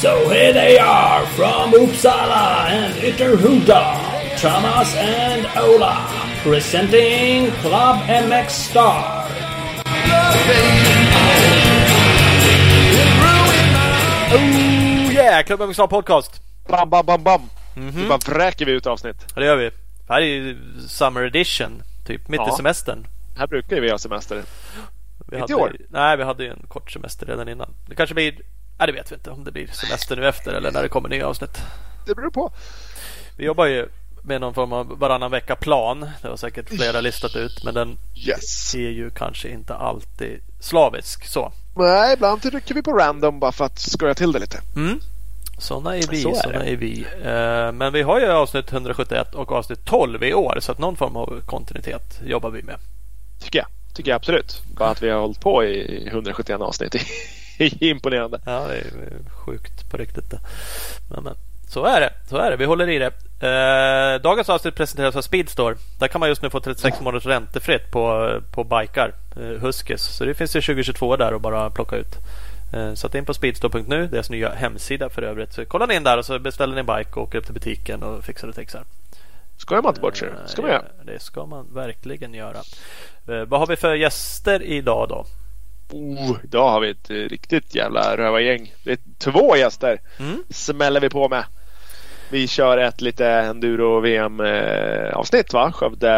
So here they are from Uppsala and Ytterhuda, Thomas and Ola, presenting Club MX Star. Oh yeah! Club MXA Podcast. Bam, bam, bam, bam. Mhm. Nu bara vräker vi ut avsnitt. Ja, det gör vi. Det här är ju Summer Edition. Typ mitt i Ja. semestern. Här brukar ju vi ha semester. Vi Inte i år. Nej, vi hade ju en kort semester redan innan. Det kanske blir... Nej, det vet vi inte om det blir semester nu efter eller när det kommer nya avsnitt. Det beror på. Vi jobbar ju med någon form av varannan vecka-plan. Det har säkert flera listat ut. Men den Yes. är ju kanske inte alltid slavisk. Så. Nej, ibland trycker vi på random bara för att skoja till det lite. Mm. Såna är vi, Så är såna det. är vi. Eh, men vi har ju avsnitt 171 och avsnitt 12 i år. Så att någon form av kontinuitet jobbar vi med. Tycker jag. Tycker jag absolut. Bara att vi har hållit på i 171 avsnitt. är imponerande. Ja, det är sjukt på riktigt. Men, men, så är det. Så är det. Vi håller i det. Eh, dagens avsnitt presenteras av Speedstore. Där kan man just nu få 36 månaders räntefritt på, på bikar. Eh, Huskis. Så det finns ju 2022 där att bara plocka ut. Eh, så att in på speedstore.nu. Deras nya hemsida för övrigt. Så kolla in där och så beställer ni en bike och åker upp till butiken och fixar och fixar. Skojar man inte bort sig. ska man göra. Eh, Det ska man verkligen göra. Eh, vad har vi för gäster idag då? Oh, idag har vi ett eh, riktigt jävla rövargäng. Det är två gäster. Mm. Smäller vi på med. Vi kör ett lite enduro VM eh, avsnitt va? Skövde,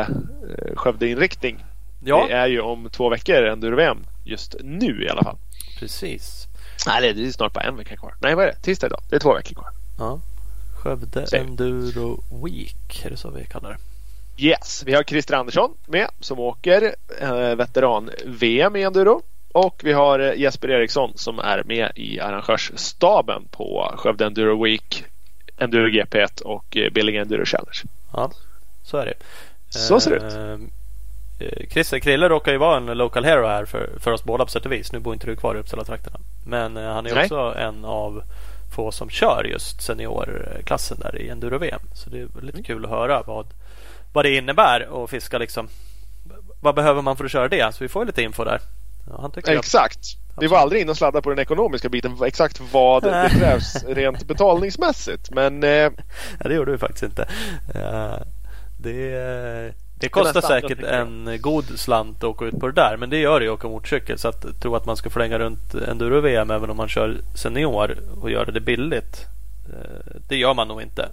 eh, Skövde inriktning. Ja, Det är ju om två veckor enduro VM. Just nu i alla fall. precis. Nej det är snart bara en vecka kvar. Nej vad är det? Tisdag idag. Det är två veckor kvar. Ja. Skövde Säg. Enduro Week, är det så vi kallar det? Yes, vi har Christer Andersson med som åker eh, veteran-VM i enduro. Och vi har eh, Jesper Eriksson som är med i arrangörsstaben på Skövde Enduro Week, Enduro GP1 och eh, Billing Enduro Challenge. Ja, så är det. Så ser det ut. Eh, eh, Christer Krille råkar ju vara en local hero här för, för oss båda på sätt och vis. Nu bor inte du kvar i Uppsala-trakterna. Men eh, han är Nej. också en av få som kör just seniorklassen där i enduro-VM. Så det är Mm. lite kul att höra vad, vad det innebär att fiska liksom. Vad behöver man för att köra det? Så vi får lite info där. Ja, att, Exakt. Vi var aldrig inne och sladdade på den ekonomiska biten, exakt vad det krävs rent betalningsmässigt. Men eh, ja, det gjorde vi faktiskt inte. Eh, det, det kostar säkert en god slant att åka ut på det där. Men det gör det ju att åka motorcykel. Så att tro att man ska flänga runt enduro-VM även om man kör senior och göra det billigt. eh, Det gör man nog inte.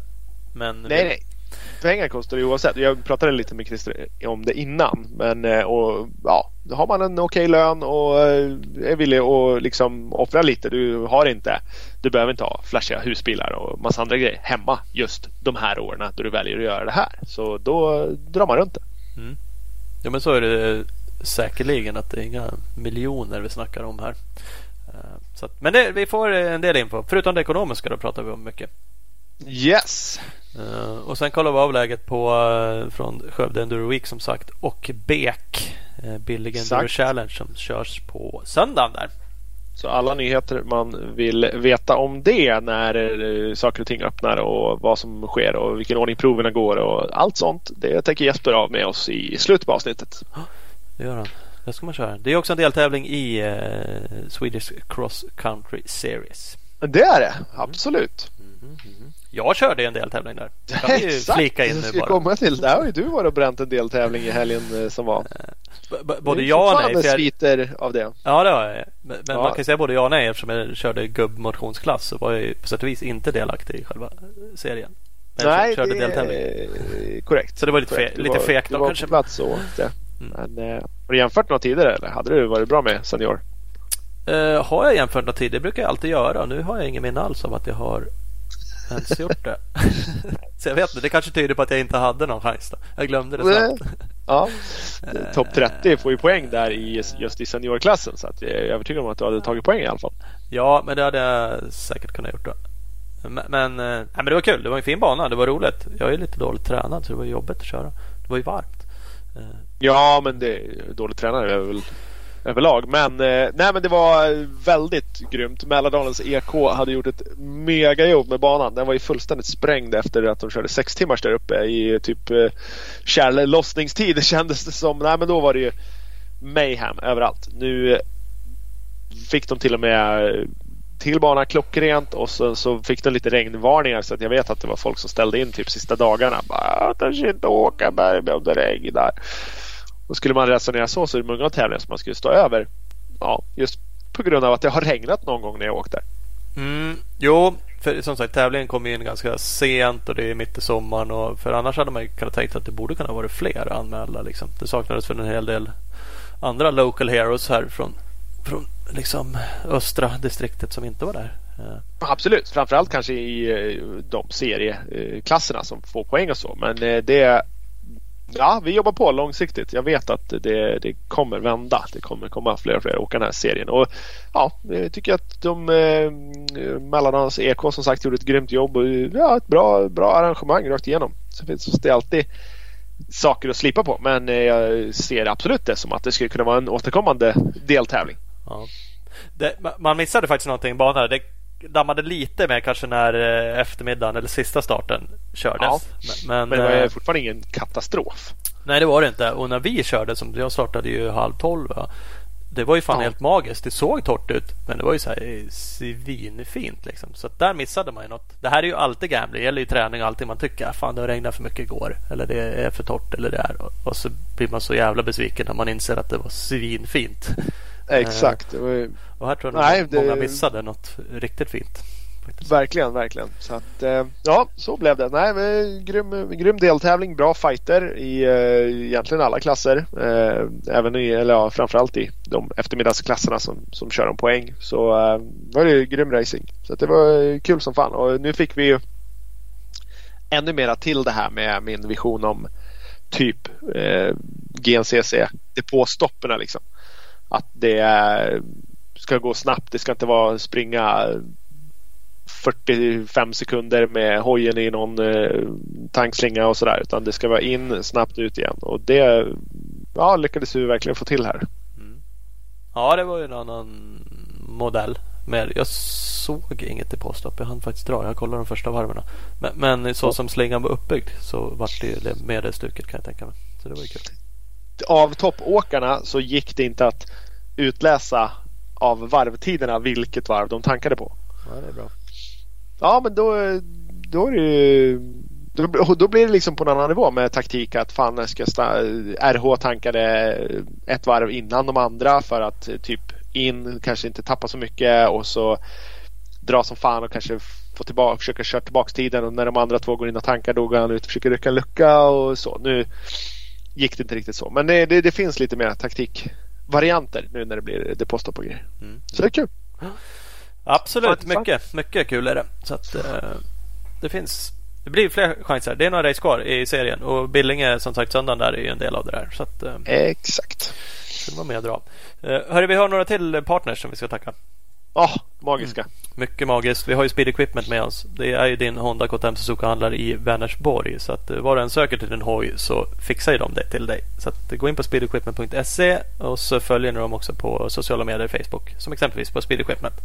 Men nej, nej. Pengar kostar det oavsett. Jag pratade lite med Christer om det innan. Men eh, och, ja, har man en okej lön och eh, är villig att liksom offra lite. Du har inte, du behöver inte ha flashiga husbilar och massa andra grejer hemma just de här åren då du väljer att göra det här. Så då drar man runt det. Mm. Ja men så är det eh, säkerligen att det är inga miljoner vi snackar om här. Så att, men det, vi får en del info. Förutom det ekonomiska då pratar vi om mycket. Yes! Eh, och sen kollar vi av läget på uh, från Skövde Enduro Week som sagt och BEK uh, Billig Enduro. Challenge som körs på söndagen där. Så alla nyheter man vill veta om det när eh, saker och ting öppnar och vad som sker och vilken ordning proverna går och allt sånt. Det tänker Jesper av med oss i slutet på avsnittet. Det gör han. Det ska man köra. Det är också en deltävling i uh, Swedish Cross Country Series. Det är det, absolut. Jag körde en deltävling där. Det kan vi ju flika in det nu bara. komma till. Där har ju du varit och bränt en deltävling i helgen eh, som var. B- b- både ja och nej. för jag- sviter av det. Ja det har jag. Men, men Ja. man kan säga både ja och nej eftersom jag körde gubbmotionsklass så var jag ju på sätt och vis inte delaktig i själva serien. Men jag Nej, körde det deltävling. är korrekt. Så det var lite, fe- Du lite var- fegt Du då var kanske. på plats och åkte. Mm. Men eh, har du jämfört några tider eller hade du varit bra med senior? Eh, har jag jämfört några tid? Det brukar jag alltid göra. Nu har jag ingen minne alls av att jag har ens gjort det. så jag vet inte. Det kanske tyder på att jag inte hade någon chans. Då. Jag glömde det snabbt. Ja, Eh, topp 30 får ju poäng där i just i seniorklassen så att jag är övertygad om att du hade tagit poäng i alla fall. Ja, men det hade jag säkert kunnat gjort då. Men, men, eh, nej, men det var kul. Det var en fin bana. Det var roligt. Jag är lite dåligt tränad så det var jobbigt att köra. Det var ju varmt. Eh, Ja, men det dåligt tränare är väl överlag. Men, eh, nej, men det var väldigt grymt. Mälardalens EK hade gjort ett megajobb med banan. Den var ju fullständigt sprängd efter att de körde sex timmars där uppe i typ eh, kärllossningstid kändes det som. Nej, men då var det ju mayhem överallt. Nu fick de till och med till banan klockrent och sen så fick de lite regnvarningar så att jag vet att det var folk som ställde in typ sista dagarna. Bara, törs inte åka Bergby om det regnar. Och skulle man resonera så så är det många tävlingar som man skulle stå över. Ja, just på grund av att det har regnat någon gång när jag åkt där. Mm, jo, för som sagt tävlingen kom in ganska sent och det är mitt i sommaren. Och för annars hade man kunnat tänka att det borde kunna vara fler anmälda. Liksom. Det saknades för en hel del andra local heroes här från, från liksom östra distriktet som inte var där. Absolut, framförallt kanske i eh, de serieklasserna som får poäng och så. Men eh, det Ja, vi jobbar på långsiktigt. Jag vet att det, det kommer vända. Det kommer komma fler och fler åka den här serien. Och ja, jag tycker att de eh, Mellanösterns EK som sagt gjorde ett grymt jobb och ja, ett bra, bra arrangemang rakt igenom. Så finns det alltid saker att slipa på men eh, jag ser absolut det som att det skulle kunna vara en återkommande deltävling. Ja. Det, man missade faktiskt någonting i banan. Det dammade lite mer kanske när eh, eftermiddagen eller sista starten kördes. Ja, men, men, det var eh, fortfarande ingen katastrof. Nej det var det inte. Och när vi körde, som jag startade ju halv tolv. Ja, det var ju fan ja. helt magiskt. Det såg torrt ut men det var ju så här svinfint liksom. Så där missade man ju något. Det här är ju alltid gambling. Det gäller ju träning och allting. Man tycker att fan det regnade för mycket igår. Eller det är för torrt eller det är. Och så blir man så jävla besviken när man inser att det var svinfint. Exakt. Uh, och här tror jag Nej, det... många missade något riktigt fint. Faktiskt. Verkligen, verkligen. Så att, eh, ja, så blev det. Nej, men, grym, grym deltävling, bra fighter i eh, egentligen alla klasser. Eh, även i, eller ja, framförallt i de eftermiddagsklasserna som, som kör om poäng. Så eh, var det grym racing. Så det var kul som fan. Och nu fick vi ju ännu mera till det här med min vision om typ eh, GNCC depåstoppen liksom. Att det ska gå snabbt. Det ska inte vara springa 45 sekunder med hojen i någon eh, tankslinga och sådär. Utan det ska vara in, snabbt ut igen. Och det ja, lyckades vi verkligen få till här. Mm. Ja, det var ju en annan modell. Men jag såg inget i påstopp. Jag hann faktiskt dra. Jag kollade de första varven. Men, men så som slingan var uppbyggd så vart det ju med det stuket kan jag tänka mig. Så det var ju kul. Av toppåkarna så gick det inte att utläsa av varvtiderna vilket varv de tankade på. Ja, det är bra. Ja, men då, då är det ju då, då blir det liksom på en annan nivå med taktik att fan ska RH tankade ett varv innan de andra för att typ in, kanske inte tappa så mycket och så dra som fan och kanske få tillbaka, försöka köra tillbaka tiden och när de andra två går in och tankar då går han ut och försöker rycka en lucka och så. Nu gick det inte riktigt så men det, det, det finns lite mer taktikvarianter nu när det blir depåstopp och grejer. Mm. Så det är kul. Absolut, mycket, mycket kul är det. Så att, eh, det finns det blir fler chanser. Det är några race kvar i serien och Billinge som sagt söndagen där är ju en del av det där. Så att, eh, Exakt. Så vara med och dra. Eh, hörru, vi har några till partners som vi ska tacka. Oh, magiska. Mm. Mycket magiskt. Vi har ju Speed Equipment med oss. Det är ju din Honda KTM Suzuka-handlare i Vänersborg. Så att eh, var du än söker till din hoj så fixar ju de det till dig. Så att gå in på speedequipment.se och så följer ni dem också på sociala medier Facebook. Som exempelvis på Speed Equipment.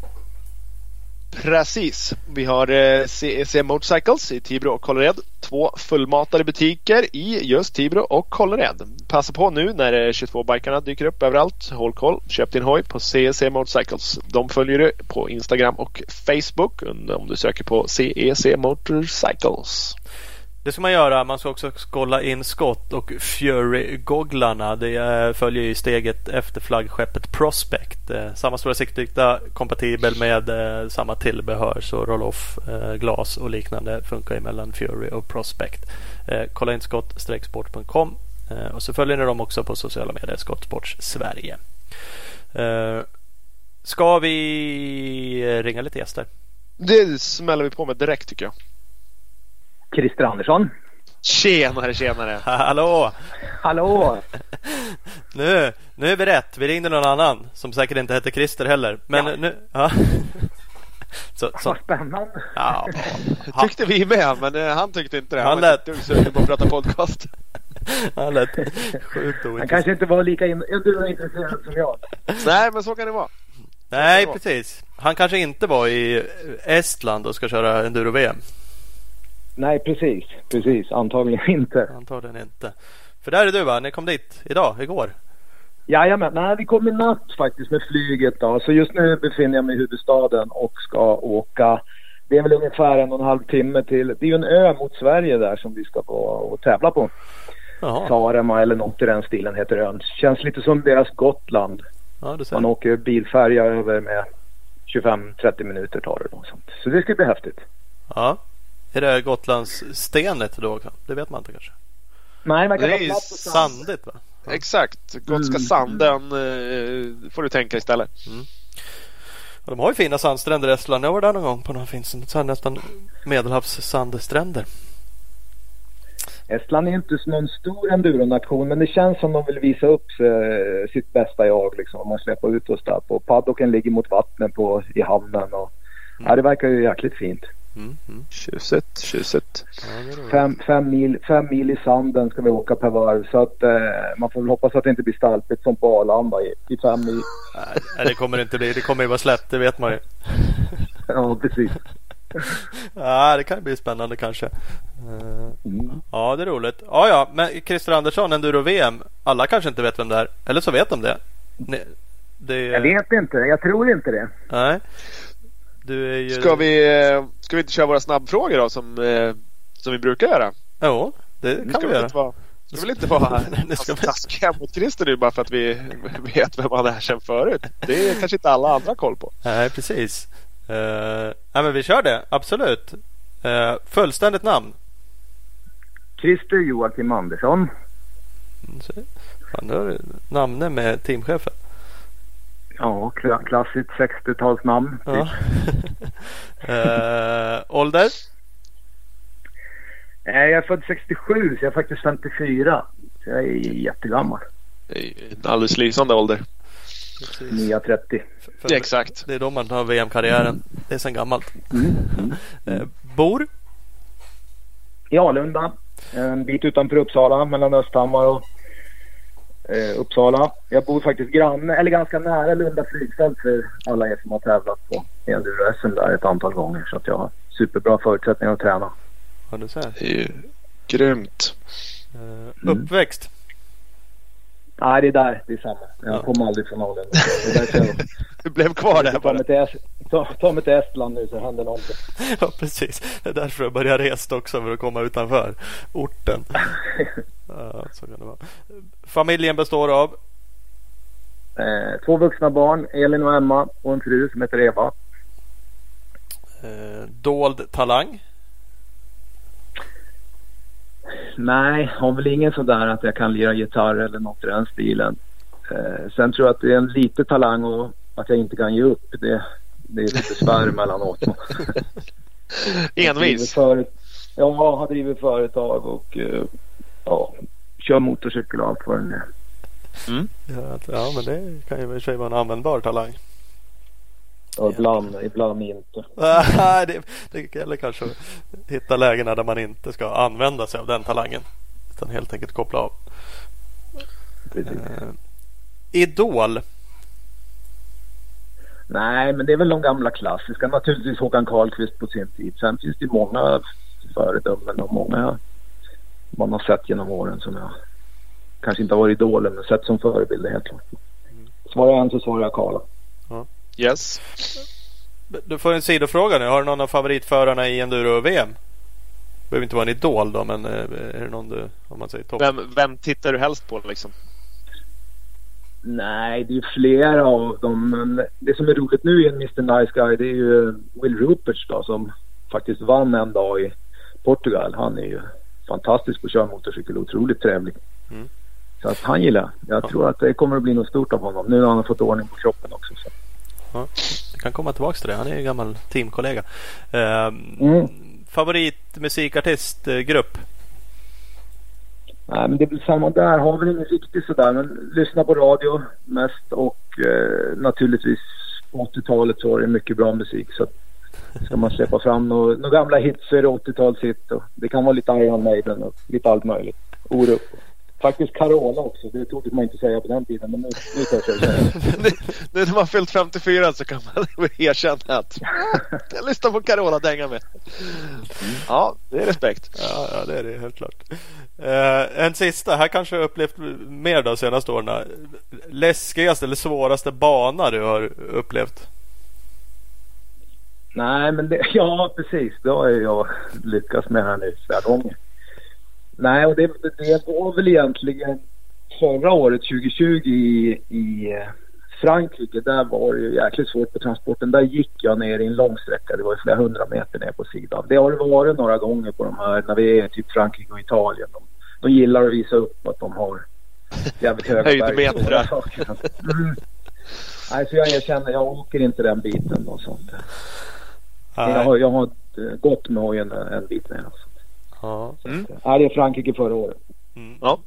Precis. Vi har eh, CEC Motorcycles i Tibro och Kållered. Två fullmatade butiker i just Tibro och Kållered. Passa på nu när eh, 22-bikarna dyker upp överallt. Håll koll. Köp din hoj på CEC Motorcycles. De följer du på Instagram och Facebook om du söker på CEC e, Motorcycles. Det ska man göra. Man ska också kolla in Scott och Fury-gogglarna. Det eh, följer ju steget efter flaggskeppet Prospect. Eh, samma stora siktlykta kompatibel med eh, samma tillbehör. Så roll-off, glas och liknande funkar ju mellan Fury och Prospect. Kolla in scott-sport.com och så följer ni dem också på sociala medier. Skottsports Sverige. Ska vi ringa lite gäster? Det smäller vi på med direkt tycker jag. Christer Andersson. Tjenare, tjenare! Hallå! Hallå! nu, nu är vi rätt. Vi ringde någon annan som säkert inte hette Christer heller. Men ja. nu... Ja. Så, så. Vad spännande! Ja, tyckte vi med, men eh, han tyckte inte det. Han, han lät sugen på att prata podcast. Han lät sjukt Han kanske inte var lika in- intresserad som jag. Nej, men så kan det vara. Nej, precis. Han kanske inte var i Estland och ska köra enduro-VM. Nej, precis. Precis. Antagligen inte. Antagligen inte. För där är du va? Ni kom dit idag, igår? Jajamän. Nej, vi kom i natt faktiskt med flyget då. Så just nu befinner jag mig i huvudstaden och ska åka. Det är väl ungefär en och en halv timme till. Det är ju en ö mot Sverige där som vi ska vara och tävla på. Jaha, Sarema eller något i den stilen heter ön. Känns lite som deras Gotland. ja Man åker bilfärja över med 25-30 minuter tar det. Då. Så det ska bli häftigt. Ja. Är det Gotlands stenet då också? Det vet man inte kanske. Nej, man kan Det är sand. Sandigt va? Ja. Exakt. Gotska Mm. sanden eh, får du tänka istället. Och de har ju fina sandstränder i Estland. Jag var där någon gång på någon fin här nästan medelhavssandstränder. Estland är inte någon stor enduronation men det känns som de vill visa upp sig, sitt bästa jag. Liksom, om man släpper ut oss där. På paddocken ligger mot vattnet på, i hamnen. Och, ja, det verkar ju jäkligt fint. Mm, mm. Tjusigt, tjusigt. Ja. Fem, fem, mil, fem mil i sanden ska vi åka per varv. Så att, eh, man får väl hoppas att det inte blir stalpigt som på Arlanda i, i fem mil. Nej, det kommer det inte bli. Det kommer ju vara slätt, det vet man ju. Ja, precis. Ja, det kan bli spännande kanske. Eh, Mm. Ja, det är roligt. Ja, ja, men Christer Andersson, Enduro-VM. Alla kanske inte vet vem det är. Eller så vet de det. Ni- det Jag vet inte. Jag tror inte det. Nej. Du är ju... Ska vi, eh, ska vi inte köra våra snabbfrågor då som, eh, som vi brukar göra? Jo, det kan ska vi vi göra. inte vara ska väl inte vara vi- taskiga mot Christer nu bara för att vi vet vem han är sedan förut. Det är kanske inte alla andra koll på. Nej, precis. Uh, nej, men vi kör det. Absolut. Uh, fullständigt namn? Christer Joakim Andersson. Mm, Fan, du har namne med teamchefen. Ja, kla- klassiskt 60-talsnamn. Ja. Eh, ålder? Eh, Jag är född 67 så jag är faktiskt 54. Så jag är jättegammal. Det är ju en alldeles lysande ålder. Precis. Nya 30. För- Exakt. Det är då man tar VM-karriären. Det är sedan gammalt. Mm. Eh, bor? I Alunda. En bit utanför Uppsala mellan Östhammar och eh, Uppsala. Jag bor faktiskt granne, eller ganska nära Lunda flygfält för alla er som har tävlat på enduro-SM där ett antal gånger. Så att jag har superbra förutsättningar att träna. Ja, du ser. Det är ju grymt. Eh, uppväxt? Nej, det är där. Det är samma. Jag Ja. kommer aldrig från Alunda. Det är därför jag Du blev kvar där bara. ta, mig till Estland nu så händer någonting. Ja, precis. Det är därför jag börjar resa också för att komma utanför orten. Ja, så kan det vara. Familjen består av? Eh, två vuxna barn, Elin och Emma och en fru som heter Eva. Eh, dold talang? Nej, har väl ingen sådär att jag kan lira gitarr eller något i den stilen. Eh, sen tror jag att det är en liten talang och att jag inte kan ge upp. Det, det är lite besvär emellanåt. Envis. Före, ja, har drivit företag och eh, ja, kör motorcykel och allt vad det är. Ja, ja, men det kan ju i och för sig vara en användbar talang. Och ibland, ibland inte. Nej, det, det gäller kanske att hitta lägena där man inte ska använda sig av den talangen. Utan helt enkelt koppla av. Precis. Eh, idol? Nej, men det är väl de gamla klassiska. Naturligtvis Håkan Karlqvist på sin tid. Sen finns det ju många föredömen och många man har sett genom åren som jag kanske inte har varit idoler men sett som förebilder helt klart. Svarar jag en så svarar jag Karla. Yes. Du får en sidofråga nu. Har du någon av favoritförarna i enduro-VM? Behöver inte vara en idol då, men eh, är det någon du, om man säger topp? Vem, vem tittar du helst på liksom? Nej, det är flera av dem. Men det som är roligt nu i en Mr Nice Guy det är ju Will Ruperts då som faktiskt vann en dag i Portugal. Han är ju fantastisk på att köra motorcykel och otroligt trevlig. Mm. Så att han gillar jag. Jag tror att det kommer att bli något stort av honom. Nu när han har fått ordning på kroppen också. Så. Ja, jag kan komma tillbaka till det. Han är ju en gammal teamkollega. Eh, Mm. Favoritmusikartistgrupp? Nej, men det är väl samma där. Har väl ingen riktigt sådär. Men lyssna på radio mest och eh, naturligtvis på 80-talet så var det mycket bra musik. Så ska man släppa fram några, några gamla hits så är det 80-talshit. Och det kan vara lite Iron Maiden och lite allt möjligt. Orup. Faktiskt Carola också. Det trodde man inte säga på den tiden. Men nu, nu törs jag säga. nu, nu när man fyllt 54 så kan man erkänna att jag lyssnar på Carola dänga med. Ja, det är respekt. Ja, ja det är det helt klart. Uh, en sista. Här kanske jag upplevt mer de senaste åren. Läskigaste eller svåraste bana du har upplevt? Nej, men det, ja precis. Det har jag lyckats med här nu flera gånger. Nej, och det, det var väl egentligen förra året 2020 i, i Frankrike. Där var det ju jäkligt svårt på transporten. Där gick jag ner i en lång sträcka. Det var ju flera hundra meter ner på sidan. Det har det varit några gånger på de här när vi är typ Frankrike och Italien. De, de gillar att visa upp att de har jävligt höga Höjdmeter. Mm. Nej, så jag erkänner, jag åker inte den biten och sånt. Jag har, jag har gått med hojen en bit ner. Alltså. Ja. Mm. Ja, det är Frankrike förra året. Mm. Ja.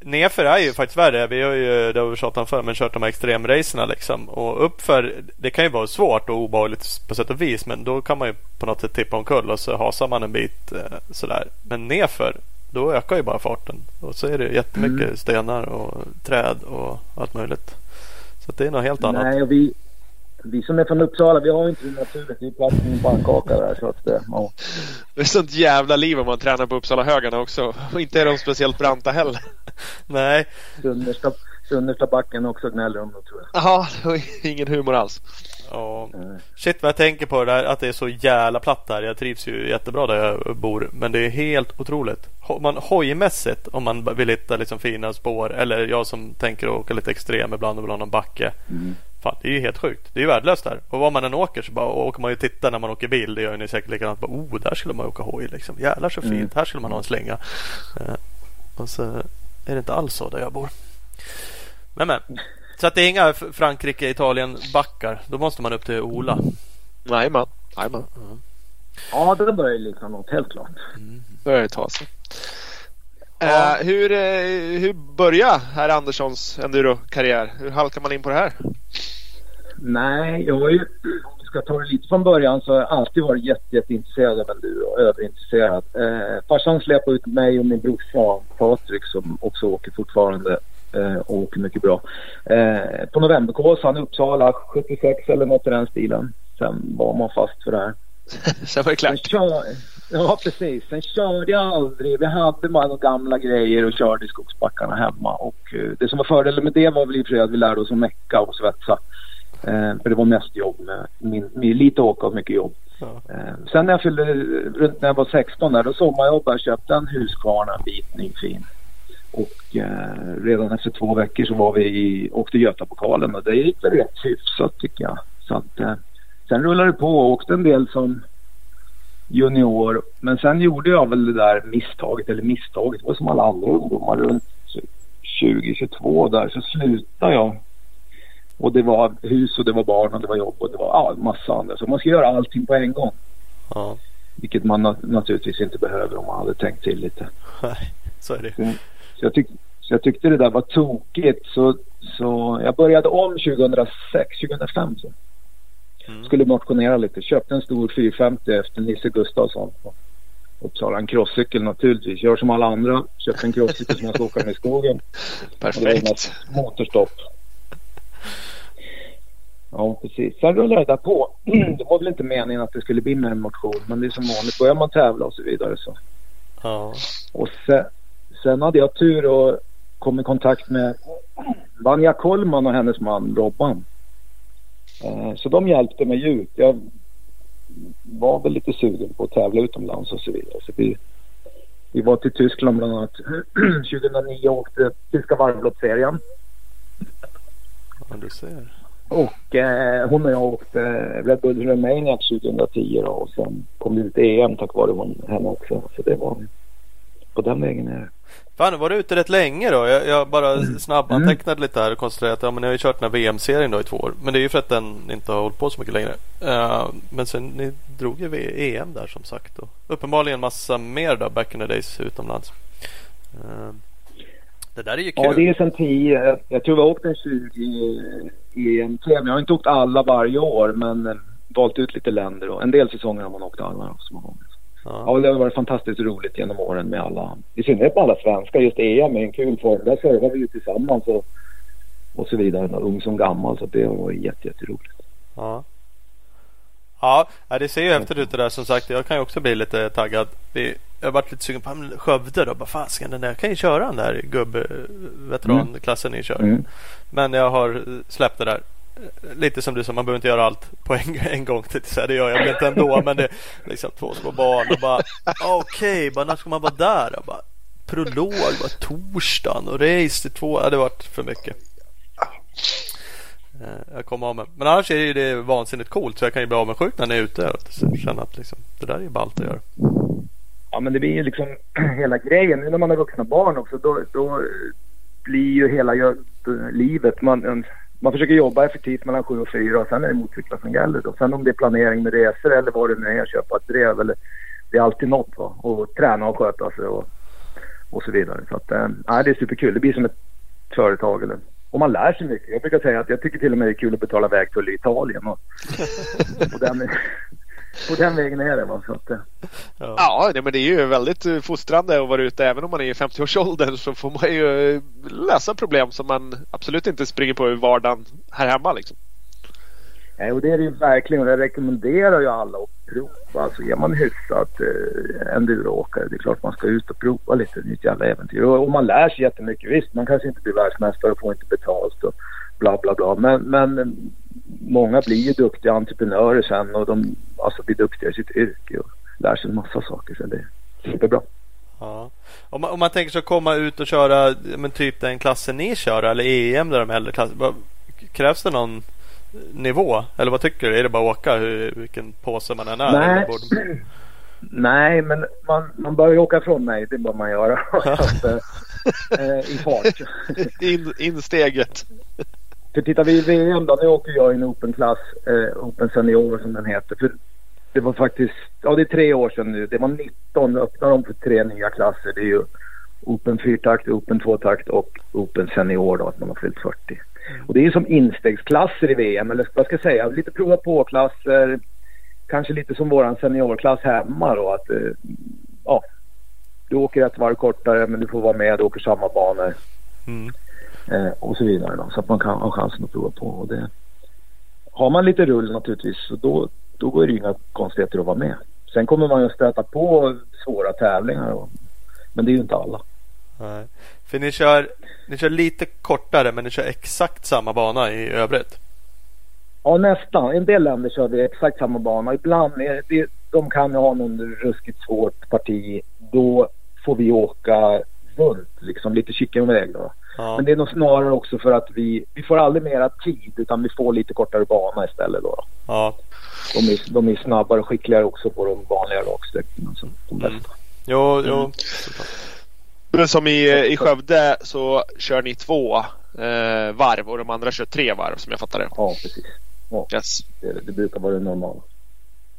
Nerför är ju faktiskt värre. Vi har ju, det har vi tjatat om förr, men kört de här extremracerna liksom. Och uppför, det kan ju vara svårt och obehagligt på sätt och vis. Men då kan man ju på något sätt tippa omkull och så hasar man en bit eh, sådär. Men nerför, då ökar ju bara farten. Och så är det jättemycket mm. stenar och träd och allt möjligt. Så det är något helt annat. Nej, och vi, vi som är från Uppsala, vi har ju inte det naturligt. Vi är plats med en pannkaka där. Så att, eh, ja. Det är sånt jävla liv om man tränar på Uppsala högarna också. Och inte är de speciellt branta heller. Nej. Sunnersta, Sunnersta backen också gnäller de tror jag. Ja, det var ingen humor alls. Ja. Shit vad jag tänker på det där att det är så jävla platt här. Jag trivs ju jättebra där jag bor. Men det är helt otroligt. Man, hojmässigt om man vill hitta liksom fina spår. Eller jag som tänker åka lite extrem ibland och vill ha någon backe. Mm. Fan, det är ju helt sjukt. Det är ju värdelöst där. Och var man än åker så bara åker man ju titta när man åker bil. Det gör ni säkert likadant. Bara, oh, där skulle man åka hoj liksom. Jävlar så fint. Mm. Här skulle man ha en slänga. Uh, och så är det inte alls så där jag bor. Men men. Så att det är inga Frankrike, Italien backar. Då måste man upp till Ola. Jajamän. Jajamän. Mm. Ja, det börjar likna något helt klart. Mm. börjar det ta sig. Ja. Uh, hur, uh, hur började herr Anderssons enduro-karriär? Hur halkar man in på det här? Nej, jag har ju, om vi ska ta det lite från början, så har jag alltid varit jätte, jätteintresserad av enduro. Överintresserad. Uh, farsan släpade ut mig och min brorsa Patrik som också åker fortfarande eh, och åker mycket bra. Eh, på Novemberkåsan i Uppsala 76 eller något i den stilen. Sen var man fast för det här. Sen var det klart. Kör, ja precis. Sen körde jag aldrig. Vi hade bara några gamla grejer och körde i skogsbackarna hemma. Och eh, det som var fördelen med det var väl i och för sig att vi lärde oss att mecka och svetsa. Eh, för det var mest jobb med, med lite åka och mycket jobb. Ja. Eh, sen när jag fyllde, runt när jag var 16 där, då sommarjobbade jag köpte en Husqvarna, en vit fin. Och eh, redan efter två veckor så var vi i, åkte Götapokalen och det gick väl rätt hyfsat tycker jag. Så att, eh, sen rullade det på och åkte en del som junior. Men sen gjorde jag väl det där misstaget, eller misstaget, det var som alla andra ungdomar runt 20-22 där så slutade jag. Och det var hus och det var barn och det var jobb och det var ja, massa andra. Så man ska göra allting på en gång. Ja. Vilket man naturligtvis inte behöver om man hade tänkt till lite. Nej, så är det. Så, så jag, tyck, så jag tyckte det där var tokigt. Så, så jag började om 2006, 2005. Så. Mm. Skulle motionera lite. Köpte en stor 450 efter Nisse Gustafsson. Uppsala. En crosscykel naturligtvis. Gör som alla andra. Köpte en crosscykel som jag ska åka med i skogen. Perfekt. Motorstopp. Ja, precis. Sen rullade det där på. Det var väl inte meningen att det skulle bli med en motion. Men det är som vanligt. Börjar man tävla och så vidare så. Ja. Och sen, Sen hade jag tur och kom i kontakt med Vanja Kollman och hennes man Robban. Eh, så de hjälpte mig ut. Jag var väl lite sugen på att tävla utomlands och så vidare. Så vi, vi var till Tyskland bland annat 2009 och åkte tyska varvloppsserien. Ja, du ser. Och eh, hon och jag åkte Red Bull Romania 2010 då, och sen kom det ut EM tack vare hon, henne också. Så det var på den vägen är det. Fan, var du ute rätt länge då? Jag, jag bara mm. snabbantecknade lite här och konstaterade att ja, men ni har ju kört den här VM-serien då i två år. Men det är ju för att den inte har hållit på så mycket längre. Uh, men sen ni drog ju EM där som sagt. Och uppenbarligen massa mer då back in the days utomlands. Uh, det där är ju kul. Ja, det är sen 10. Jag tror vi har åkt en 20 EM. Jag har inte åkt alla varje år men valt ut lite länder och en del säsonger har man åkt alla så många gånger. Ja. ja, det har varit fantastiskt roligt genom åren med alla, i synnerhet med alla svenskar. Just EM är en kul form. Där servar vi ju tillsammans och, och så vidare, ung som gammal. Så det har varit jätte, jätteroligt. Ja. Ja, det ser ju häftigt ut det där som sagt. Jag kan ju också bli lite taggad. Jag har varit lite sugen på Skövde då. Bara fasken den där. Jag kan ju köra den där gubb-veteranklassen ni kör. Mm. Men jag har släppt det där. Lite som du sa, man behöver inte göra allt på en, en gång. Så det gör jag väl inte ändå. men det är liksom två små barn. Och bara okej, okay, när ska man vara där? Och bara, prolog var torsdagen och race till två. Ja, det varit för mycket. Eh, jag kommer av mig. Men annars är det vansinnigt coolt så jag kan ju bli avundsjuk när ni är ute och känna att liksom, det där är ju ballt att göra. Ja men det blir ju liksom hela grejen. Nu när man har vuxna barn också då, då blir ju hela livet. Man, man försöker jobba effektivt mellan sju och fyra och sen är det motorcyklar som gäller. Då. Sen om det är planering med resor eller vad det nu är, köpa ett drev eller det är alltid något va. Och träna och sköta sig och, och så vidare. Så att, äh, det är superkul. Det blir som ett företag eller och man lär sig mycket. Jag brukar säga att jag tycker till och med det är kul att betala vägtull i Italien. Och, och den, på den vägen är det. Va? Så att, ja, ja det, men det är ju väldigt eh, fostrande att vara ute. Även om man är i 50-årsåldern så får man ju eh, lösa problem som man absolut inte springer på i vardagen här hemma. Liksom. Nej, och det är det ju verkligen. Och jag rekommenderar ju alla att prova. Alltså är man hyfsat eh, enduroåkare, det är klart man ska ut och prova lite nytt jävla äventyr. Och, och, man lär sig jättemycket. Visst, man kanske inte blir världsmästare och får inte betalt och bla bla bla. Men, men eh, många blir ju duktiga entreprenörer sen och de alltså, blir duktiga i sitt yrke och lär sig en massa saker. Så det är superbra. Ja. Om, man, om man tänker sig att komma ut och köra men typ den klassen ni kör eller EM där de äldre klasserna. Krävs det någon nivå? Eller vad tycker du? Är det bara att åka hur, vilken påse man än är? Nej, Nej men man, man bör ju åka från mig. Det bör man göra. eh, I fart. In, insteget. För tittar vi i VM då. Nu åker jag i en Open-klass. Eh, Open Senior som den heter. För det var faktiskt, ja det är tre år sedan nu. Det var 19. öppnade de för tre nya klasser. Det är ju Open fyrtakt, Open tvåtakt och Open Senior då. Att man har fyllt 40. Och det är som instegsklasser i VM, eller vad ska jag säga, lite prova på-klasser. Kanske lite som våran seniorklass hemma då. Att, eh, ja, du åker ett varv kortare men du får vara med, du åker samma banor. Mm. Eh, och så vidare då, så att man kan ha chansen att prova på. Och det, har man lite rull naturligtvis så då, då går det inga konstigheter att vara med. Sen kommer man ju att stöta på svåra tävlingar. Och, men det är ju inte alla. Nej. För ni kör, ni kör lite kortare men ni kör exakt samma bana i övrigt? Ja nästan. En del länder kör vi exakt samma bana. Ibland är det, de kan ha någon ruskigt svårt parti. Då får vi åka runt liksom lite kyckenväg då. Ja. Men det är nog snarare också för att vi, vi får aldrig mera tid utan vi får lite kortare bana istället då. Ja. De, är, de är snabbare och skickligare också på de vanliga raksträckorna som de bästa. Mm. Jo, jo. Mm. Men som i, i Skövde så kör ni två eh, varv och de andra kör tre varv som jag fattar det. Ja, precis. Ja. Yes. Det, det brukar vara det normala.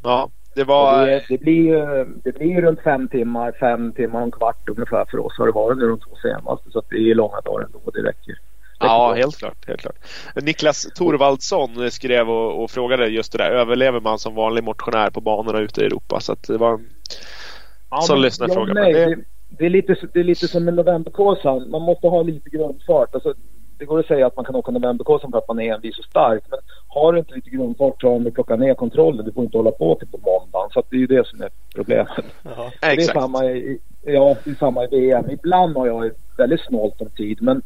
Ja, det var... Det, det, blir, det blir runt fem timmar, fem timmar och en kvart ungefär för oss har det varit nu de två senaste. Så det är långa dagar ändå. Det räcker. Ja, helt klart, helt klart. Niklas Torvaldsson skrev och, och, frågade just det där. Överlever man som vanlig motionär på banorna ute i Europa? Så att det var en ja, sån lyssnarfråga. Ja, det, det, är lite, det är lite som med novemberkåsan. Man måste ha lite grundfart. Alltså, det går att säga att man kan åka novemberkåsan för att man är envis och stark. Men har du inte lite grundfart så har du plocka ner kontrollen. Du får inte hålla på till på måndagen. Så det är ju det som är problemet. Ja, det, är samma i, ja, det är samma i VM. Ibland har jag väldigt snålt om tid. Men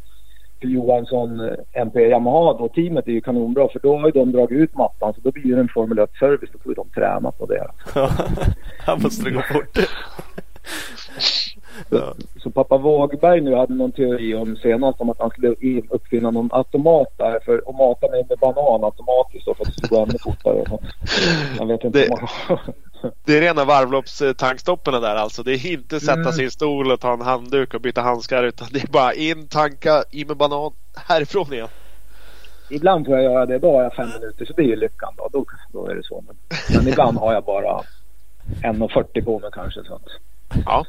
för Johansson eh, MP Yamaha då, teamet är ju kanonbra för då har ju de dragit ut mattan så då blir det en Formel 1-service. Då får ju de träna på det. Ja, här måste det gå fort. Ja. Så pappa Wågberg nu hade någon teori om senast om att han skulle uppfinna någon automat där för att mata mig med banan automatiskt då för att det skulle gå ännu fortare. Jag vet inte det, man... det är rena varvloppstankstopparna där alltså. Det är inte sätta mm. sig i stol och ta en handduk och byta handskar utan det är bara in, tanka, i med banan, härifrån igen. Ibland får jag göra det. Då har jag fem minuter så det är ju lyckan då. Då, då är det så. Men, men ibland har jag bara 1.40 på mig kanske. Så att... Ja.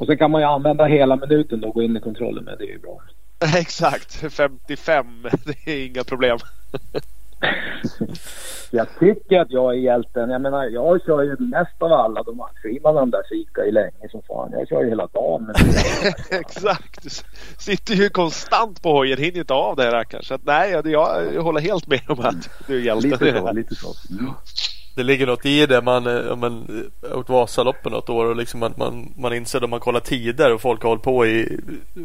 Och sen kan man ju använda hela minuten då och gå in i kontrollen med. Det är ju bra. Exakt, 55. Det är inga problem. jag tycker att jag är hjälten. Jag menar, jag kör ju mest av alla. De Freeman där fikar ju länge som fan. Jag kör ju hela dagen. Men... Exakt. Du sitter ju konstant på hojen. Hinner inte av det rackaren. Så att, nej, jag, jag håller helt med om att du är hjälten. Lite så. Lite så. Mm. Det ligger något i det. Man, eh, man eh, åkt Vasaloppet något år och liksom man, man, man inser om man kollar tider och folk har hållit på i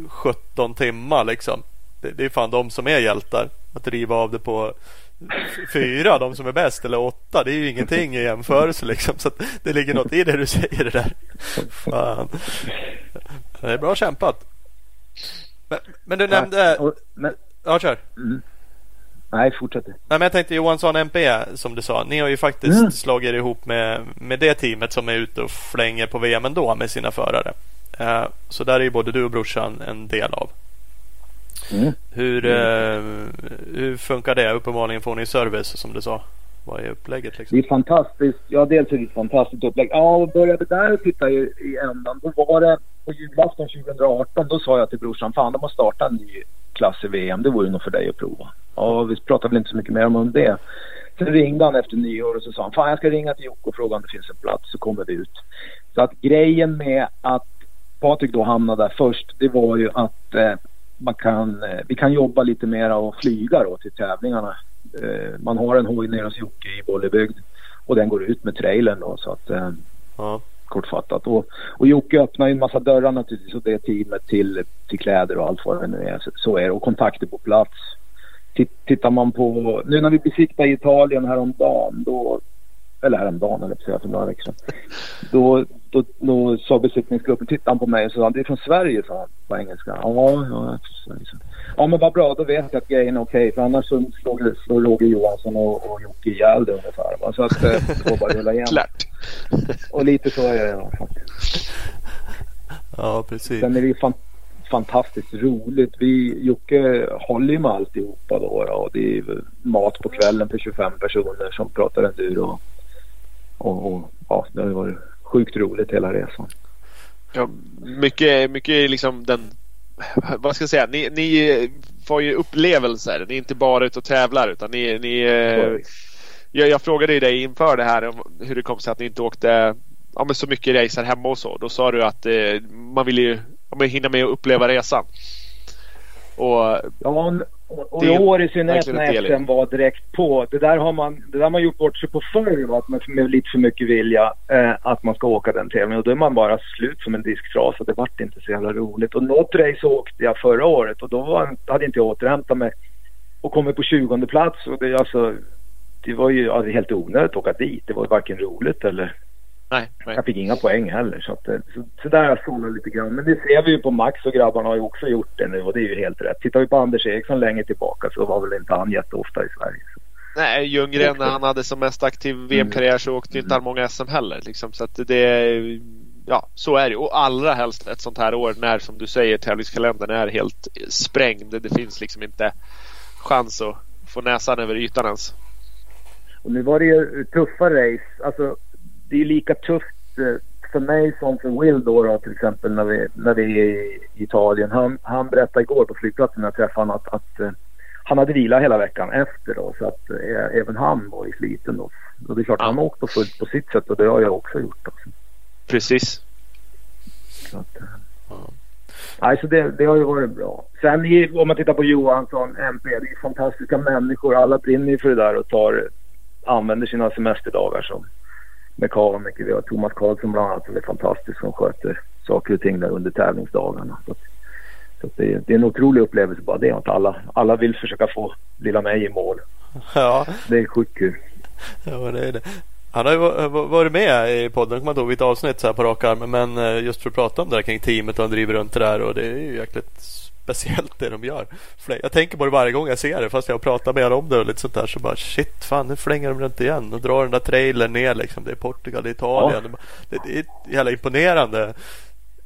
17 timmar liksom. Det, det är fan de som är hjältar. Att riva av det på fyra, de som är bäst, eller åtta. Det är ju ingenting i jämförelse liksom. Så det ligger något i det du säger det där. Fan. Det är bra kämpat. Men, men du nämnde... Ja, kör. Nej, fortsätt. Nej, men jag tänkte Johansson MP som du sa. Ni har ju faktiskt mm. slagit er ihop med, med det teamet som är ute och flänger på VM ändå med sina förare. Uh, så där är ju både du och brorsan en del av. Mm. Hur, uh, hur funkar det? Uppenbarligen får ni service som du sa. Vad är upplägget? Liksom? Det är fantastiskt. Ja, dels är det ett fantastiskt upplägg. Ja, och började där och titta i, i ändan. Då var det på julafton 2018. Då sa jag till brorsan, fan de har startat en ny klass i VM. Det vore nog för dig att prova. Och vi pratade väl inte så mycket mer om det. Sen ringde han efter nyår och så sa han, fan jag ska ringa till Jocke och fråga om det finns en plats så kommer vi ut. Så att grejen med att Patrik då hamnade där först, det var ju att eh, man kan, eh, vi kan jobba lite mer och flyga då till tävlingarna. Eh, man har en hoj nere hos Jocke i Bollebygd och den går ut med trailern då så att eh, ja kortfattat. Och, och Jocke öppnar ju en massa dörrar naturligtvis och det teamet till, till kläder och allt vad det nu är. Så, så är det och kontakter på plats tittar man på, nu när vi besiktade Italien häromdagen, då, eller häromdagen eller säga för några veckor sedan. Då, då, då sa besiktningsgruppen, tittade han på mig och sa det är från Sverige sa han på engelska. Ja, ja. Ja men vad bra, då vet jag att grejen är okej. Okay, för annars så slår, slår Roger Johansson och, och Jocke ihjäl det ungefär. Va? Så att eh, det får bara rulla igen. Klart. Och lite så är det ja, faktiskt. Ja, precis. Sen är det ju fan, fantastiskt roligt. Vi, Jocke håller ju med alltihopa då, då och det är mat på kvällen för 25 personer som pratar enduro. Och, och, ja, det har varit sjukt roligt hela resan. Ja, mycket, mycket liksom den vad ska jag säga, ni, ni får ju upplevelser. Ni är inte bara ute och tävlar utan ni, ni jag, jag frågade ju dig inför det här om hur det kom sig att ni inte åkte ja, men så mycket racer hemma och så. Då sa du att eh, man vill ju ja, hinna med att uppleva resan. Och, ja, och i år i synnerhet när SM var direkt på. Det där har man, det där har man gjort bort sig på förr att man med lite för mycket vilja eh, att man ska åka den tävlingen. Och då är man bara slut som en disktrasa. Det vart inte så jävla roligt. Och något race åkte jag förra året och då var, hade inte jag återhämtat mig och kommit på 20 plats. Och det, alltså, det var ju alltså, helt onödigt att åka dit. Det var varken roligt eller Nej, nej. Jag fick inga poäng heller. Så, att, eh, så, så där har jag solat lite grann. Men det ser vi ju på Max och grabbarna har ju också gjort det nu och det är ju helt rätt. Tittar vi på Anders Eriksson länge tillbaka så var väl inte han jätteofta i Sverige. Så. Nej, Ljunggren när han hade som mest aktiv VM-karriär så åkte inte han många SM heller. Liksom. Så att det, ja, så är det. Och allra helst ett sånt här år när som du säger tävlingskalendern är helt sprängd. Det finns liksom inte chans att få näsan över ytan ens. Och nu var det ju tuffa race. Alltså det är lika tufft eh, för mig som för Will då, då till exempel när vi, när vi är i Italien. Han, han berättade igår på flygplatsen när jag träffade honom att, att uh, han hade vila hela veckan efter då så att uh, även han var i sliten då. Och det är klart ja. han har åkt på fullt på sitt sätt och det har jag också gjort. Också. Precis. Så att, uh, ja. Nej, så det, det, har ju varit bra. Sen om man tittar på Johansson, MP, det är fantastiska människor. Alla brinner ju för det där och tar, använder sina semesterdagar som mekaniker. Vi har Thomas Karlsson bland annat som är fantastisk som sköter saker och ting där under tävlingsdagarna. Så, så det, det, är en otrolig upplevelse bara det att alla, alla vill försöka få lilla mig i mål. Ja. Det är sjukt kul. Ja, det är det. Han har ju varit med i podden, kommer ihåg ett avsnitt så här på rak arm. Men eh, just för att prata om det där kring teamet och han driver runt det där och det är ju jäkligt speciellt det de gör. Jag tänker på det varje gång jag ser det fast jag pratar med om det och lite sånt där så bara shit fan nu flänger de runt igen och drar den där trailern ner liksom. Det är Portugal, det är Italien. Ja. Det, det, är ett jävla imponerande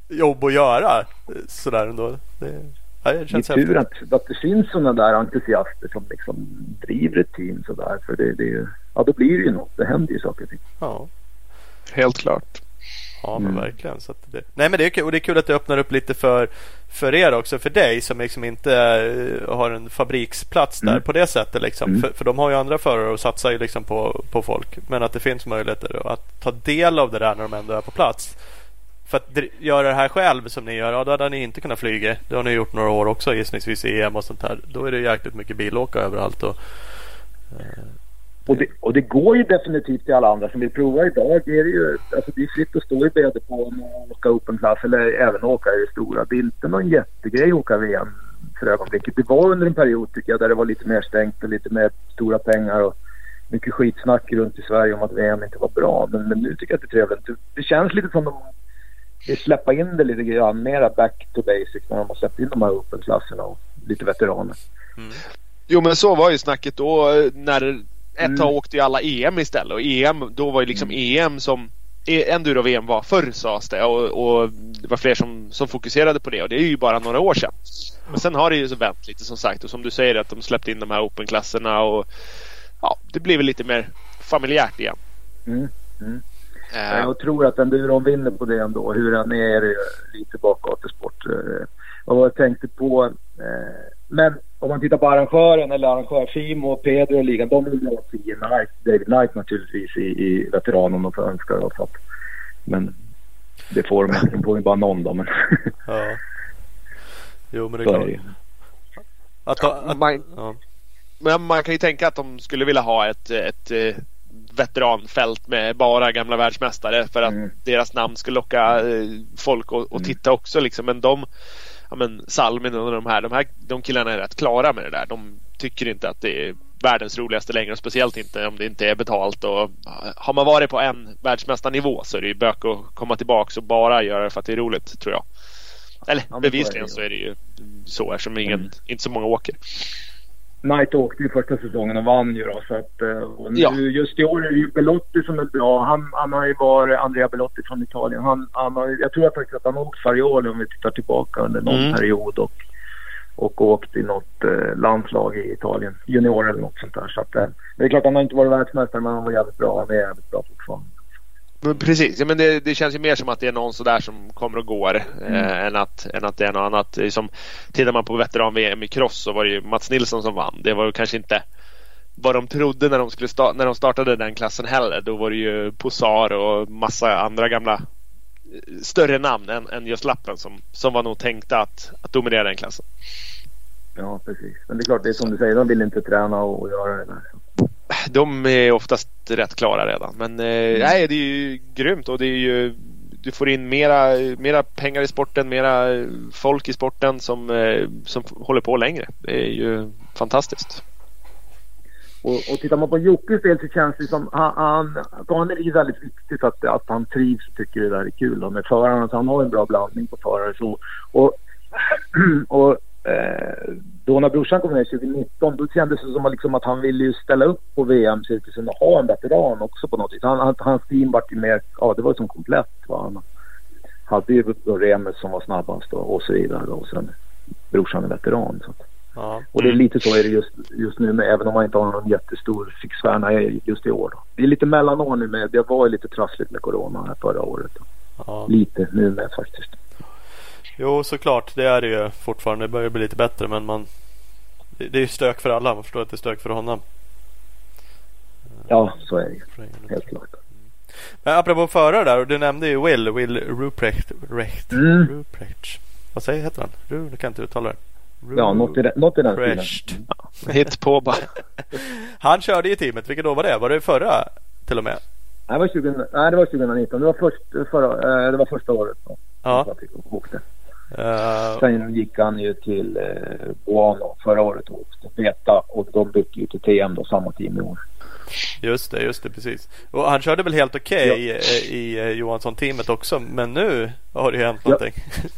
jobb att göra sådär ändå. Det, ja, det känns det är tur att, att det finns sådana där entusiaster som liksom driver ett team sådär för det, det, ja då blir det ju något. Det händer ju saker och ting. Ja. Helt klart. Ja men mm. verkligen. Så det, nej men det är, kul, och det är kul att det öppnar upp lite för, för er också. För dig som liksom inte uh, har en fabriksplats mm. där på det sättet. Liksom. Mm. För, för de har ju andra förare och satsar ju liksom på, på folk. Men att det finns möjligheter att ta del av det där när de ändå är på plats. För att göra det här själv som ni gör, ja, då hade ni inte kunnat flyga. Det har ni gjort några år också gissningsvis i EM och sånt här. Då är det jäkligt mycket bilåka överallt. Och, uh, och det, och det går ju definitivt till alla andra som vill prova idag. Det är ju, alltså det är fritt att stå i bd på och åka open class eller även åka i det stora. Det är inte någon jättegrej att åka VM för ögonblicket. Det var under en period tycker jag där det var lite mer stängt och lite mer stora pengar och mycket skitsnack runt i Sverige om att VM inte var bra. Men, men nu tycker jag att det är trevligt. Det, det känns lite som de vill släppa in det lite grann mera back to basic när de har släppt in de här open-klasserna och lite veteraner. Mm. Jo men så var ju snacket då eh, när ett mm. tag åkte ju alla EM istället och EM, då var ju liksom mm. EM som e- enduro-VM var förr sades det och, och, det var fler som, som fokuserade på det och det är ju bara några år sedan. Men sen har det ju så vänt lite som sagt och som du säger att de släppte in de här open-klasserna och ja, det blir väl lite mer familjärt igen. Mm. Mm. Uh, jag tror att enduron vinner på det ändå. Hur den är, är lite bakgatesport. Uh, vad jag tänkte på. Uh, men om man tittar på arrangören eller arrangörsteam och Pedro och ligan. De vill ha Ian Knight, David Knight naturligtvis i, i veteranen om de får önska. Då, så att, men det får de De får ju bara någon då. Men ja. Jo men det är klart. Att, att, man, ja. Men man kan ju tänka att de skulle vilja ha ett, ett, ett eh, veteranfält med bara gamla världsmästare för att mm. deras namn skulle locka eh, folk att mm. titta också liksom. Men de ja, men Salmin och de här, de här de killarna är rätt klara med det där. De tycker inte att det är världens roligaste längre. Speciellt inte om det inte är betalt. Och har man varit på en världsmästarnivå så är det ju bök att komma tillbaka och bara göra det för att det är roligt tror jag. Eller ja, bevisligen så är det ju så eftersom ingen, mm. inte så många åker. Knight åkte ju första säsongen och vann ju då. Så att, eh, nu, ja. Just i år är det ju Belotti som är bra. Han, han har ju varit, Andrea Belotti från Italien. Han, han har, jag tror faktiskt att han har åkt Farioli om vi tittar tillbaka under någon mm. period. Och, och åkt i något eh, landslag i Italien. Junior eller något sånt där. Så att, eh, det är klart han har inte varit världsmästare men han var jävligt bra. Han är jävligt bra fortfarande. Men precis, ja, men det, det, känns ju mer som att det är någon sådär som kommer och går mm. eh, än, att, än att det är något annat. Som, tittar man på veteran-VM i cross så var det ju Mats Nilsson som vann. Det var ju kanske inte vad de trodde när de, skulle sta- när de startade den klassen heller. Då var det ju Posar och massa andra gamla eh, större namn än, än just Lappen som, som var nog tänkta att, att dominera den klassen. Ja, precis. Men det är klart, det är som du säger, de vill inte träna och, och göra det där de är oftast rätt klara redan. Men eh, mm. nej, det är ju grymt och det är ju du får in mera, mera pengar i sporten, mera folk i sporten som, eh, som håller på längre. Det är ju fantastiskt. Och, och tittar man på Jockes del så känns det som han, han, för han är det väldigt viktigt att, att han trivs och tycker det där är kul då, med förarna. Så han har en bra blandning på förare. Så, och, och Eh, då när brorsan kom ner 2019 då kändes det som liksom att han ville ställa upp på VM-cirkusen och ha en veteran också på något vis. Han, han, hans team vart ju mer, ja det var som komplett. Va? Han hade ju då Remes som var snabbast och, och så vidare och sen brorsan är veteran. Så. Ja. Och det är lite så är det just, just nu med, även om man inte har någon jättestor fixstjärna just i år. Då. Det är lite mellanår nu med, det var lite trassligt med corona här förra året. Ja. Lite nu med faktiskt. Jo, såklart. Det är det ju fortfarande. Det börjar bli lite bättre men man... Det är ju stök för alla. Man förstår att det är stök för honom. Ja, så är det ju. Helt klart. Men apropå förare där. Du nämnde ju Will. Will Ruprecht. Recht, mm. Ruprecht. Vad säger heter han? Ru, nu kan jag inte uttala det. Ru ja, något i, den, något i den stilen. Mm. Hit på bara. han körde i teamet. Vilket år var det? Var det förra till och med? Nej, det var, 20, nej, det var 2019. Det var, först, förra, äh, det var första året. Då. Ja. åkte. Uh, Sen gick han ju till eh, Buano förra året och Beta och de bytte ju till TM då samma team i år. Just det, just det, precis. Och han körde väl helt okej okay ja. i, i eh, Johansson-teamet också. Men nu har det ju hänt ja. någonting.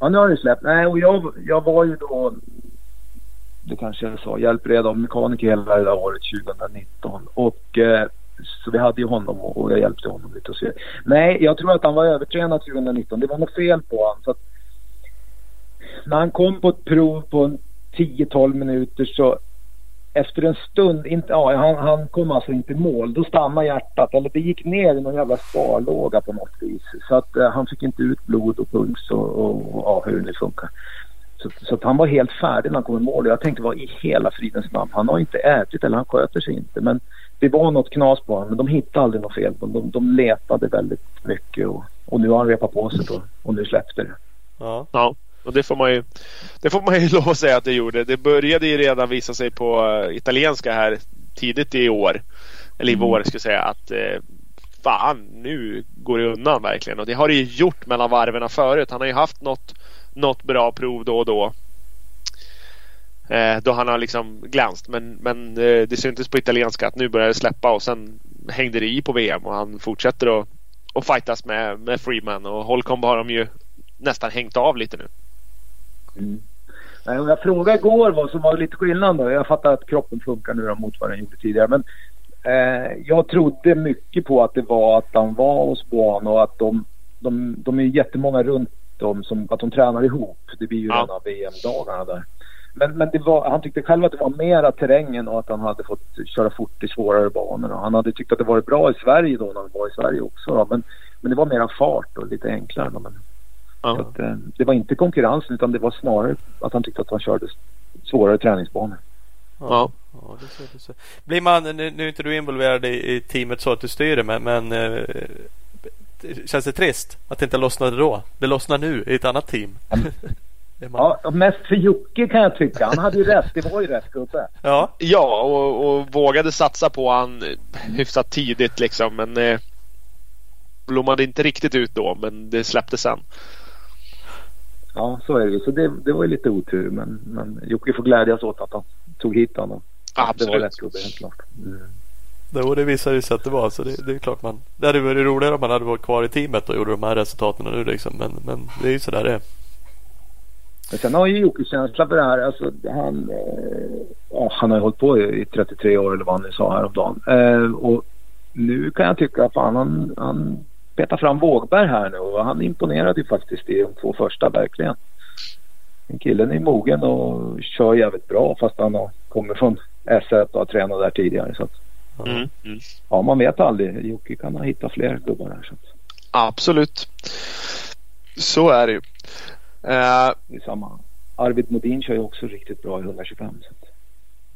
Ja, nu har det släppt. Nej, och jag, jag var ju då, det kanske jag sa, hjälpred av mekaniker hela det där året 2019. Och eh, så vi hade ju honom och jag hjälpte honom lite och så. Nej, jag tror att han var övertränad 2019. Det var något fel på honom. Så att när han kom på ett prov på 10-12 minuter så efter en stund, inte, ja, han, han kom alltså inte i mål. Då stannade hjärtat. Eller det gick ner i någon jävla sparlåga på något vis. Så att uh, han fick inte ut blod och puls och, och, och ja, hur det funkar. Så, så att han var helt färdig när han kom i mål. Jag tänkte vad i hela fridens namn. Han har inte ätit eller han sköter sig inte. Men det var något knas på honom. Men de hittade aldrig något fel. De, de letade väldigt mycket och, och nu har han repat på sig och, och nu släppte det. Ja. ja. Och det får man ju Det får man ju lov att säga att det gjorde. Det började ju redan visa sig på uh, italienska här tidigt i år. Eller i mm. vår ska jag säga att uh, Fan nu går det undan verkligen. Och det har det ju gjort mellan varven förut. Han har ju haft något, något bra prov då och då. Eh, då han har liksom glänst. Men, men eh, det syntes på italienska att nu börjar det släppa och sen hängde det i på VM och han fortsätter att, att fightas med, med Freeman och Holcomb har de ju nästan hängt av lite nu. Mm. Jag frågade igår vad som var lite skillnad då. Jag fattar att kroppen funkar nu mot vad den gjorde tidigare. Men eh, jag trodde mycket på att det var att han var hos Boano och att de, de, de är jättemånga runt dem som att de tränar ihop. Det blir ju ja. rena VM-dagarna där. Men, men var, han tyckte själv att det var mera terrängen och att han hade fått köra fort i svårare banor. Han hade tyckt att det varit bra i Sverige då när han var i Sverige också. Då. Men, men det var mera fart och lite enklare. Då. Men, ja. att, eh, det var inte konkurrensen utan det var snarare att han tyckte att han körde svårare träningsbanor. Ja. ja det ser, det ser. Blir man, nu, nu är inte du involverad i, i teamet så att du styr det men, men eh, känns det trist att det inte lossnade då? Det lossnar nu i ett annat team. Ja, mest för Jocke kan jag tycka. Han hade ju rätt. Det var ju rätt gubbe. Ja, ja och, och vågade satsa på han hyfsat tidigt liksom. Men eh, blommade inte riktigt ut då. Men det släppte sen. Ja, så är det ju. Så det, det var ju lite otur. Men, men Jocke får glädjas åt att han tog hit honom. Absolut. Det var rätt gubbe helt klart. Mm. Jo, det visade sig att det var. Så det, det, är klart man. Det hade varit roligare om man hade varit kvar i teamet och gjorde de här resultaten nu liksom. Men, men det är ju sådär det är. Men sen har ju Jocke känsla för det här. Alltså, han, eh, han har ju hållit på i 33 år eller vad han nu sa häromdagen. Eh, och nu kan jag tycka att han, han petar fram Vågberg här nu och han imponerade ju faktiskt i de två första verkligen. Killen är mogen och kör jävligt bra fast han har kommit från S1 och har tränat där tidigare. Så att, mm, mm. Ja, man vet aldrig. Jocke kan ha hittat fler gubbar där. Så att. Absolut. Så är det ju. Uh, det är samma. Arvid Modin kör ju också riktigt bra i 125. Så.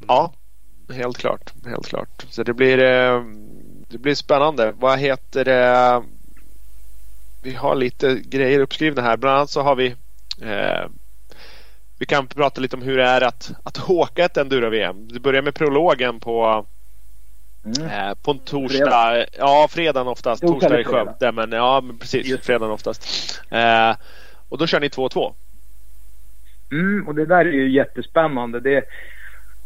Ja, helt klart. Helt klart. Så det blir, eh, det blir spännande. Vad heter det? Vi har lite grejer uppskrivna här. Bland annat så har vi eh, vi kan prata lite om hur det är att, att åka ett enduro-VM. Det börjar med prologen på mm. eh, på en torsdag. Fredag. Ja, fredagen oftast. Torsdag i Skövde. Men ja, men precis. Fredagen oftast. Eh, och då kör ni 2-2. Mm, och det där är ju jättespännande. Det,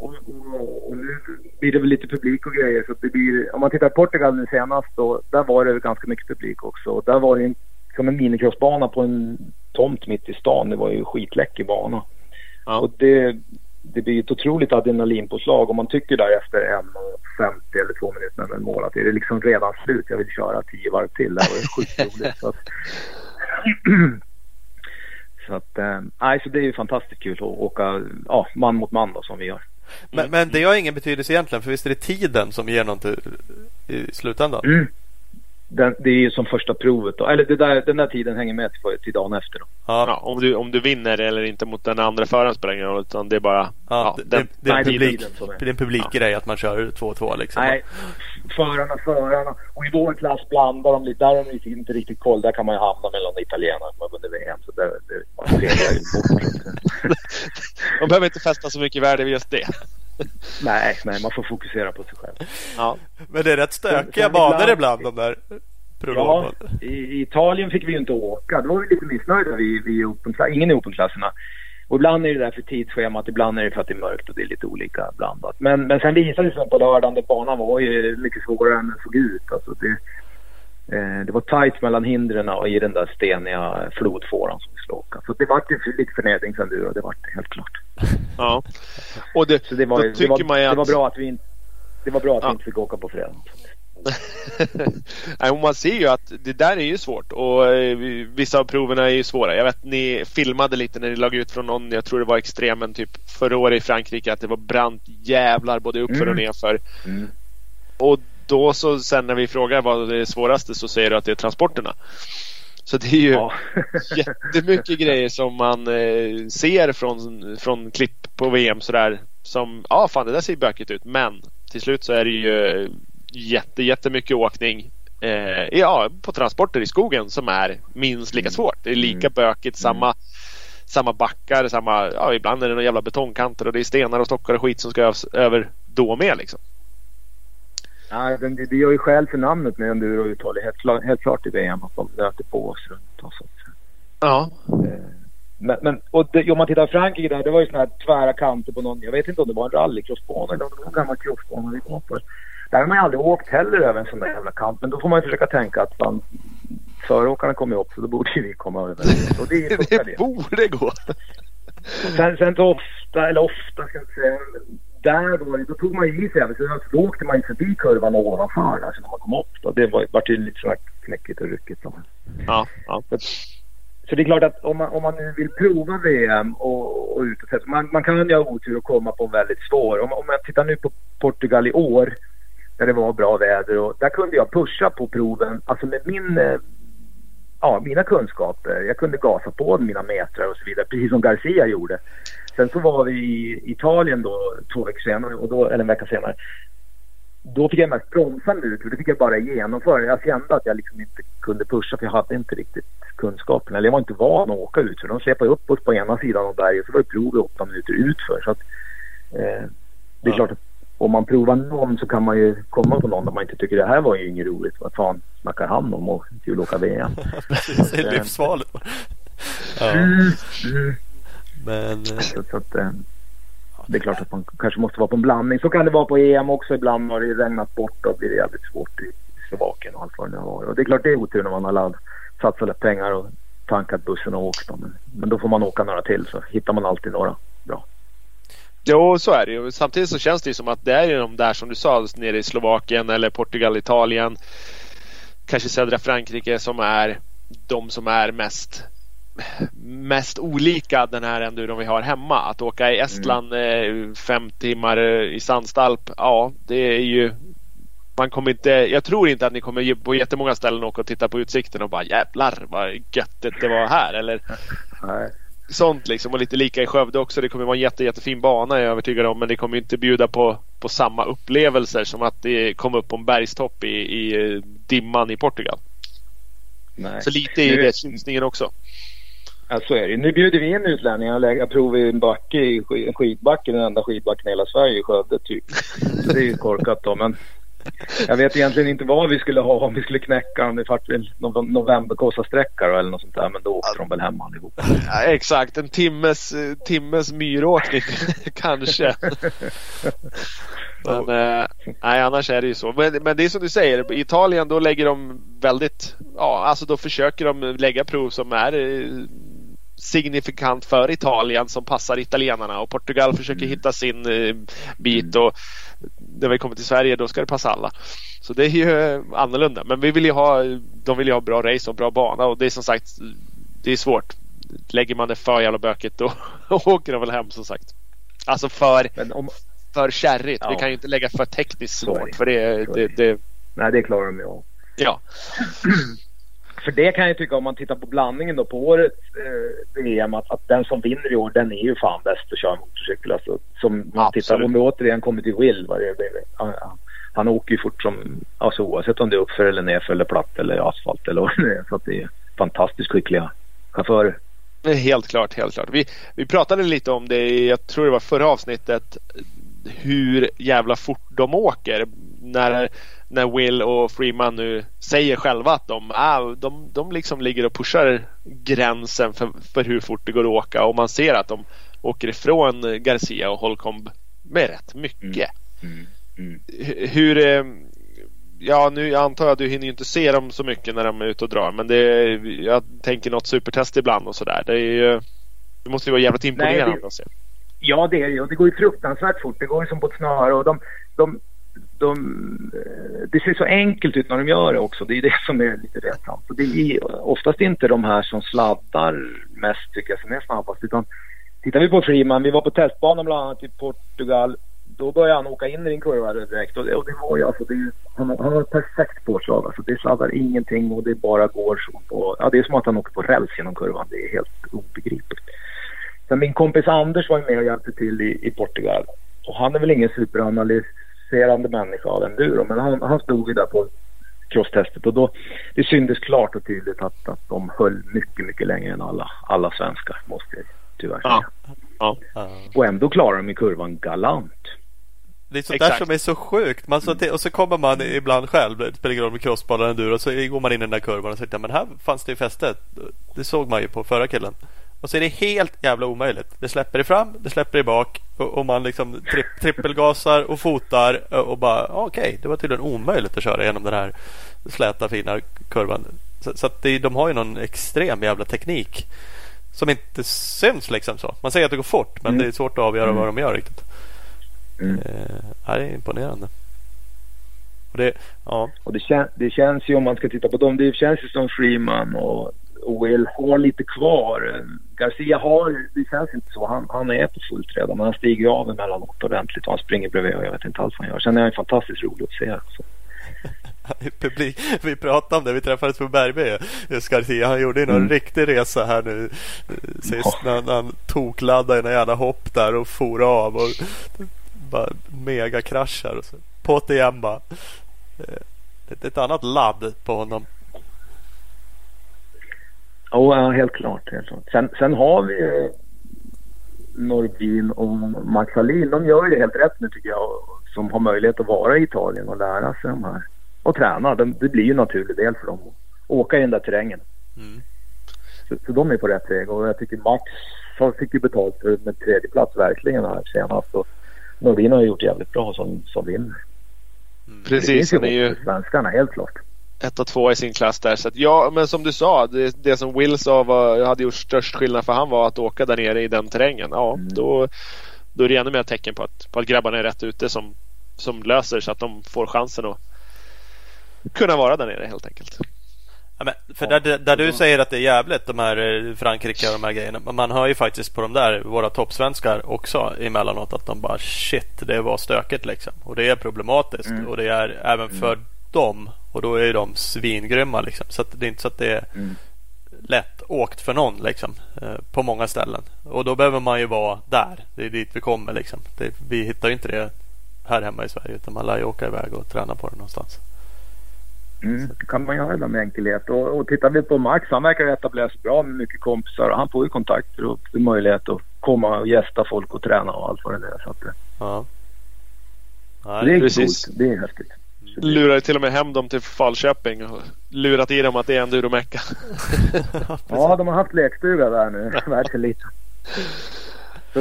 och, och, och, nu blir det väl lite publik och grejer. Så det blir, om man tittar på Portugal nu senast då, där var det ganska mycket publik också. Och där var det en, som en minicrossbana på en tomt mitt i stan. Det var ju skitläcker bana. Ja. Och det, det blir ett otroligt adrenalinpåslag om man tycker där efter 1.50 eller två minuter med mål att det är liksom redan slut. Jag vill köra tio varv till. Det var sjukt roligt. Så att, Så att, eh, så det är ju fantastiskt kul att åka ja, man mot man då som vi gör. Men, men det har ingen betydelse egentligen för visst är det tiden som ger något i slutändan? Mm den, det är ju som första provet då. Eller där, den där tiden hänger med till, till dagen efter då. Ja. ja. om, du, om du vinner eller inte mot den andra föraren spelar ingen roll. Utan det är bara... Ja, det, den, det, är en publik, det är en publikgrej ja. att man kör 2-2 liksom. Nej, förarna, förarna. Och i vår klass blandar de lite. Där har de inte riktigt koll. Där kan man ju hamna mellan italienarna som har vunnit VM. Så det, det, man, man behöver inte fästa så mycket värde vid just det. nej, nej, man får fokusera på sig själv. Ja. Men det är rätt stökiga banor ibland, ibland de där Ja, i Italien fick vi ju inte åka. Då var vi lite missnöjda vi, vi open, ingen i openklasserna. Och ibland är det därför tidsschemat, ibland är det för att det är mörkt och det är lite olika blandat. Men, men sen visade det sig på lördagen att banan var ju mycket svårare än den såg ut. Alltså det, det var tajt mellan hindren och i den där steniga flodfåran som vi skulle åka. Så det var lite förnedringsenduro, det var det helt klart. Ja, och det, Så det var, det var, man att... det var bra att vi, det var bra att ja. vi inte fick åka på fredag. Nej, man ser ju att det där är ju svårt och eh, vissa av proverna är ju svåra. Jag vet ni filmade lite när ni lag ut från någon, jag tror det var extremen typ förra året i Frankrike att det var brant jävlar både uppför och Mm. nerför. Mm. Och då så sen när vi frågar vad det är svåraste så säger du att det är transporterna. Så det är ju Ja. jättemycket grejer som man eh, ser från, från klipp på VM sådär. Som, ja fan det där ser bökigt ut. Men till slut så är det ju jätte, jättemycket åkning. Eh, ja, på transporter i skogen som är minst lika svårt. Det är lika Mm. bökigt, samma, samma backar, samma, ja ibland är det några jävla betongkanter och det är stenar och stockar och skit som ska över då med liksom. Ja, det, det gör ju skäl för namnet med enduro-uthållighet. Helt, helt klart i VM att de nöter på oss runt oss. Ja. Eh, Men, men och det, om man tittar Frankrike där, det var ju såna här tvära kanter på någon, jag vet inte om det var en rallycrossbana eller om det var en gammal crossbana vi var på. Där har man ju aldrig åkt heller över en sån där jävla kant. Men då får man ju försöka tänka att fan, föråkarna kommer upp så då borde ju vi komma över. Och Det det. borde gå. Sen, sen så ofta, eller ofta ska jag inte säga, där var det, då tog man ju i sig även, så då åkte man ju förbi kurvan ovanför alltså när man kom upp. Då. Det var, var ju lite sådär knäckigt och ryckigt. Då. Ja, ja. Så det är klart att om man, om man nu vill prova VM och, och ut och testa, man, man kan ju ha otur och komma på en väldigt svår. Om, om jag tittar nu på Portugal i år, där det var bra väder och där kunde jag pusha på proven, alltså med min, eh, ja, mina kunskaper. Jag kunde gasa på mina metrar och så vidare, precis som Garcia gjorde. Sen så var vi i Italien då två veckor senare, och då, eller en vecka senare. Då fick jag mest bromsa nu, för det fick jag bara genomföra. Jag kände att jag liksom inte kunde pusha för jag hade inte riktigt kunskapen. Eller jag var inte van att åka ut för de släpade upp oss på ena sidan av berget så var det prov i åtta minuter utför. Så att, eh, det är Ja. klart att om man provar någon så kan man ju komma på någon där man inte tycker det här var ju inget roligt. Vad fan snackar han om och kul att åka VM? Precis, det är livsfarligt. Ja, Mm, mm. Men eh, Så, så att, eh, det är klart att man kanske måste vara på en blandning. Så kan det vara på EM också. Ibland har det regnat bort och blir det jävligt svårt i Slovakien och allt vad det nu har. Och det är klart det är otur när man har ladd, satsat lite pengar och tankat bussen och åkt. Men, men då får man åka några till så hittar man alltid några bra. Jo, så är det ju. Samtidigt så känns det ju som att det är ju de där som du sa nere i Slovakien eller Portugal, Italien. Kanske södra Frankrike som är de som är mest mest olika den här enduron vi har hemma. Att åka i Estland eh, fem timmar eh, i Sandstalp. Ja, det är ju man kommer inte, jag tror inte att ni kommer på jättemånga ställen åka och titta på utsikten och bara jävlar vad göttigt det var här. Eller Nej. sånt liksom och lite lika i Skövde också. Det kommer vara en jätte, jättefin bana är jag övertygad om men det kommer inte bjuda på, på samma upplevelser som att det kom upp på en bergstopp i, i eh, dimman i Portugal. Nej. Så lite Nu- det tjusningen också. Ja, så är det. Nu bjuder vi in utlänningar och lägger prov i en backe, i en skidbacke, den enda skidbacken i hela Sverige, i Skövde typ. Så det är ju korkat då. Men jag vet egentligen inte vad vi skulle ha om vi skulle knäcka dem. Det vart väl någon Novemberkåsasträcka eller något sånt där. Men då åkte de väl hem allihop. Ja, exakt, en timmes, timmes myråkning kanske. Men eh, nej, annars är det ju så. Men, men det är som du säger, i Italien då lägger de väldigt, ja alltså då försöker de lägga prov som är eh, signifikant för Italien som passar italienarna och Portugal försöker hitta sin eh, bit och när vi kommer till Sverige då ska det passa alla. Så det är ju eh, annorlunda. Men vi vill ju ha, de vill ju ha bra race och bra bana och det är som sagt det är svårt. Lägger man det för jävla bökigt då åker de väl hem som sagt. Alltså för, om, för kärrigt. Vi Ja. kan ju inte lägga för tekniskt svårt för det, det. det nej, det klarar de ju av. ja. För det kan jag tycka om man tittar på blandningen då på årets eh, VM att, att den som vinner i år den är ju fan bäst att köra motorcykel. Alltså, som man Absolut. tittar, om vi återigen kommer till Will. Vad det, han, han- åker ju fort som, alltså oavsett om det är uppför eller nerför eller platt eller asfalt eller vad det är. Så att det är fantastiskt skickliga chaufförer. Är Helt klart, helt klart. Vi, vi pratade lite om det i, jag tror det var förra avsnittet, hur jävla fort de åker. När, när Will och Freeman nu säger själva att de, ah, de, de liksom ligger och pushar gränsen för, för hur fort det går att åka och man ser att de åker ifrån Garcia och Holcomb med rätt mycket. H- Hur, eh, ja nu antar jag att du hinner ju inte se dem så mycket när de är ute och drar men det, jag tänker något supertest ibland och sådär. Det, är det måste ju vara jävligt imponerande det- att se. Ja, det är det. Och det går ju fruktansvärt fort. Det går ju som på ett snöre. Och de, de, de, eh, det ser så enkelt ut när de gör det också. Det är det som är lite retsamt. Det är oftast inte de här som sladdar mest tycker jag som är snabbast. Utan tittar vi på Freeman, vi var på testbanan bland annat i Portugal. Då började han åka in i en kurva direkt och det, och det var ju alltså, det, han, han har ett perfekt påslag. Alltså, det sladdar ingenting och det bara går så på, ja det är som att han åker på räls genom kurvan. Det är helt obegripligt. Sen min kompis Anders var med och hjälpte till i, i Portugal. Och han är väl ingen superanalyserande människa av enduro men han, han stod ju där på crosstestet och då det syntes klart och tydligt att, att de höll mycket, mycket längre än alla, alla svenskar måste jag tyvärr säga. Ja. Ja. Och ändå klarar de i kurvan galant. Det är sånt Exakt. där som är så sjukt. Man, så, och så kommer man ibland själv, det spelar ingen roll med crossbar eller enduro, och så går man in i den där kurvan och säger men här fanns det ju fäste. Det såg man ju på förra killen. Och så är det helt jävla omöjligt. Det släpper i fram, det släpper i bak och, och man liksom tri, trippelgasar och fotar och bara okej, okay, det var tydligen omöjligt att köra genom den här släta fina kurvan. Så, så det, de har ju någon extrem jävla teknik som inte syns liksom så. Man säger att det går fort men Mm. det är svårt att avgöra Mm. vad de gör riktigt. Mm. Eh, det är imponerande. Och det, ja, Och det, kän, det känns ju om man ska titta på dem, det känns ju som Freeman och Will har lite kvar. Garcia har, det känns inte så. Han, han är på fullt redan men han stiger av emellanåt ordentligt och han springer bredvid och jag vet inte alls vad han gör. Sen är han fantastiskt rolig att se. Så. publik. Vi pratade om det. Vi träffades på Bergby. Just Garcia. Han gjorde ju någon Mm. riktig resa här nu eh, sist Ja. när, när han tokladdade en jävla hopp där och for av och bara megakraschar. Och så. På det igen bara. Eh, Ett, ett annat ladd på honom. Oh, ja, helt klart. Helt klart. Sen, sen har vi ju Norbin och Max Hallin. De gör ju det helt rätt nu tycker jag. Som har möjlighet att vara i Italien och lära sig de här. Och träna. De, det blir ju en naturlig del för dem. att Åka i den där terrängen. Mm. Så, så de är på rätt väg. Och jag tycker Max har- fick ju betalt för med tredje plats verkligen här senast. Och Norbin har ju gjort jävligt bra som, som vinner. Det Precis, finns han är ju ju svenskarna helt klart. Ett och två i sin klass där. Så att, ja, men som du sa, det, det som Will sa var, hade gjort störst skillnad för han var att åka där nere i den terrängen. Ja, Mm. då, då är det ännu mer tecken på att, på att grabbarna är rätt ute som, som löser så att de får chansen att kunna vara där nere helt enkelt. Ja, men för där, där du säger att det är jävligt de här eh, Frankrike och de här grejerna. Men man hör ju faktiskt på de där våra toppsvenskar också emellanåt att de bara shit det var stökigt liksom. Och det är problematiskt Mm. och det är även för dem. Och då är ju de svingrymma liksom. Så att det är inte så att det är Mm. lätt åkt för någon liksom. eh, På många ställen. Och då behöver man ju vara där. Det är dit vi kommer liksom. Det, vi hittar ju inte det här hemma i Sverige utan man lär ju åka iväg och träna på det någonstans. Mm, det kan man göra med enkelhet. Och, och tittar vi på Max, han verkar etablera sig bra med mycket kompisar. Och han får ju kontakter och möjlighet att komma och gästa folk och träna och allt vad det är. Så att, det, Ja. Ja, det är precis. coolt. Det är häftigt. Lurar till och med hem dem till Falköping och lurat i dem att det är en duromecka. Ja, de har haft lekstuga där nu. Verkar lite.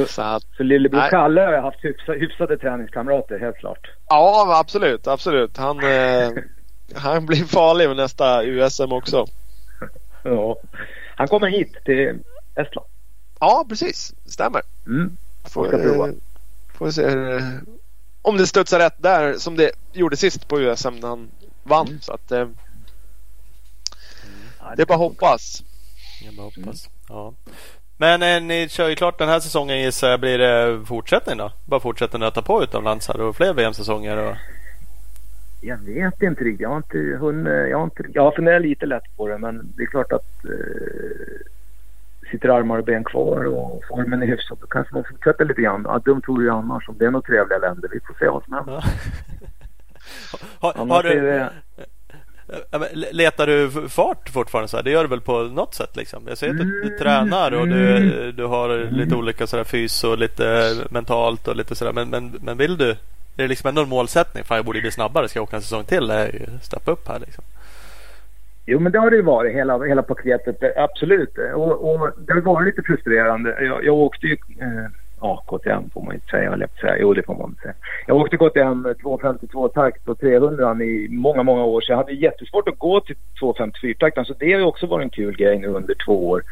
Så att, Så lillebror Nej. Kalle har ju haft hyfsa, hyfsade träningskamrater, helt klart. ja, absolut, absolut. Han, eh, han blir farlig med nästa USM också. Ja. Han kommer hit till Estland. Ja, precis. Stämmer. Mm. Får, ska prova. eh, får se hur, om det studsar rätt där som det gjorde sist på USM när han vann. Mm. Så att, eh, Ja, det är bara hoppas. Jag bara hoppas. Ja. Men eh, ni kör ju klart den här säsongen gissar jag. Blir det fortsättning då? Bara fortsätta nöta på utomlands här och fler VM-säsonger? Och... Jag vet inte riktigt. Jag har inte hunnit. Jag har, inte, jag har funderat lite lätt på det men det är klart att eh, sitter armar och ben kvar och formen är hyfsad då kanske man fortsätter lite grann. Ja, dumt vore ju annars om det är några trevliga länder. Vi får se vad som händer. Har, har du, det, letar du fart fortfarande? Så här? Det gör du väl på något sätt? Liksom? Jag ser att du, du Mm, tränar och du, mm. du har lite olika sådär fys och lite mentalt och lite sådär. Men, men, men vill du? Är det liksom ändå en målsättning? Fan jag borde bli snabbare. Ska jag åka en säsong till? Steppa upp här liksom. Jo, men det har det ju varit, hela, hela paketet. eh, Absolut. Och, och det har varit lite frustrerande. Jag, jag åkte ju... Eh, ja, KTM får man inte säga, jag säga. Jo, det får man inte säga. Jag åkte KTM 252-takt och 300 i många, många år. Så jag hade jättesvårt att gå till 254-takten. Så det har ju också varit en kul grej nu under två år.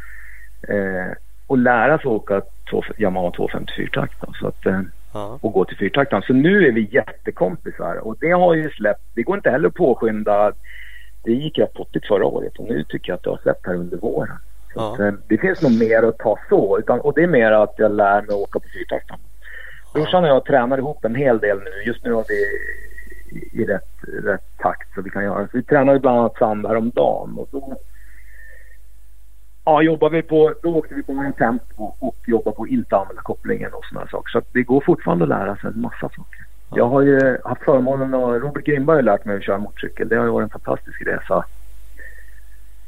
Eh, och lära sig åka två, Yamaha 254-takt. Så att, eh, Ja. Och gå till fyrtaktaren. Så nu är vi jättekompisar och det har ju släppt. Det går inte heller att påskynda. Det gick rätt pottigt förra året och nu tycker jag att det har släppt här under våren. Ja. Att, eh, det finns nog mer att ta så. Utan, och det är mer att jag lär mig att åka på fyrtaktaren. Brorsan och jag tränar ihop en hel del nu. Just nu har vi i rätt, rätt takt så vi kan göra. Så vi tränar bland annat sand häromdagen. Och då, ja, jobbar vi på, då åkte vi på en tempo och jobbar på inte använda kopplingen och sådana saker. Så det går fortfarande att lära sig en massa saker. Ja. Jag har ju haft förmånen och Robert Grimberg har lärt mig att köra motorcykel. Det har ju varit en fantastisk resa.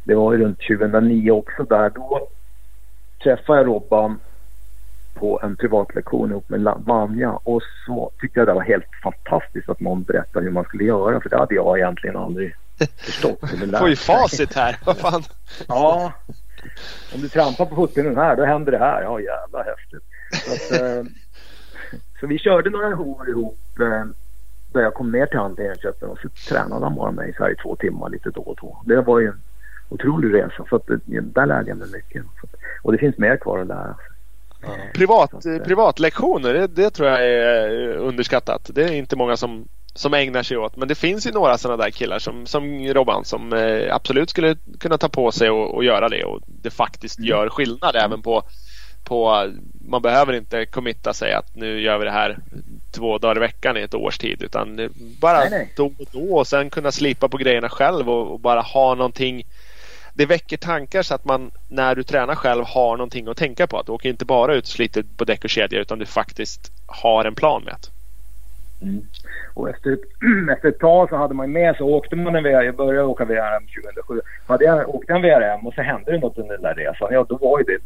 Det var ju runt 2009 också där. Då träffade jag Robban på en privatlektion ihop med Vanja och så tyckte jag det var helt fantastiskt att någon berättade hur man skulle göra för det hade jag egentligen aldrig förstått. Får ju facit här, vad fan. Ja, om du trampar på fotpinnen här då händer det här. Ja jävla häftigt. Så, att, eh, så vi körde några år ihop där jag kom ner till honom till Enköping och så tränade han bara mig så här i två timmar lite då och då. Det var ju en otrolig resa så att, där lärde jag mig mycket. Och det finns mer kvar att lära sig. Privat, eh, privatlektioner, det, det, tror jag är eh, underskattat. Det är inte många som, som ägnar sig åt. Men det finns ju några sådana där killar som, som Robban som eh, absolut skulle kunna ta på sig och, och göra det och det faktiskt mm. gör skillnad även på, på man behöver inte committa sig att nu gör vi det här två dagar i veckan i ett års tid utan bara nej, nej. då och då och sen kunna slipa på grejerna själv och, och bara ha någonting det väcker tankar så att man när du tränar själv har någonting att tänka på. Att du åker inte bara ut och sliter på däck och kedja utan du faktiskt har en plan med det. Mm. Och efter, efter ett tag så hade man med så åkte man en VRM, jag började åka VRM 2007. Hade jag åkt en VRM och så hände det något under den där resan, ja då var ju det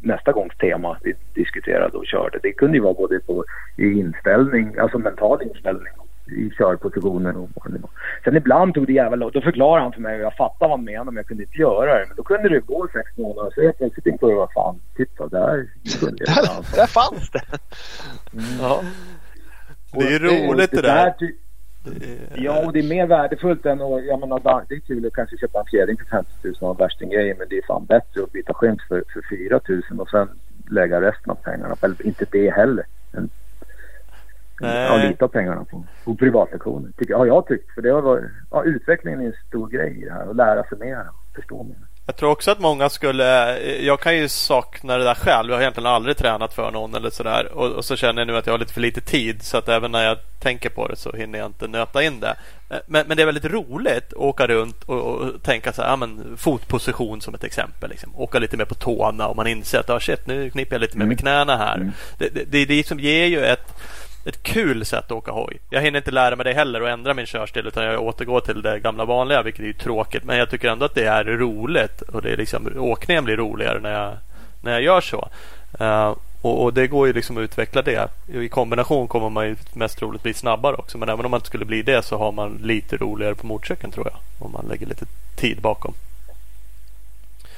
nästa gångs tema vi diskuterade och körde. Det kunde ju vara både på i inställning, alltså mental inställning i körpositioner och var. Sen ibland tog det jävla Då förklarade han för mig och jag fattade vad han menade men jag kunde inte göra det. Men då kunde det gå sex månader så jag plötsligt tänkte jag vad fan, titta där kunde jag. där, där fanns det! Mm. Ja. Det är roligt det, det där. Ja, och det är mer värdefullt än att, jag menar, det är kul att kanske köpa en fjädring för 50 000 och värstinggrejer men det är fan bättre att byta skins för, för 4 000 och sen lägga resten av pengarna på, eller inte det heller. Men Ja, lite av pengarna på, på privatlektioner. Tycker, har jag tyckt. För det har varit, ja, utvecklingen är en stor grej i det här. Att lära sig mer förstå mer. Jag tror också att många skulle... Jag kan ju sakna det där själv. Jag har egentligen aldrig tränat för någon eller sådär. Och, och, så känner jag nu att jag har lite för lite tid. Så att även när jag tänker på det så hinner jag inte nöta in det. Men, men det är väldigt roligt att åka runt och, och tänka så här, ja, men, fotposition som ett exempel. Liksom. Åka lite mer på tårna och man inser att ah, shit, nu kniper jag lite mer med mm. knäna här. Mm. Det, det, det, det liksom ger ju ett ett kul sätt att åka hoj. Jag hinner inte lära mig det heller och ändra min körstil utan jag återgår till det gamla vanliga vilket är tråkigt. Men jag tycker ändå att det är roligt och det är liksom, åkningen blir roligare när jag, när jag gör så. Uh, och, och, det går ju liksom att utveckla det. I kombination kommer man ju mest troligt bli snabbare också. Men även om man inte skulle bli det så har man lite roligare på motorcykeln tror jag. Om man lägger lite tid bakom.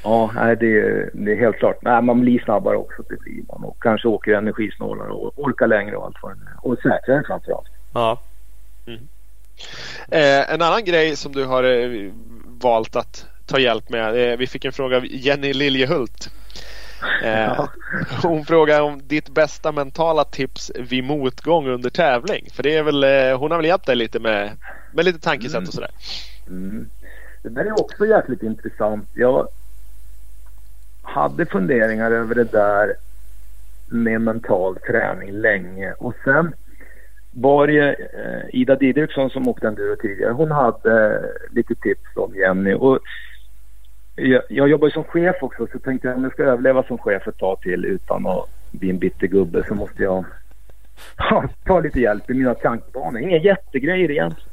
Ja, nej, det, är, det är helt klart. Nej, man blir snabbare också, det blir man. Och kanske åker energisnålare och orkar längre och allt vad det är. Och säkrare framförallt. Ja. Mm. Eh, en annan grej som du har eh, valt att ta hjälp med. Eh, vi fick en fråga av Jenny Liljehult. Eh, hon frågar om ditt bästa mentala tips vid motgång under tävling. För det är väl, eh, hon har väl hjälpt dig lite med, med lite tankesätt och mm. sådär. Mm. Det där är också jäkligt intressant. Jag hade funderingar över det där med mental träning länge och sen var det eh, Ida Didriksson som åkte enduro tidigare. Hon hade eh, lite tips om Jenny. Och jag, jag jobbar ju som chef också så tänkte jag om jag ska överleva som chef ett tag till utan att bli en bitter gubbe så måste jag ja, ta lite hjälp i mina tankebanor. Inga jättegrejer egentligen.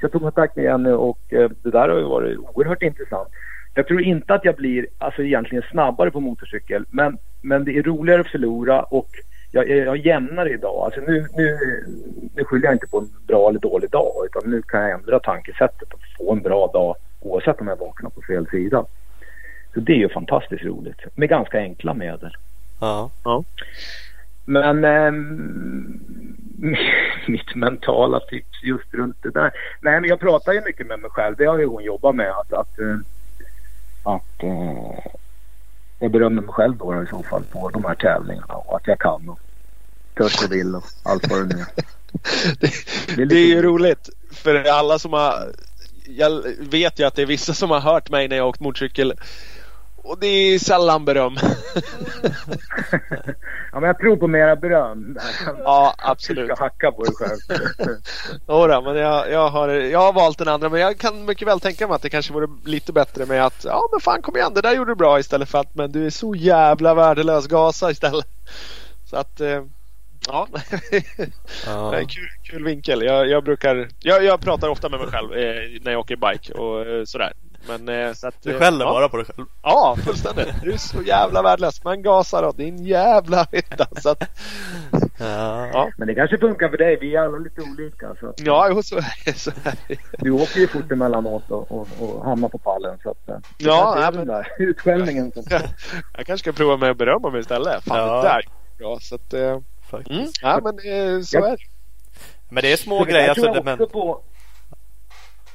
Så jag tog kontakt med Jenny och eh, det där har ju varit oerhört intressant. Jag tror inte att jag blir alltså, egentligen snabbare på motorcykel men, men det är roligare att förlora och jag, jag, jag jämnare idag. Alltså nu, nu, nu skyller jag inte på en bra eller dålig dag utan nu kan jag ändra tankesättet och få en bra dag oavsett om jag vaknar på fel sida. Så det är ju fantastiskt roligt med ganska enkla medel. Ja. ja. Men eh, mitt mentala tips just runt det där. Nej men jag pratar ju mycket med mig själv. Det har ju hon jobbat med. Att, att eh, att eh, jag berömmer mig själv då i så fall på de här tävlingarna och att jag kan. Och törs och vill och allt vad det nu är. det, det, det är ju roligt för alla som har jag vet ju att det är vissa som har hört mig när jag åkt motorcykel och det är sällan beröm. ja, men jag tror på mera beröm. ja, absolut. Du ska hacka på dig själv. Jodå, men jag, jag, har, jag har valt den andra. Men jag kan mycket väl tänka mig att det kanske vore lite bättre med att ja, men fan kom igen, det där gjorde du bra istället för att men du är så jävla värdelös, gasa istället. Så att eh, Ja, ja. kul, kul vinkel. Jag, jag brukar, jag, jag, pratar ofta med mig själv eh, när jag åker bike och eh, sådär. Men, eh, så att, du skäller ja. bara på dig själv? Ja, fullständigt. Du är så jävla värdelös. Men gasar då, din jävla fitta. Så att, ja. ja. Men det kanske funkar för dig. Vi är alla lite olika. Så att, ja, jo, så är det. Så är det. Du åker ju fort emellanåt och, och, och hamnar på pallen. Så att, ja, det är den där utskällningen. Som... jag kanske ska prova med att berömma mig istället. Fan, ja. det där bra. Så att, mm, ja, men så är det. Men det är små grejer. Alltså, det, men... på...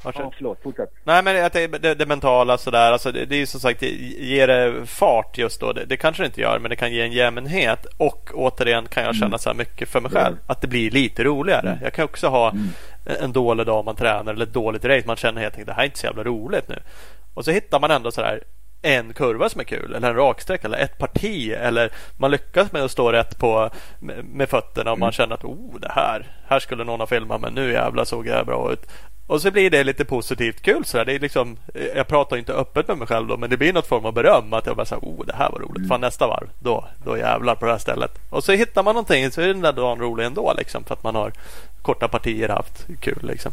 Ja, förlåt, fortsätt. Nej, men det, det, det mentala sådär. Alltså, det, det är ju som sagt, ger det fart just då. Det, det, kanske det inte gör, men det kan ge en jämnhet. Och återigen kan jag känna mm. så här mycket för mig själv. Att det blir lite roligare. Mm. Jag kan också ha mm. en dålig dag man tränar eller ett dåligt race. Man känner helt enkelt det här är inte så jävla roligt nu. Och så hittar man ändå så här en kurva som är kul eller en raksträcka eller ett parti eller man lyckas med att stå rätt på med fötterna och man mm. känner att oh, det här, här skulle någon ha filmat men nu jävlar såg jag bra ut. Och så blir det lite positivt kul. Så det är liksom, jag pratar inte öppet med mig själv då, men det blir något form av beröm. Att jag bara säger, oh det här var roligt. Mm. Fan nästa varv, då, då jävlar på det här stället. Och så hittar man någonting så är den där dagen rolig ändå. Liksom, för att man har korta partier haft kul. Liksom.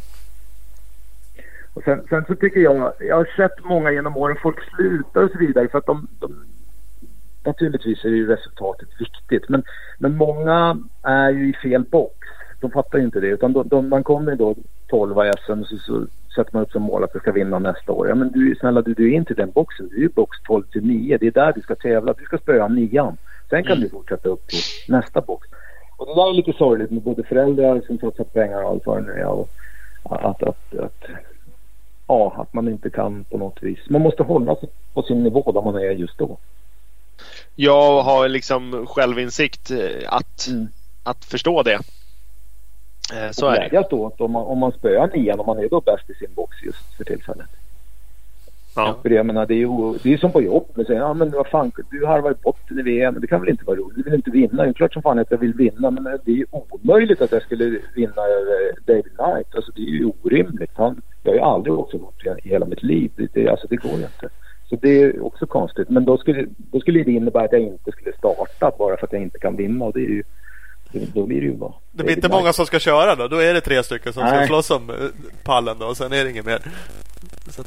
Och sen, sen, så tycker jag, jag har sett många genom åren, folk slutar och så vidare för att de, de naturligtvis är ju resultatet viktigt men, men många är ju i fel box. De fattar ju inte det utan de, de, man kommer då 12 i SM och så, så sätter man upp som mål att du ska vinna nästa år. Ja men du, snälla du, du är inte i den boxen. Du är i box 12 till 9. Det är där du ska tävla. Du ska spöa nian. Sen kan mm. du fortsätta upp till nästa box. Och det där är lite sorgligt med både föräldrar som satsar pengar och allt vad det nu är. Att, att, att, ja, att man inte kan på något vis. Man måste hålla sig på sin nivå där man är just då. Jag har liksom självinsikt eh, att, mm. att förstå det. Eh, så och är det. då om man, om man spöar nian, om man är då bäst i sin box just för tillfället. Ja. För jag menar, det är ju det är som på jobb. Man säger, ja men vad fan, du harvar i botten i VM. Det kan väl inte vara roligt? Du vill inte vinna. Det är klart som fan att jag vill vinna. Men det är ju omöjligt att jag skulle vinna över David Knight. Alltså det är ju orimligt. Han, jag har ju aldrig också gjort det i hela mitt liv. Det, det, alltså det går ju inte. Så det är också konstigt. Men då skulle, då skulle det innebära att jag inte skulle starta bara för att jag inte kan vinna. Och det är ju då blir det ju bara... Det blir inte många som ska köra då? Då är det tre stycken som Nej. ska slåss om eh, pallen då och sen är det inget mer?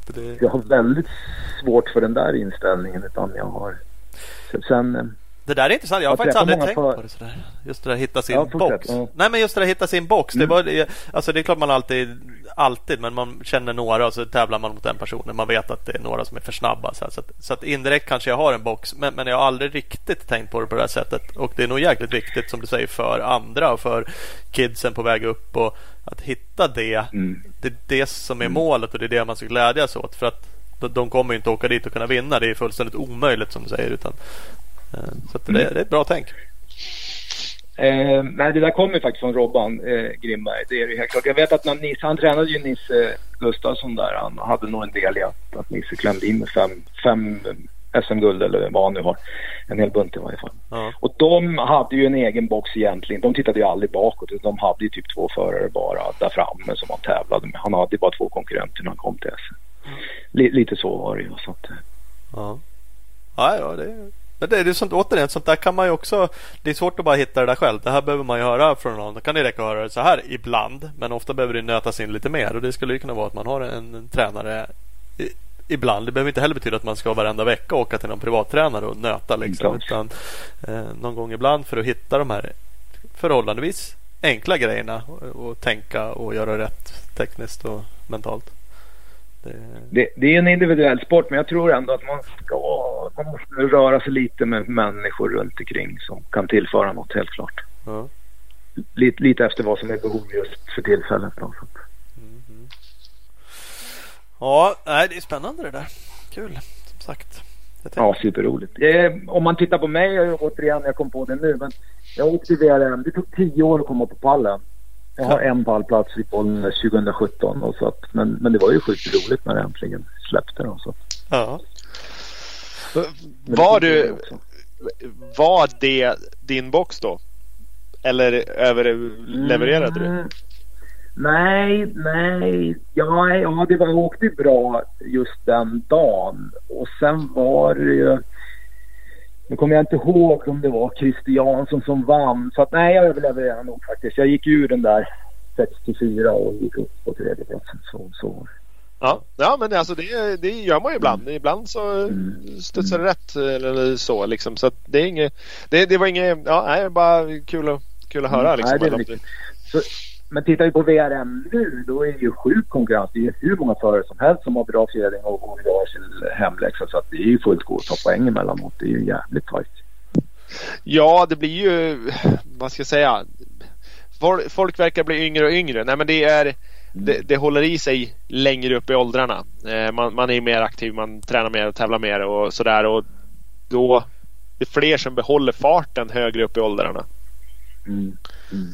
Det... Jag har väldigt svårt för den där inställningen utan jag har... Sen eh, det där är intressant. Jag har faktiskt aldrig tänkt på det sådär. Just det där hitta sin ja, box. Ja. Nej men just det där hitta sin box. Mm. Det, var, alltså, det är klart man alltid, alltid, men man känner några och så tävlar man mot den personen. Man vet att det är några som är för snabba. Så, att, så att indirekt kanske jag har en box. Men, men jag har aldrig riktigt tänkt på det på det här sättet. Och det är nog jäkligt viktigt som du säger för andra och för kidsen på väg upp. Och att hitta det. Mm. Det är det som är mm. målet och det är det man ska glädjas åt. För att de kommer inte åka dit och kunna vinna. Det är fullständigt omöjligt som du säger. Utan så det, det, är ett bra tänk. Eh, nej, det där kommer faktiskt från Robban eh, Grimberg. Det är det helt klart. Jag vet att när Nisse, han tränade ju Nisse Gustafsson där. Han hade nog en del i att, att Nisse klämde in fem, fem SM-guld eller vad han nu har. En hel bunt i varje fall. Ja. Och de hade ju en egen box egentligen. De tittade ju aldrig bakåt. De hade ju typ två förare bara där framme som han tävlade med. Han hade bara två konkurrenter när han kom till SM. Mm. Lite så var det ju. Så att, ja. Ja, ja, det men det är sånt, återigen, sånt där kan man ju också Det är svårt att bara hitta det där själv. Det här behöver man ju höra från någon. Då kan det räcka att höra det så här ibland. Men ofta behöver det nötas in lite mer. Och det skulle ju kunna vara att man har en, en tränare i, ibland. Det behöver inte heller betyda att man ska varenda vecka åka till någon privattränare och nöta. Liksom, utan eh, någon gång ibland för att hitta de här förhållandevis enkla grejerna och, och tänka och göra rätt tekniskt och mentalt. Det... Det, är en individuell sport men jag tror ändå att man ska man måste röra sig lite med människor runt omkring som kan tillföra något helt klart. Ja. Lite, lite efter vad som är behov just för tillfället. Då. Mm. Ja, det är spännande det där. Kul som sagt. Ja, superroligt. Eh, om man tittar på mig, återigen, jag kom på det nu, men Jag åkte VRM. Det tog tio år att komma på pallen. Jag har en pallplats i Bollnäs 2017. Och så att, men, men det var ju sjukt roligt när det äntligen släppte. Då, så. Ja. Var du... Var det din box då? Eller överlevererade du? Mm. Nej, nej. Ja, ja det var, åkte bra just den dagen. Och sen var det ju... Nu kommer jag inte ihåg om det var Christer Jansson som vann. Så att, nej, jag överlevererade nog faktiskt. Jag gick ur den där 64 och gick upp på tredje platsen. Så, så. Ja, ja men alltså det, det gör man ju ibland. Mm. Ibland så mm. studsar det rätt eller så liksom. Så det är inget, det, det var inget, ja, nej, bara kul att, kul att höra liksom. Nej, det är så, men tittar vi på VRM nu då är det ju sjuk konkurrens. Det är hur många förare som helst som har bra fjädring och, och gör sin hemläxa. Så att det är ju fullt gå att ta poäng emellanåt. Det är ju jävligt tajt. Ja, det blir ju, vad ska jag säga. Folk verkar bli yngre och yngre. Nej men det är det, det, håller i sig längre upp i åldrarna. Eh, man, man, är mer aktiv, man tränar mer och tävlar mer och sådär. Och då det är fler som behåller farten högre upp i åldrarna. Mm. Mm.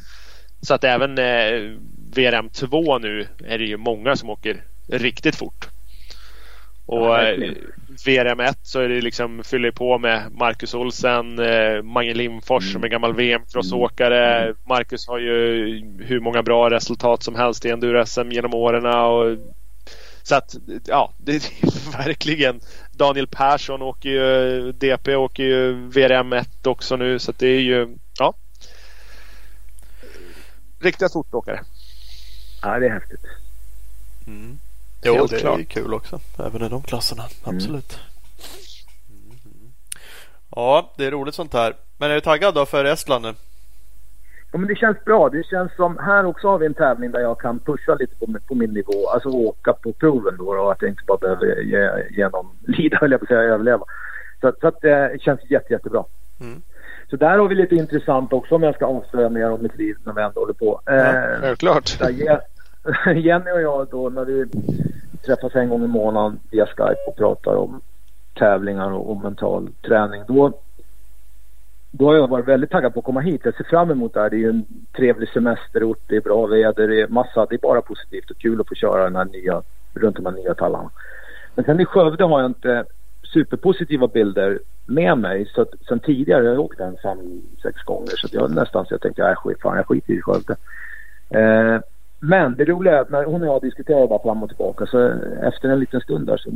Så att även eh, VRM2 nu är det ju många som åker riktigt fort. Och ja, eh, VRM1 så är det liksom fyller på med Marcus Olsen, eh, Mange Lindfors mm. som är gammal VM-crossåkare. Mm. Marcus har ju hur många bra resultat som helst i enduro-SM genom åren. Och, så att ja, det är verkligen Daniel Persson åker ju DP åker ju VRM1 också nu så att det är ju ja. Riktiga stortåkare. Ja, det är häftigt. Mm. Jo, Helt det klart. är kul också. Även i de klasserna. Mm. Absolut. Mm. Ja, det är roligt sånt här. Men är du taggad då för Estland nu? Ja, men det känns bra. Det känns som, här också har vi en tävling där jag kan pusha lite på, på min nivå. Alltså åka på proven då och att jag inte bara behöver genomlida, höll jag på att säga, överleva. Så, så att det känns jätte, jättebra. Mm. Så där har vi lite intressant också om jag ska avslöja mer om mitt liv när vi ändå håller på. Ja, självklart. Eh, Jenny och jag då när vi träffas en gång i månaden via Skype och pratar om tävlingar och, och mental träning. Då, då har jag varit väldigt taggad på att komma hit. Jag ser fram emot det här. Det är ju en trevlig semesterort, det är bra väder, det är massa, det är bara positivt och kul att få köra den här nya, runt de här nya tallarna. Men sen i Skövde har jag inte superpositiva bilder med mig. Så att, sen tidigare, jag har åkt den fem, sex gånger så att jag nästan så jag tänkte, nej skit, fan jag skiter i Skövde. Eh, men det roliga är att när hon och jag diskuterade bara fram och tillbaka så efter en liten stund där så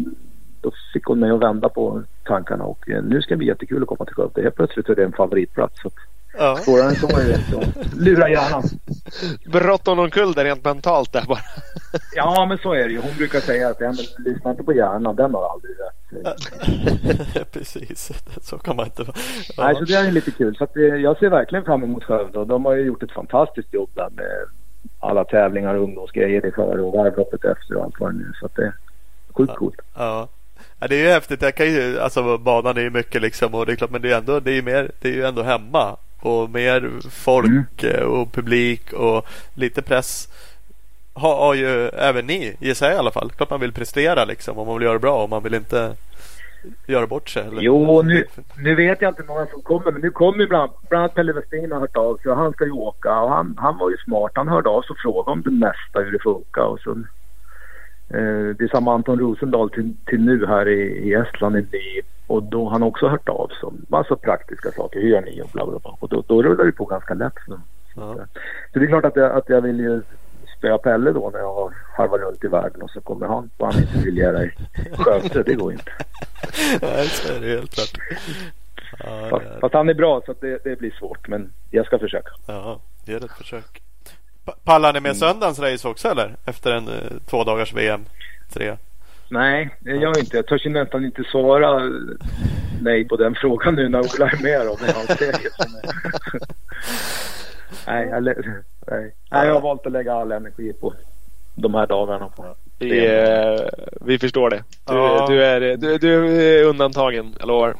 då fick hon mig att vända på tankarna och eh, nu ska det bli jättekul att komma till Skövde. Helt plötsligt är det en favoritplats. Så ja. Svårare än så är det inte. Lura hjärnan. Brott hon omkull det rent mentalt där bara. ja men så är det ju. Hon brukar säga att men, lyssna inte på hjärnan, den har aldrig rätt. Precis, så kan man inte ja. Nej så det är lite kul. Så att, eh, jag ser verkligen fram emot Skövde och de har ju gjort ett fantastiskt jobb där med alla tävlingar och ungdomsgrejer i före och varvloppet efter och allt vad det nu Så att det är sjukt ja, coolt. Ja. ja. det är ju häftigt. Jag kan ju, alltså banan är ju mycket liksom och det är klart men det är, ändå, det är, mer, det är ju ändå hemma och mer folk mm. och publik och lite press har, har ju även ni gissar jag i alla fall. Klart man vill prestera liksom och man vill göra det bra och man vill inte göra bort sig? Eller? Jo, nu, nu vet jag inte några som kommer, men nu kommer bland, bland annat Pelle Westin har hört av sig han ska ju åka och han, han var ju smart. Han hörde av sig och frågade om det mesta hur det funkar och så eh, det är samma Anton Rosendahl till, till nu här i, i Estland i och då har han också hört av sig massa praktiska saker. Hur gör ni och bla bla bla. Och då, då rullar det på ganska lätt. Så, ja. så det är klart att jag, att jag vill ju spöa Pelle då när jag har harvat runt i världen och så kommer han och han inte vill göra i Skövde. Det går inte. Nej, så är det helt klart. Ja, fast, fast, han är bra så det, det, blir svårt. Men jag ska försöka. Ja, det ett försök. Pallar ni med mm. söndagens race också eller? Efter en eh, två dagars VM? Tre? Nej, det gör jag inte. Jag törs nästan inte svara nej på den frågan nu när Ola är med. Då, med hans serie. nej, jag, nej. nej, jag har valt att lägga all energi på de här dagarna. På vi, eh, vi förstår det. Du, ja. du, är, du, du är undantagen, jag lovar.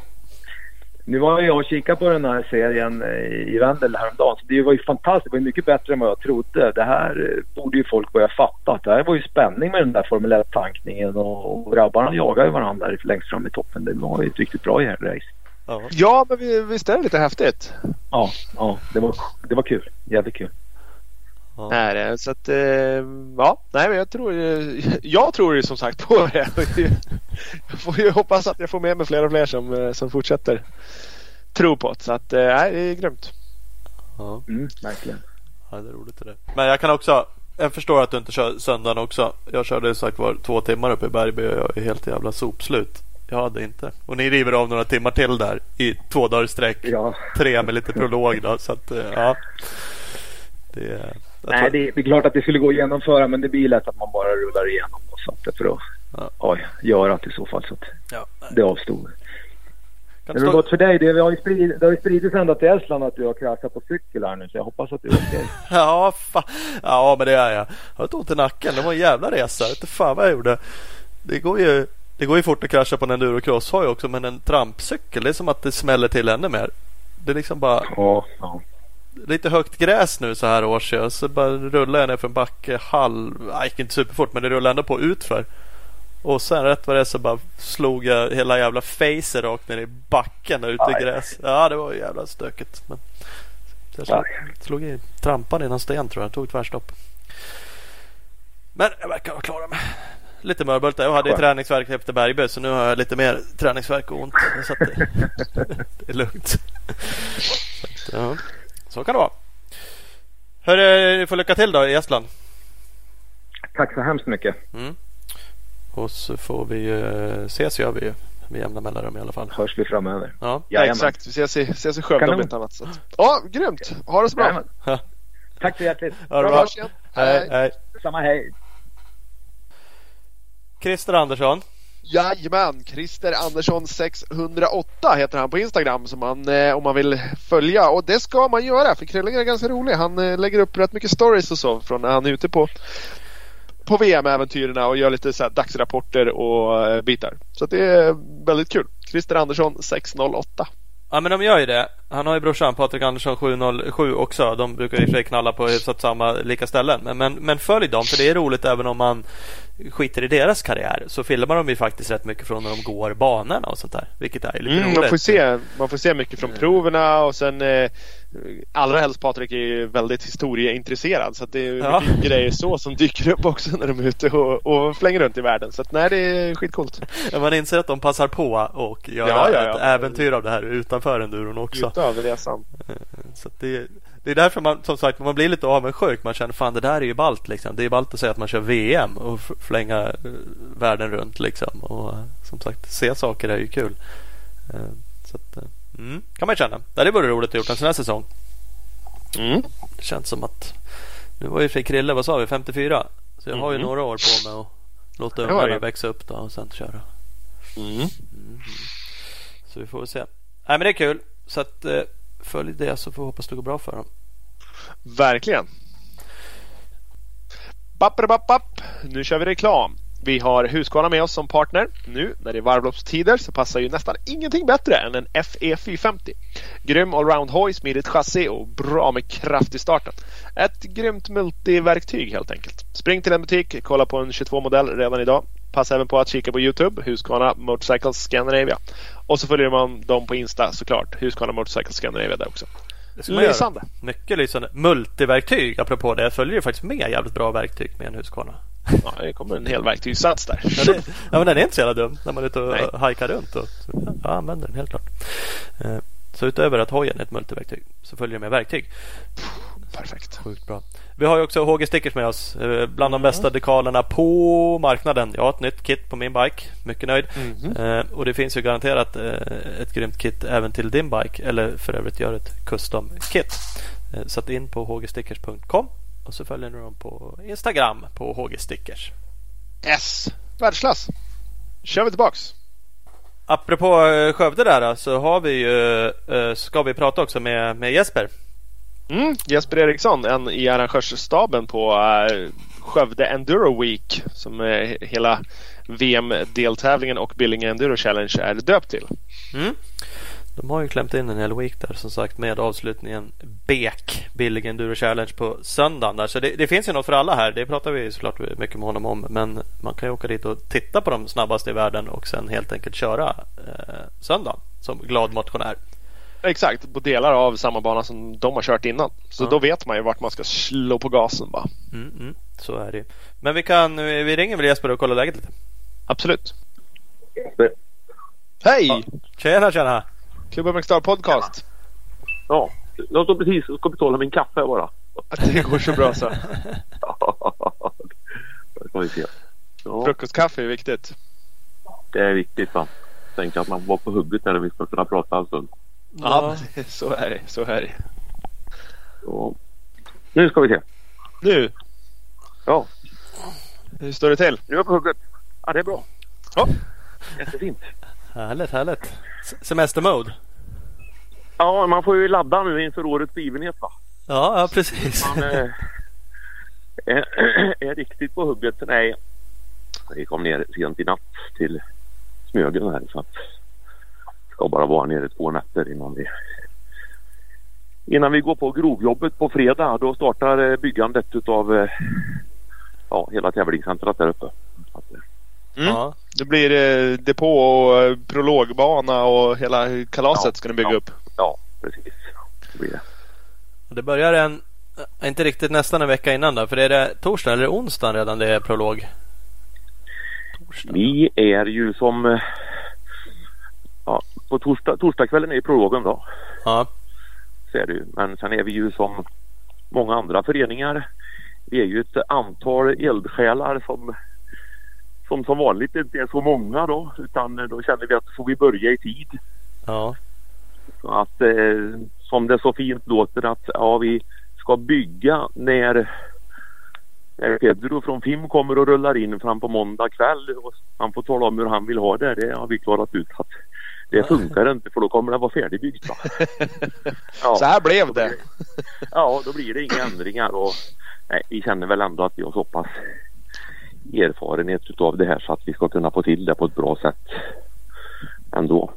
Nu var jag och kikade på den här serien i Vendel häromdagen. Så det var ju fantastiskt. Det var mycket bättre än vad jag trodde. Det här eh, borde ju folk börja fatta. Det här var ju spänning med den där Formel 1-tankningen och, och grabbarna jagade ju varandra längst fram i toppen. Det var ju ett riktigt bra race. Ja. Ja, men vi- visst är det lite häftigt? Ja, ja det, var, det var kul. Jävligt kul. Ja. Nej, det- så att, eh, ja, nej, men jag tror, eh, jag tror ju som sagt på det. Jag får ju hoppas att jag får med mig fler och fler som, eh, som fortsätter tro på det. Så att, eh, nej, det är grymt. Ja. Mm, verkligen. Ja, det är roligt det där. Men jag kan också Jag förstår att du inte kör söndagen också. Jag körde sagt var två timmar uppe i Bergby och jag är helt jävla sopslut. Jag hade inte. Och ni river av några timmar till där i två dagar sträck. Ja. Tre med lite prolog då. Så att eh, ja. Det, Nej, det, det är klart att det skulle gå att genomföra men det blir lätt att man bara rullar igenom och satte för att Ja. ja. göra det i så fall. Så ja. det avstod. Kan Det har gått för dig. Det har ju spridit, det har ju spridits ända till Estland att du har kraschat på cykel här nu så jag hoppas att du är okej. Ja, fa... ja, men det är jag. Jag har ett ont i nacken. Det var en jävla resa. Jag vet inte fan vad jag gjorde. Det går ju, det går ju fort att krascha på en endurocrosshoj också men en trampcykel det är som att det smäller till ännu mer. Det är liksom bara Ja, ja. Lite högt gräs nu så här års så bara rullar jag ner för en backe halv, nej inte superfort men det rullade ändå på utför. Och sen rätt vad det är så bara slog jag hela jävla face rakt ner i backen där ute i gräs. Ja det var jävla stökigt. Men jag slog, slog i trampan i någon sten tror jag. Tog tvärstopp. Men jag verkar vara klar med lite mörbultar. Jag hade ju Skönt. träningsvärk efter Bergby så nu har jag lite mer träningsvärk och ont. Så det, det är lugnt. Så, ja. Så kan det vara. Hörru, du får lycka till då i Estland. Tack så hemskt mycket. Mm. Och så får vi uh, ses gör vi ju med jämna mellanrum i alla fall. Hörs vi framöver. Ja, Ja, exakt. Vi ses i, ses i Skövde om inte annat. Ja, grymt. Ha det så bra. Jajamän. Tack så hjärtligt. Ha det Bra, bra. Hej, hej. Samma hej. Christer Andersson. Jajamän, Christer Andersson 608 heter han på Instagram som man, eh, om man vill följa. Och det ska man göra för Krille är ganska rolig. Han eh, lägger upp rätt mycket stories och så från när han är ute på, på VM-äventyren och gör lite så här dagsrapporter och eh, bitar. Så att det är väldigt kul. Christer Andersson 608. Ja men de gör ju det. Han har ju brorsan Patrik Andersson 707 också. De brukar i och för sig knalla på hyfsat samma lika ställen. Men, men, men följ dem för det är roligt även om man skiter i deras karriär. Så filmar de ju faktiskt rätt mycket från när de går banorna och sånt där. Vilket är lite Mm, roligt. man, får se, man får se mycket från proverna och sen eh, allra helst Patrik är ju väldigt historieintresserad så det är Ja. mycket grejer så som dyker upp också när de är ute och, och flänger runt i världen. Så att nej, det är skitcoolt. Man inser att de passar på och gör Ja, ja, ett äventyr av det här utanför enduron också. Av resan. Så att det, det är därför man som sagt man blir lite avundsjuk. Man känner fan det där är ju ballt liksom. Det är ballt att säga att man kör VM och flänga eh, världen runt liksom. Och eh, som sagt se saker är ju kul. Eh, Så att, eh, mm, kan man ju känna. Det hade varit roligt att gjort en sån här säsong. Mm. Det känns som att nu var ju för Krille, vad sa vi, 54? Så jag har ju Mhm. några år på mig att låta ungarna växa upp då och sen köra. Mm. Så vi får väl se. Nej men det är kul. Så att eh, följ det så får vi hoppas det går bra för dem. Verkligen. Bapp, Nu kör vi reklam. Vi har Husqvarna med oss som partner. Nu när det är varvloppstider så passar ju nästan ingenting bättre än en FE 450. Grym allround-hoj, smidigt chassi och bra med kraft i starten. Ett grymt multiverktyg helt enkelt. Spring till en butik, kolla på en 22-modell redan idag. Passa även på att kika på Youtube, Husqvarna Motorcycles Scandinavia. Och så följer man dem på Insta såklart, Husqvarna Motorcycles Scandinavia där också. Lysande! Mycket lysande. Multiverktyg apropå det. Jag följer ju faktiskt med jävligt bra verktyg med en Husqvarna. Ja, det kommer en hel verktygssats där. Ja, det, ja men den är inte så jävla dum när man är ute och hajkar runt. Och, ja, jag använder den helt klart. Eh, Så utöver att hojen är ett multiverktyg så följer det med verktyg. Perfekt. Sjukt bra. Vi har ju också HG Stickers med oss. eh, Bland de bästa dekalerna på marknaden. Jag har ett nytt kit på min bike. Mycket nöjd. Eh, och det finns ju garanterat ett grymt kit även till din bike. Eller för övrigt gör ett custom kit. Så in på hgstickers.com och så följer ni dem på Instagram på hgstickers. S. Världsklass. Kör vi tillbaks. Apropå eh, Skövde där så har vi ju, eh, ska vi prata också med, med Jesper. Mm. Jesper Eriksson, en i arrangörsstaben på uh, Skövde Enduro Week som hela VM-deltävlingen och Billinge Enduro Challenge är döpt till. Mm. De har ju klämt in en hel week där som sagt med avslutningen BEK, Billig Enduro Challenge på söndagen. Där. Så det, det finns ju något för alla här. Det pratar vi såklart mycket med honom om. Men man kan ju åka dit och titta på de snabbaste i världen och sen helt enkelt köra eh, söndagen. som glad motionär. Exakt, på delar av samma bana som de har kört innan. Så Ja. då vet man ju vart man ska slå på gasen bara. Mm, mm, så är det. Men vi kan, vi ringer väl Jesper och kollar läget lite. Absolut. Hej! Tjena tjena! Klubben McStar Podcast. Ja, jag står precis och ska betala min kaffe bara. Det går så bra så. Det ska vi se. Ja, Frukostkaffe är viktigt. det är viktigt va. Tänk att man var på hugget när vi ska kunna prata en stund. Ja, så är det. Så är det. Så. Nu ska vi se. Nu, Ja, hur står det till? nu är jag på hugget. Ja, det är bra. Ja. Jättefint. Härligt, härligt. Semestermode. Ja, man får ju ladda nu inför årets begivenhet va. Ja, ja precis. Man eh, är, är riktigt på hugget. Nej, vi kom ner sent i natt till Smögen här så att ska bara vara nere två nätter innan vi innan vi går på grovjobbet på fredag. Då startar eh, byggandet utav eh, ja, hela tävlingscentret där uppe. Mm. Ja. Det blir eh, depå och eh, prologbana och hela kalaset Ja, ska ni bygga ja. upp. ja, precis. Det blir det. Det börjar en, äh, inte riktigt nästan en vecka innan då. För är det torsdag eller onsdag redan det är prolog? Torsdag. Vi är ju som eh, ja, på torsdag, torsdagskvällen är ju prologen då. Ja. Så är det ju. Men sen är vi ju som många andra föreningar. Vi är ju ett antal eldsjälar som som som vanligt inte är så många då utan då känner vi att får vi börja i tid. Ja. Så att eh, som det så fint låter att ja, vi ska bygga när när Pedro från FIM kommer och rullar in fram på måndag kväll och han får tala om hur han vill ha det. Det har vi klarat ut att det funkar inte för då kommer det vara färdigbyggt. Va? Ja. Så här blev det. Ja, då blir det inga ändringar och nej, vi känner väl ändå att vi har så pass erfarenhet utav det här så att vi ska kunna få till det på ett bra sätt ändå.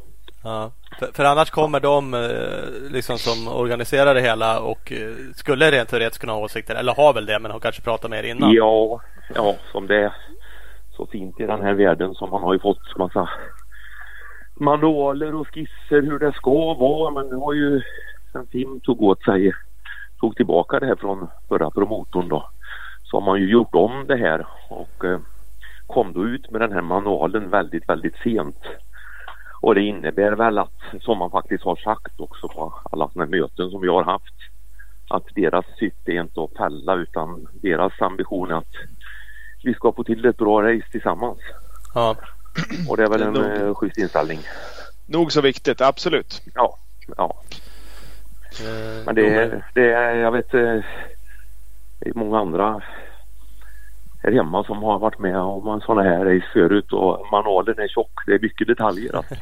Ja. För, för annars kommer de eh, liksom som organiserar det hela och eh, skulle rent teoretiskt kunna ha åsikter. Eller har väl det men har kanske pratat med er innan. Ja, ja, som det är så fint i den här världen som man har ju fått massa manualer och skisser hur det ska vara men nu har ju sen Fim tog åt sig tog tillbaka det här från förra promotorn då så har man ju gjort om det här och eh, kom då ut med den här manualen väldigt väldigt sent. Och det innebär väl att som man faktiskt har sagt också på alla sådana möten som vi har haft att deras syfte är inte att fälla utan deras ambition är att vi ska få till ett bra race tillsammans. Ja. Och det är väl en Nog. eh, schysst inställning. Nog så viktigt, absolut. Ja, ja. Eh, Men det är, det är jag vet, det är många andra här hemma som har varit med om sådana här race förut och manualen är tjock. Det är mycket detaljer. Alltså.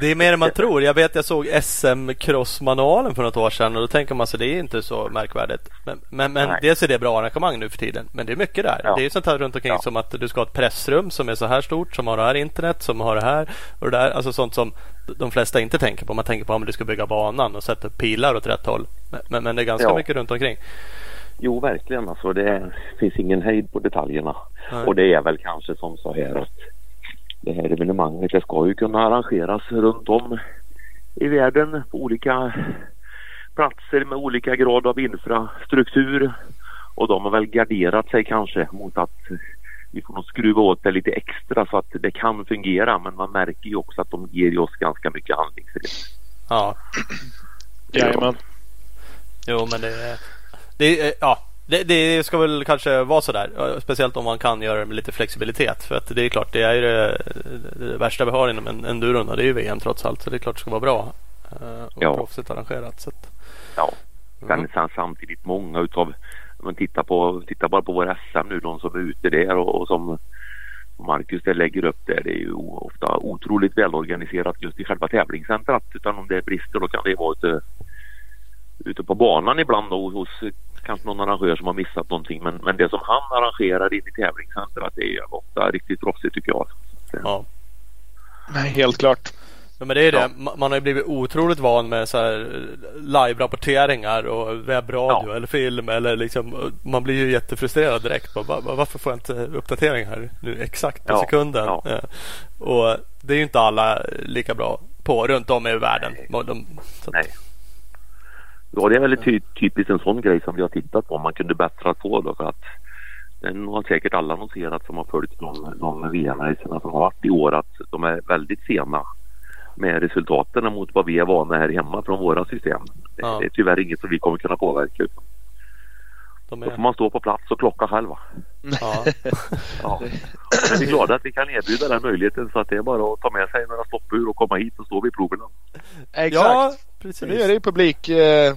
Det är mer än man tror. Jag vet jag såg SM Cross-manualen för något år sedan och då tänker man sig det är inte så märkvärdigt. Men, men, men Nej. dels är det bra arrangemang nu för tiden. Men det är mycket där. Ja. Det är sånt här runt omkring Ja. som att du ska ha ett pressrum som är så här stort, som har det här internet, som har det här och det där. Alltså sånt som de flesta inte tänker på. Man tänker på om du ska bygga banan och sätta pilar åt rätt håll. Men, men, men det är ganska Ja. mycket runt omkring. Jo, verkligen. Alltså, det finns ingen hejd på detaljerna. Nej. Och det är väl kanske som så här att det här evenemanget det ska ju kunna arrangeras runt om i världen på olika platser med olika grad av infrastruktur. Och de har väl garderat sig kanske mot att vi får nog skruva åt det lite extra så att det kan fungera. Men man märker ju också att de ger oss ganska mycket handlingsfrihet. Ja, Jajamän. jo men det är... Det, är- ja, det, det ska väl kanske vara sådär. eh, Speciellt om man kan göra det med lite flexibilitet. För att det är klart, det är ju det, det värsta vi har inom en enduron. och Det är ju VM trots allt. Så det är klart det ska vara bra. eh, Och Ja. proffsigt arrangerat. Så att, Ja, Mm. sen, samtidigt många utav, om man tittar, på, tittar bara på våra SM nu, de som är ute där och, och som Marcus där lägger upp där, det är ju ofta otroligt välorganiserat just i själva tävlingscentrat. Utan om det är brister då kan det vara ute, ute på banan ibland då, hos kanske någon arrangör som har missat någonting. Men, men det som han arrangerar in i tävlingscentrat det är ofta riktigt proffsigt tycker jag. ja. Nej, helt klart. Ja, men det är det. Ja. Ma- Man har ju blivit otroligt van med så här live-rapporteringar och webbradio Ja. eller film. Eller liksom, man blir ju jättefrustrerad direkt. Bara, "Va- va- varför får jag inte uppdatering här nu exakt på Ja, sekunden? ja. Och det är ju inte alla lika bra på runt om i världen. De, Nej. Ja, det är väldigt ty typiskt en sån grej som vi har tittat på. Om man kunde bättra på då för att den har säkert alla noterat som har följt de, de VM-racerna som har varit i år att de är väldigt sena med resultaten mot vad vi är vana här hemma från våra system. Ja. Det är tyvärr inget som vi kommer kunna påverka. De är... Då får man stå på plats och klocka själv. Ja. ja. Men vi är glada att vi kan erbjuda den möjligheten så att det är bara att ta med sig några stoppur och komma hit och stå vid proverna. Exakt. Ja, precis. Nu är det ju publik eh,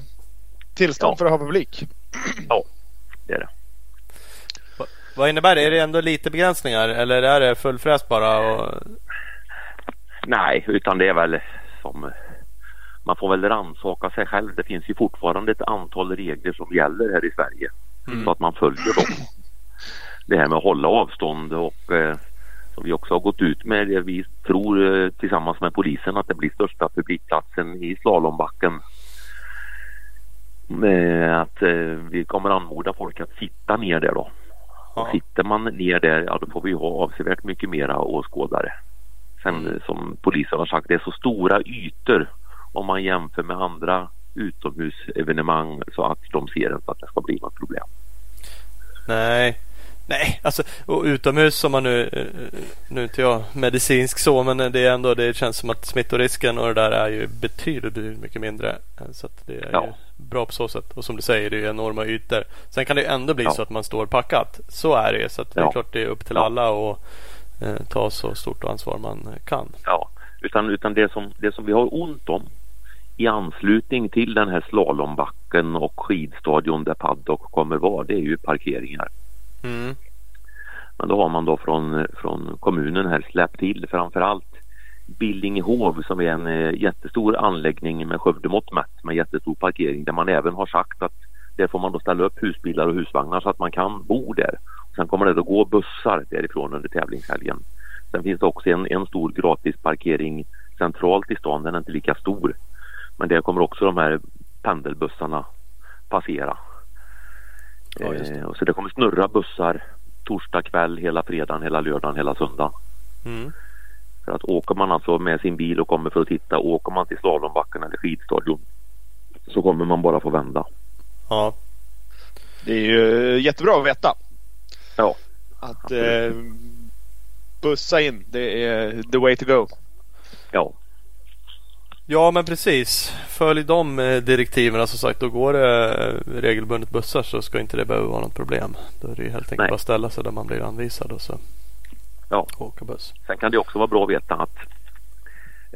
tillstånd ja. för att ha publik. Ja, det är det. Vad innebär det? Är det ändå lite begränsningar eller är det fullfräs bara? Och... Nej, utan det är väl som man får väl rannsaka sig själv. Det finns ju fortfarande ett antal regler som gäller här i Sverige mm. så att man följer dem. Det här med att hålla avstånd och eh, som vi också har gått ut med. Vi tror eh, tillsammans med polisen att det blir största publikplatsen i slalombacken. Med att eh, vi kommer anmoda folk att sitta ner där då. Ja. sitter man ner där, ja då får vi ha avsevärt mycket mera åskådare. Sen mm. som polisen har sagt, det är så stora ytor om man jämför med andra utomhusevenemang så att de ser inte att det ska bli något problem. Nej, Nej, alltså och utomhus om man nu, eh, nu inte jag medicinsk så, men det är ändå, det känns som att smittorisken och det där är ju betydligt mycket mindre. Så det är ja. bra på så sätt. Och som du säger, det är enorma ytor. Sen kan det ändå bli ja. så att man står packat. Så är det Så att det är klart det är upp till alla att eh, ta så stort ansvar man kan. Ja, utan, utan det, som, det som vi har ont om i anslutning till den här slalombacken och skidstadion där paddock kommer vara, det är ju parkeringar. Mm. Men då har man då från, från kommunen här släppt till framförallt Billingehov som är en eh, jättestor anläggning med Skövdemått mätt med jättestor parkering där man även har sagt att där får man då ställa upp husbilar och husvagnar så att man kan bo där. Sen kommer det att gå bussar därifrån under tävlingshelgen. Sen finns det också en, en stor gratisparkering centralt i stan, den är inte lika stor. Men där kommer också de här pendelbussarna passera. Ja, eh, så det kommer snurra bussar torsdag kväll, hela fredagen, hela lördagen, hela söndagen. Mm. För att åker man alltså med sin bil och kommer för att titta, åker man till slalombacken eller skidstadion så kommer man bara få vända. Ja. Det är ju jättebra att veta. Ja. Att eh, bussa in, det är the way to go. Ja. Ja men precis. Följ de eh, direktiven som sagt. Då går det eh, regelbundet bussar så ska inte det behöva vara något problem. Då är det helt enkelt Nej. bara att ställa sig där man blir anvisad och så ja. åka buss. Sen kan det också vara bra att veta att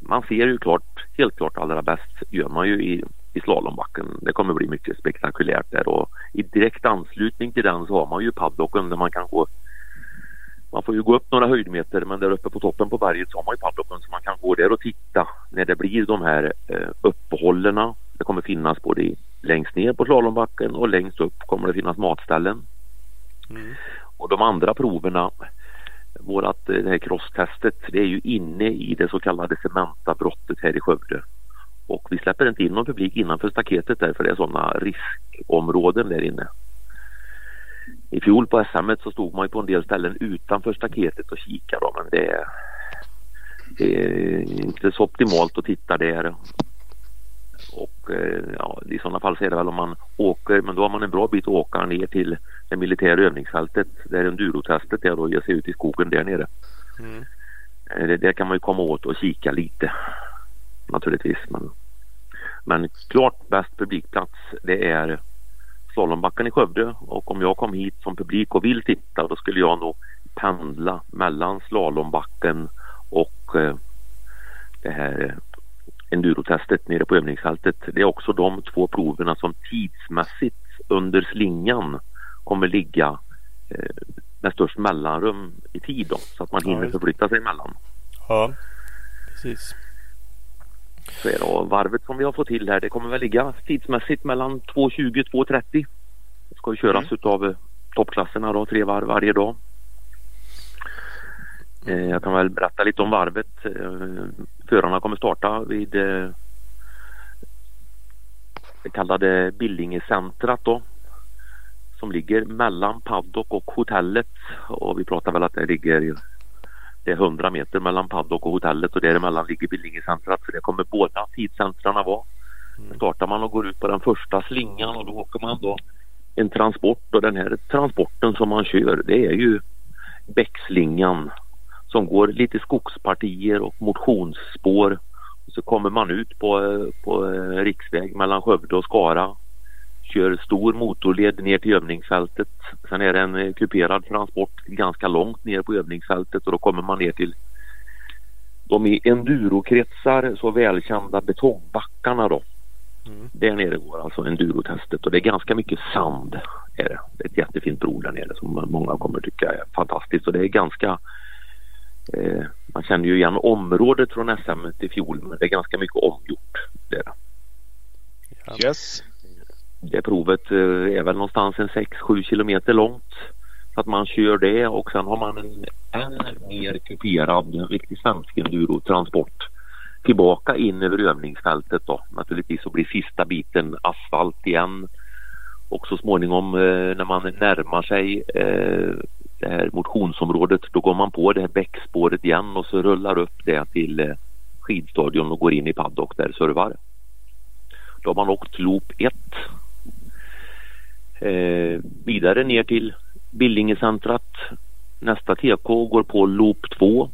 man ser ju klart, helt klart allra bäst gör man ju i, i slalombacken. Det kommer bli mycket spektakulärt där och i direkt anslutning till den så har man ju paddocken där man kan gå man får ju gå upp några höjdmeter men där uppe på toppen på berget så har man ju paddocken så man kan gå där och titta när det blir de här eh, uppehållen. Det kommer finnas både längst ner på slalombacken och längst upp kommer det finnas matställen. Mm. Och de andra proverna, vårat eh, det här crosstestet, det är ju inne i det så kallade Cementa-brottet här i Skövde. Och vi släpper inte in någon publik innanför staketet där för det är sådana riskområden där inne. I fjol på SM så stod man ju på en del ställen utanför staketet och kikade men det är, det är inte så optimalt att titta där. Och eh, ja, i sådana fall så är det väl om man åker, men då har man en bra bit att åka ner till det militära övningsfältet där endurotestet är och ge sig ut i skogen där nere. Mm. Eh, det, där kan man ju komma åt och kika lite naturligtvis. Men, men klart bäst publikplats det är slalombacken i Skövde och om jag kom hit som publik och vill titta då skulle jag nog pendla mellan slalombacken och eh, det här endurotestet nere på övningsfältet. Det är också de två proverna som tidsmässigt under slingan kommer ligga eh, med störst mellanrum i tid då, så att man hinner förflytta sig emellan. Ja, precis. Så är det. Varvet som vi har fått till här det kommer väl ligga tidsmässigt mellan 2.20 och 2.30. Det ska ju köras mm. utav eh, toppklasserna då, tre varv varje dag. Eh, jag kan väl berätta lite om varvet. Eh, förarna kommer starta vid det kallade Billinge-centrat då som ligger mellan paddock och hotellet och vi pratar väl att det ligger det är 100 meter mellan paddock och hotellet och däremellan ligger Billingencentrat så det kommer båda tidcentrarna vara. Mm. startar man och går ut på den första slingan och då åker man då en transport och den här transporten som man kör det är ju Bäckslingan som går lite skogspartier och motionsspår. Och så kommer man ut på, på riksväg mellan Skövde och Skara. Kör stor motorled ner till övningsfältet. Sen är det en kuperad transport ganska långt ner på övningsfältet och då kommer man ner till de i endurokretsar så välkända betongbackarna då. Mm. Där nere går alltså endurotestet och det är ganska mycket sand. Är det. det är ett jättefint prov där nere som många kommer tycka är fantastiskt och det är ganska eh, man känner ju igen området från SM i fjol men det är ganska mycket omgjort. Det är Yes. Det provet eh, är väl någonstans en 6-7 kilometer långt. Så att man kör det och sen har man en än mer kuperad, en riktig svensk endurotransport tillbaka in över övningsfältet då. Naturligtvis så blir sista biten asfalt igen. Och så småningom eh, när man närmar sig eh, det här motionsområdet då går man på det här bäckspåret igen och så rullar upp det till skidstadion och går in i paddock där servar. Då har man åkt loop 1. Eh, vidare ner till Billingencentrat. Nästa TK går på loop 2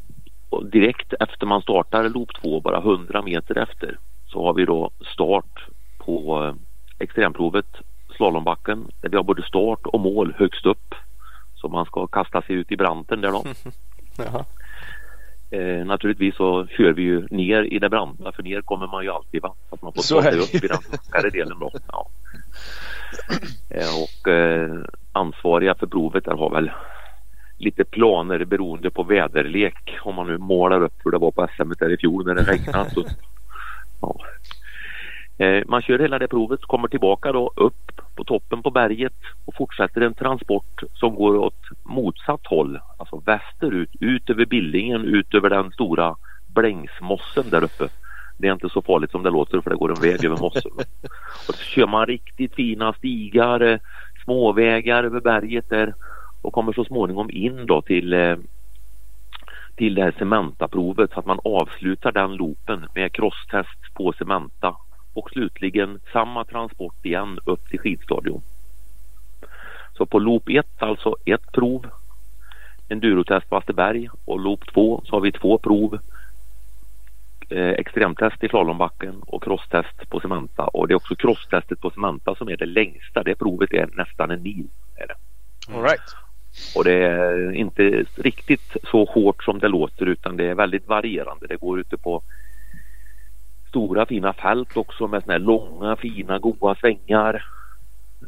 och direkt efter man startar loop 2, bara 100 meter efter, så har vi då start på eh, extremprovet slalombacken där vi har både start och mål högst upp. Så man ska kasta sig ut i branten där då. eh, naturligtvis så kör vi ju ner i det branta för ner kommer man ju alltid va. Så att man får ta sig upp i den flackare delen då. Ja. Eh, och eh, ansvariga för provet där har väl lite planer beroende på väderlek. Om man nu målar upp hur det var på SM där i fjol när det regnade. Så, ja. eh, man kör hela det provet, kommer tillbaka då upp på toppen på berget och fortsätter en transport som går åt motsatt håll, alltså västerut, ut över Billingen, ut över den stora Blängsmossen där uppe. Det är inte så farligt som det låter för det går en väg över mossen. Och så kör man riktigt fina stigar, eh, småvägar över berget där och kommer så småningom in då till eh, till det här Cementa-provet så att man avslutar den loopen med crosstest på Cementa och slutligen samma transport igen upp till skidstadion. Så på loop 1 alltså ett prov, endurotest på Asterberg och loop 2 så har vi två prov, extremtest i slalombacken och crosstest på Cementa och det är också crosstestet på Cementa som är det längsta. Det provet är nästan en mil. Är det. All right. Och det är inte riktigt så hårt som det låter utan det är väldigt varierande. Det går ute på stora fina fält också med såna här långa fina goda svängar.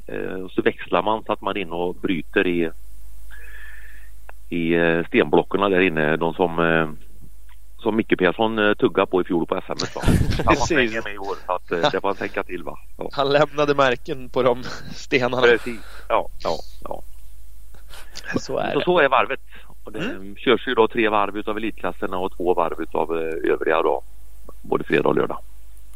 Eh, och så växlar man så att man är inne och bryter i, i eh, stenblocken där inne. De som, eh, som Micke Persson eh, tuggade på i fjol på SM. Precis. med i år så att eh, det får han tänka till va. Ja. Han lämnade märken på de stenarna. Precis, ja, ja, ja. Så är så, det. så är varvet. Och det mm. körs ju då tre varv utav elitklasserna och två varv utav eh, övriga då. Både fredag och lördag.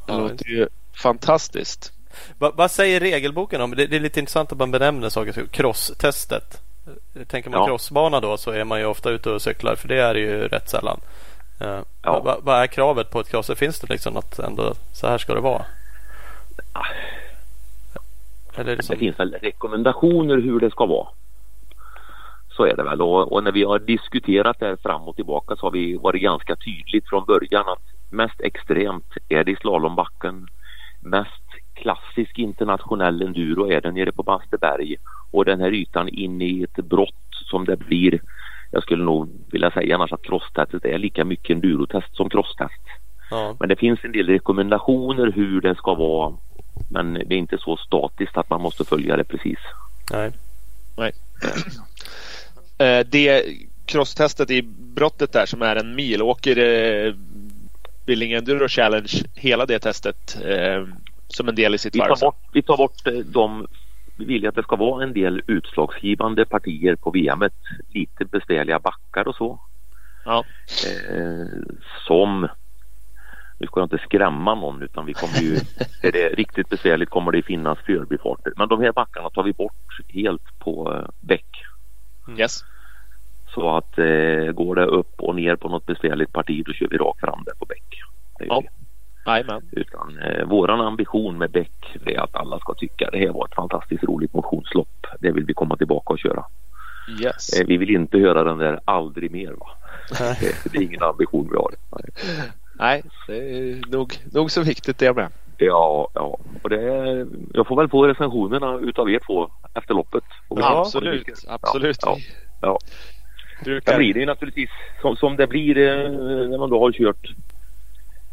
Det låter ju fantastiskt. Va, vad säger regelboken om det? Det är lite intressant att man benämner saker. Crosstestet. Tänker man ja. crossbana då så är man ju ofta ute och cyklar för det är det ju rätt sällan. Uh, ja. Vad va är kravet på ett cross? Finns det liksom att ändå så här ska det vara? Eller det, som... det finns väl rekommendationer hur det ska vara. Så är det väl och, och, när vi har diskuterat det här fram och tillbaka så har vi varit ganska tydligt från början att mest extremt är det i slalombacken. Mest klassisk internationell enduro är det nere på Basteberg och den här ytan in i ett brott som det blir. Jag skulle nog vilja säga annars att crosstestet är lika mycket endurotest som crosstest. Ja. Men det finns en del rekommendationer hur det ska vara. Men det är inte så statiskt att man måste följa det precis. Nej. Nej. Eh, det crosstestet i brottet där som är en mil. Åker eh, Billing Enduro Challenge hela det testet eh, som en del i sitt vi varv? Tar bort, vi tar bort eh, de vi vill att det ska vara en del utslagsgivande partier på VM. Lite besvärliga backar och så. Ja. Eh, som nu ska jag inte skrämma någon utan vi kommer ju, är det riktigt besvärligt kommer det finnas förbifarter. Men de här backarna tar vi bort helt på eh, däck. Mm. Yes. Så att eh, går det upp och ner på något besvärligt parti då kör vi rakt fram där på bäck. Ja. det. Jajamän. Utan eh, våran ambition med bäck är att alla ska tycka det här var ett fantastiskt roligt motionslopp. Det vill vi komma tillbaka och köra. Yes. Eh, vi vill inte höra den där aldrig mer va. det, det är ingen ambition vi har. Nej. Nej, det är nog, nog så viktigt det med. Ja, ja. Och det är, jag får väl få recensionerna utav er två efter loppet. Ja, absolut. Absolut. Ja, ja. Brukar... Sen blir det ju naturligtvis som, som det blir eh, när man då har kört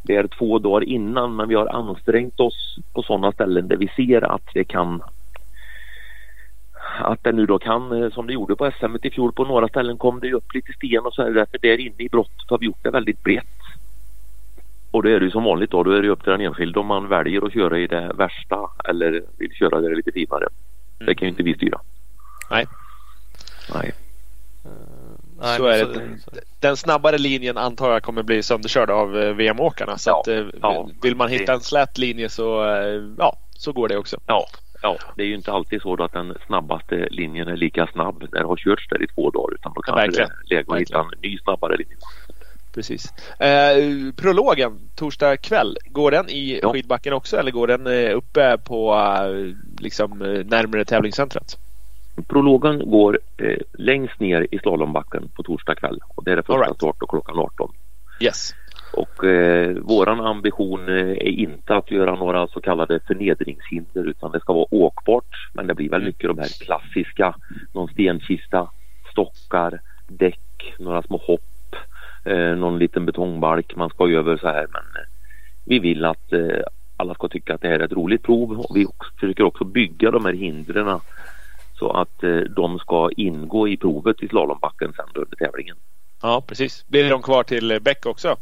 det är två dagar innan men vi har ansträngt oss på sådana ställen där vi ser att det kan att det nu då kan, eh, som det gjorde på SM i fjol, på några ställen kom det upp lite sten och så är det därför där inne i brottet har vi gjort det väldigt brett. Och då är det ju som vanligt då, då är det upp till den enskilde om man väljer att köra i det värsta eller vill köra där det är lite finare. Det kan ju inte vi styra. Nej. Nej. Nej, så är det. Den snabbare linjen antar jag kommer bli sönderkörd av eh, VM-åkarna. Så Ja, att, eh, ja. vill man hitta en slät linje så, eh, ja, så går det också. Ja, ja, det är ju inte alltid så att den snabbaste linjen är lika snabb när det har körts där i två dagar utan då kan verkligen. det läge att hitta en ny snabbare linje. Precis. Eh, prologen torsdag kväll, går den i Ja. skidbacken också eller går den uppe på liksom närmare tävlingscentret? Prologen går eh, längst ner i slalombacken på torsdag kväll och det är det första right. start då klockan 18. Yes. Och eh, våran ambition eh, är inte att göra några så kallade förnedringshinder utan det ska vara åkbart. Men det blir väl mycket de här klassiska, någon stenkista, stockar, däck, några små hopp, eh, någon liten betongbalk man ska över så här. Men eh, vi vill att eh, alla ska tycka att det här är ett roligt prov och vi försöker också bygga de här hindren så att eh, de ska ingå i provet i slalombacken sen under tävlingen. Ja, precis. Blir de kvar till eh, Bäck också?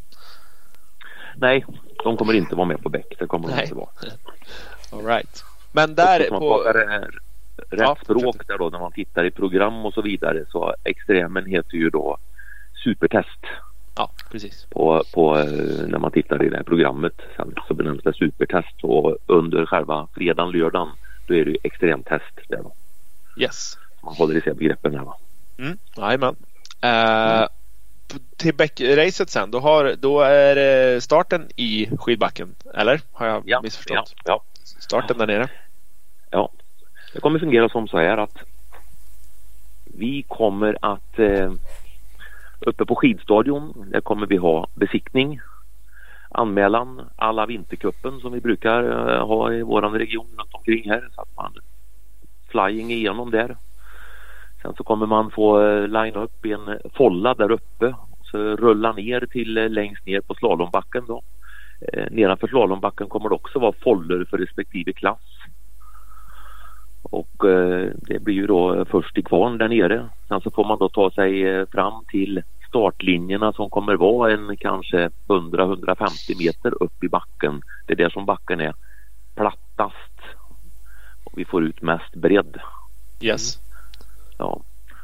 Nej, de kommer inte vara med på bäck. Det kommer de Nej. inte vara. All right. Men där på... rätt Ja, språk där då när man tittar i program och så vidare så extremen heter ju då supertest Ja, precis. på, på eh, när man tittar i det här programmet. Sen så benämns det supertest och under själva fredagen, lördagen då är det ju extremtest där då. Yes. Man håller isär begreppen här va. Mm. Jajamän. Eh, p- till Bäck-racet sen, då, har, då är starten i skidbacken. Eller? Har jag Ja, missförstått? ja, ja. Starten där nere. Ja, det kommer fungera som så här att vi kommer att eh, uppe på skidstadion, där kommer vi ha besiktning, anmälan, alla vintercupen som vi brukar eh, ha i våran region runt omkring här så att man flying igenom där. Sen så kommer man få eh, line upp i en eh, folla där uppe och så rulla ner till eh, längst ner på slalombacken då. Nedanför slalombacken kommer det också vara foller för respektive klass. Och det blir ju då först i kvarn där nere. Sen så får man då ta sig fram till startlinjerna som kommer vara en kanske 100-150 meter upp i backen. Det är där som backen är plattast. Vi får ut mest bredd. Yes. Ja.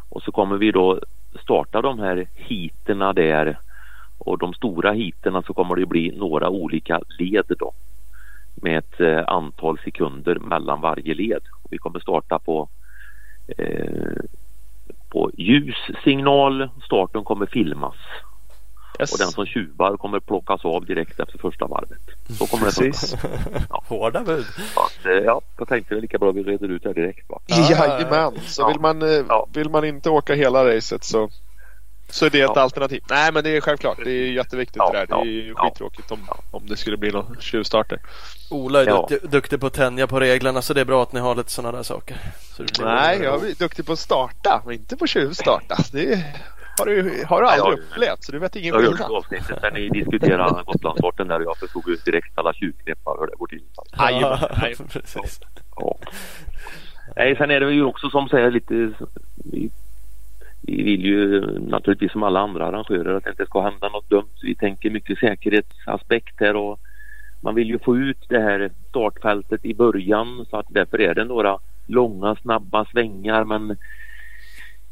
Och så kommer vi då starta de här hiterna där och de stora hiterna så kommer det bli några olika led då med ett eh, antal sekunder mellan varje led. Vi kommer starta på eh, på ljussignal. Starten kommer filmas yes. och den som tjuvar kommer plockas av direkt efter första varvet. Så kommer det Precis. Hårda bud. Att, ja, jag tänkte väl lika bra vi reder ut det här direkt. Va? Jajamän. Så Ja. vill, man, eh, Ja. vill man inte åka hela racet så, så är det ett Ja. alternativ. Nej men det är självklart. Det är jätteviktigt Ja, det där. Det är ju ja, skittråkigt om, om det skulle bli någon tjuvstarter. Ola är Ja. duktig, duktig på att tänja på reglerna så det är bra att ni har lite sådana där saker. Så det Nej, jag är duktig på att starta men inte på tjuvstarta. Det har du, har du aldrig Ja, upplevt så du vet ingen Jag hörde skillnad. avsnittet när ni diskuterade Gotlandssporten där och jag förstod ju direkt alla tjuvknepar hur det går till. Jajamän, Ja, jajamän. precis. Ja. Nej, sen är det ju också som säger lite vi, vi vill ju naturligtvis som alla andra arrangörer att det inte ska hända något dumt. Vi tänker mycket säkerhetsaspekt här och man vill ju få ut det här startfältet i början så att därför är det några långa snabba svängar men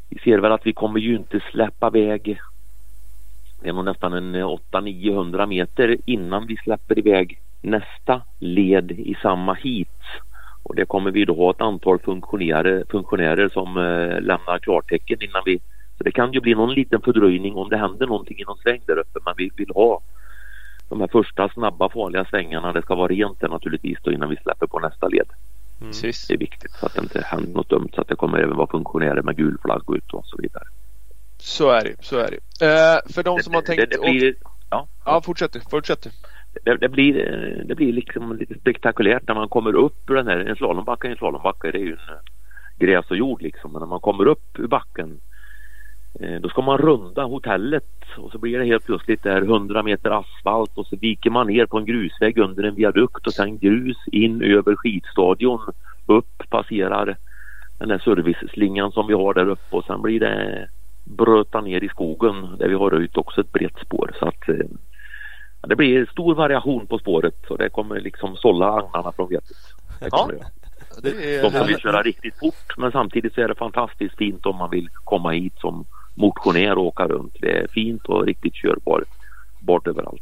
vi ser väl att vi kommer ju inte släppa väg, det är nog nästan en eh, 800-900 meter innan vi släpper iväg nästa led i samma hit. Och det kommer vi då ha ett antal funktionärer, funktionärer som eh, lämnar klartecken innan vi Så det kan ju bli någon liten fördröjning om det händer någonting i någon sväng där uppe. Men vi vill ha de här första snabba farliga svängarna. Det ska vara rent där naturligtvis då innan vi släpper på nästa led. Mm. Precis. Det är viktigt så att det inte händer något dumt så att det kommer även vara funktionärer med gul flagg ut och så vidare. Så är det. Så är det. Eh, för de som har tänkt... det, det blir, ja, Ja, fortsätt. Fortsätt. det, det, blir, eh, det blir liksom lite spektakulärt när man kommer upp ur den här, en slalombacke, en slalombacke det är ju en eh, gräs och jord liksom. Men när man kommer upp ur backen då ska man runda hotellet och så blir det helt plötsligt där 100 meter asfalt och så viker man ner på en grusväg under en viadukt och sen grus in över skidstadion upp, passerar den där serviceslingan som vi har där uppe och sen blir det bröta ner i skogen där vi har röjt också ett brett spår så att eh, ja, det blir stor variation på spåret och det kommer liksom sålla agnarna från vetet. Det kommer det göra. Det är De som vill köra riktigt fort men samtidigt så är det fantastiskt fint om man vill komma hit som motionär och åka runt. Det är fint och riktigt körbart bort överallt.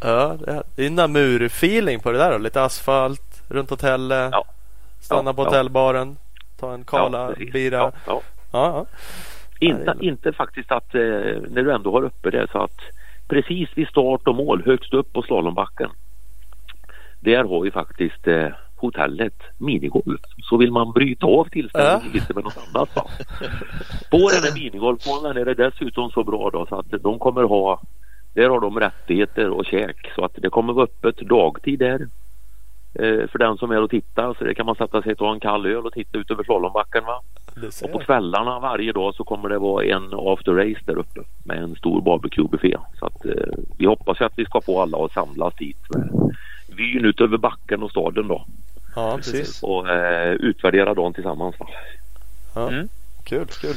Ja, det är- Namur-feeling på det där då. Lite asfalt runt hotellet. Ja. Stanna Ja, på ja. hotellbaren. Ta en kala precis. bira. Ja, Ja, ja. ja. Inte, Ja, inte faktiskt att eh, när du ändå har uppe det så att precis vid start och mål högst upp på slalombacken. Där har vi faktiskt eh, hotellet minigolf. Så vill man bryta av tillställningen lite med något annat va. På den här minigolfbanan är det dessutom så bra då så att de kommer ha där har de rättigheter och käk så att det kommer vara öppet dagtid där. Eh, för den som är och tittar så det kan man sätta sig och ta en kall öl och titta ut över slalombacken va. Och på kvällarna varje dag så kommer det vara en after race där uppe med en stor barbecue-buffé. Så att eh, vi hoppas ju att vi ska få alla att samlas dit med vyn ut över backen och staden då Ja, Precis. och eh, utvärdera dagen tillsammans. Ja. Mm. Kul, kul.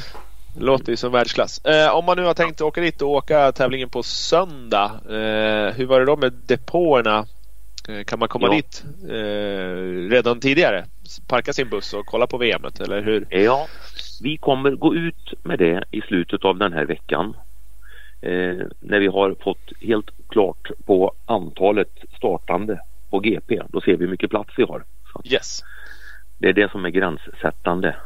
Låter ju som världsklass. Eh, om man nu har tänkt åka dit och åka tävlingen på söndag. Eh, hur var det då med depåerna? Eh, kan man komma Ja. dit eh, redan tidigare? Parka sin buss och kolla på VMet eller hur? Ja, vi kommer gå ut med det i slutet av den här veckan. Eh, när vi har fått helt klart på antalet startande på GP. Då ser vi hur mycket plats vi har. Att Yes. Det är det som är gränssättande.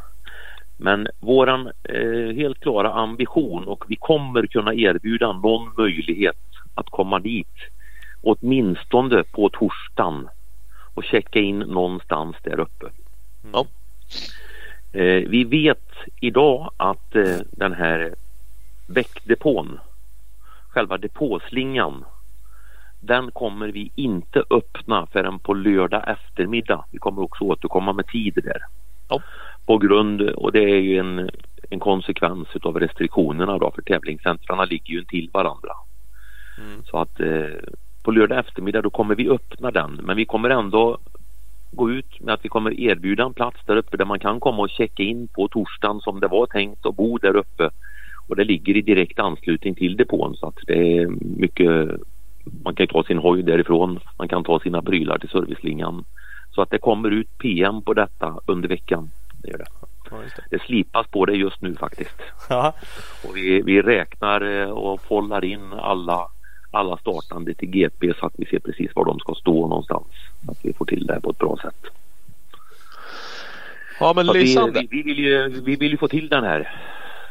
Men våran eh, helt klara ambition och vi kommer kunna erbjuda någon möjlighet att komma dit åtminstone på torsdagen och checka in någonstans där uppe. Ja. Eh, vi vet idag att eh, den här väckdepån, själva depåslingan, den kommer vi inte öppna förrän på lördag eftermiddag. Vi kommer också återkomma med tid där. Ja. På grund, och det är ju en, en konsekvens av restriktionerna då för tävlingscentrarna ligger ju intill varandra. Mm. Så att eh, på lördag eftermiddag då kommer vi öppna den men vi kommer ändå gå ut med att vi kommer erbjuda en plats där uppe där man kan komma och checka in på torsdagen som det var tänkt och bo där uppe. Och det ligger i direkt anslutning till depån så att det är mycket man kan ta sin hoj därifrån, man kan ta sina prylar till servicelingan. Så att det kommer ut PM på detta under veckan. Det, gör det. Ja, det. det slipas på det just nu faktiskt. Ja, Och vi, vi räknar eh, och follar in alla, alla startande till GP så att vi ser precis var de ska stå någonstans. Så att vi får till det på ett bra sätt. Ja men vi, lysande. vi, vi, vill ju, vi vill ju få till den här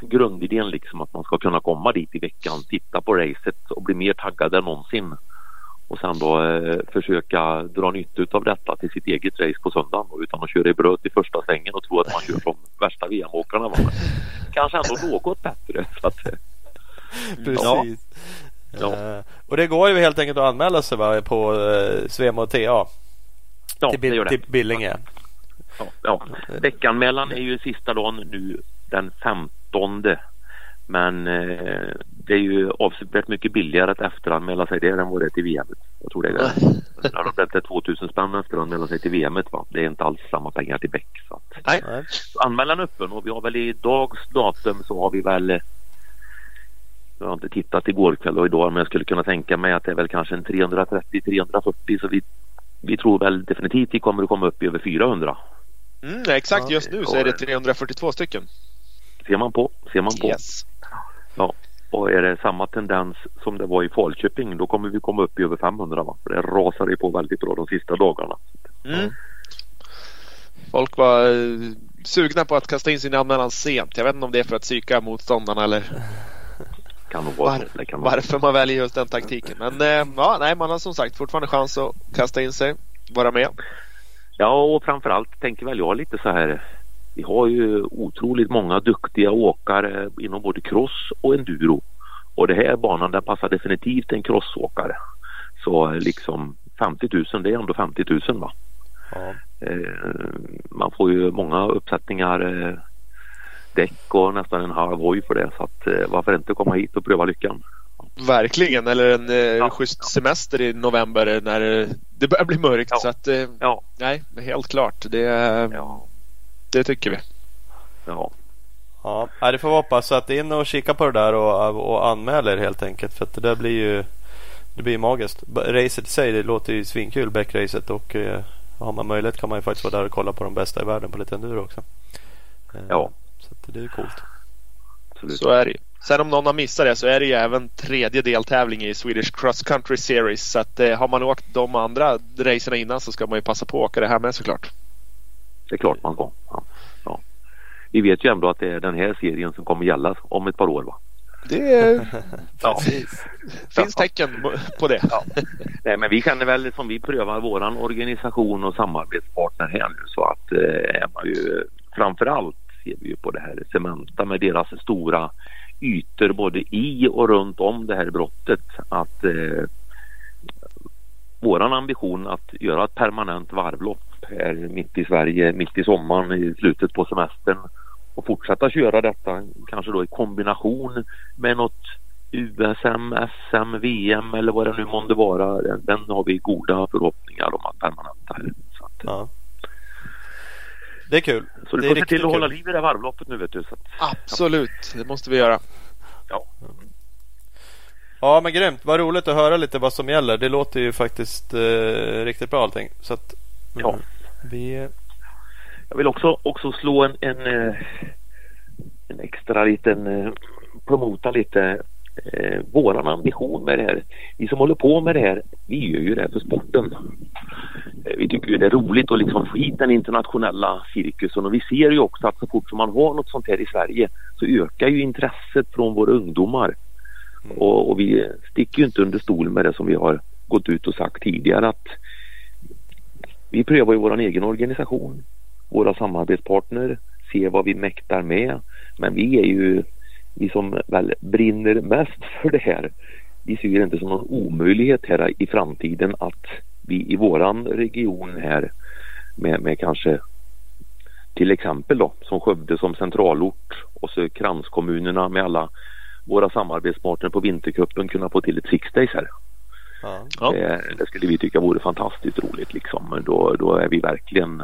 grundidén liksom att man ska kunna komma dit i veckan, titta på racet och bli mer taggad än någonsin. Och sen då eh, försöka dra nytta av detta till sitt eget race på söndagen utan att köra i bröt i första svängen och tro att man kör som värsta VM-åkarna. Kanske ändå något bättre. Så att, eh, precis. Ja. Eh, och det går ju helt enkelt att anmäla sig va, på uh, Svemo TA ja, till, det gör det. till Billinge. Ja, ja. Veckanmälan är ju sista dagen nu den 15. Men eh, det är ju avsevärt mycket billigare att efteranmäla sig där än vad det är till VM. Jag tror det är det. Det är 2000 spänn att efteranmäla sig till VM. Va? Det är inte alls samma pengar till Beck. Så att, Nej. Nej. så anmälan är öppen och vi har väl i dags datum så har vi väl eh, jag har inte tittat igår kväll och idag men jag skulle kunna tänka mig att det är väl kanske en 330-340 så vi, vi tror väl definitivt vi kommer att komma upp i över 400. Mm, exakt just nu så är det 342 stycken. Ser man på, ser man på. Yes. Ja. Och är det samma tendens som det var i Falköping då kommer vi komma upp i över 500 va? För det rasar ju på väldigt bra de sista dagarna. Mm. Folk var eh, sugna på att kasta in sin anmälan sent. Jag vet inte om det är för att psyka motståndarna eller Kan nog vara var, kan vara. varför man väljer just den taktiken. Men eh, ja, nej, man har som sagt fortfarande chans att kasta in sig, vara med. Ja, och framförallt tänker väl jag lite så här. Vi har ju otroligt många duktiga åkare inom både cross och enduro. Och det här banan den passar definitivt en crossåkare. Så eh, liksom 50 000 det är ändå 50 000 va. Ja. Eh, man får ju många uppsättningar eh, däck och nästan en halv hoj för det. Så att, eh, varför inte komma hit och pröva lyckan? Verkligen. Eller en eh, Ja. schysst semester i november när eh, det börjar bli mörkt. Ja. Så att, eh, Ja, nej, helt klart. Det, ja, det tycker vi. ja. Ja, det får vi hoppas. Så att in och kika på det där och, och anmäl er helt enkelt. För att det där blir ju det blir magiskt. Racet i sig det låter ju svinkul, Bäckracet. Och eh, har man möjlighet kan man ju faktiskt vara där och kolla på de bästa i världen på lite enduro också. Eh, Ja. Så att det är ju coolt. Absolut. Så är det ju. Sen om någon har missat det så är det ju även tredje deltävling i Swedish Cross Country Series. Så att eh, har man åkt de andra racerna innan så ska man ju passa på att åka det här med såklart. Det är klart man ska. Ja. Ja. Vi vet ju ändå att det är den här serien som kommer gälla om ett par år va? Det är, Ja. finns tecken på det. Nej men vi känner väl som vi prövar våran organisation och samarbetspartner här nu så att eh, är man ju framförallt ser vi ju på det här Cementa med deras stora ytor både i och runt om det här brottet att eh, våran ambition att göra ett permanent varvlopp här mitt i Sverige, mitt i sommaren, i slutet på semestern och fortsätta köra detta kanske då i kombination med något USM, SM, VM eller vad det nu månde vara. Den, den har vi goda förhoppningar om att permanenta. här. Så, att, Ja. Det är kul. så du får se till att hålla liv i det här varvloppet nu vet du. Så att, Absolut, det måste vi göra. ja. Ja men grymt. Vad roligt att höra lite vad som gäller. Det låter ju faktiskt eh, riktigt bra allting. Så att, Ja. vi, Jag vill också, också slå en, en, eh, en extra liten eh, promota lite eh, våran ambition med det här. Vi som håller på med det här, vi gör ju det här för sporten. Eh, Vi tycker ju det är roligt att liksom få hit den internationella cirkusen och vi ser ju också att så fort som man har något sånt här i Sverige så ökar ju intresset från våra ungdomar. Mm. Och, och vi sticker ju inte under stol med det som vi har gått ut och sagt tidigare att vi prövar ju vår egen organisation, våra samarbetspartner, ser vad vi mäktar med. Men vi är ju, vi som väl brinner mest för det här, vi ser det inte som någon omöjlighet här i framtiden att vi i våran region här med, med kanske till exempel då som Skövde som centralort och så kranskommunerna med alla våra samarbetspartner på vintercupen kunna få till ett six days här. ja. Ja. Det, det skulle vi tycka vore fantastiskt roligt liksom. Men då, då är vi verkligen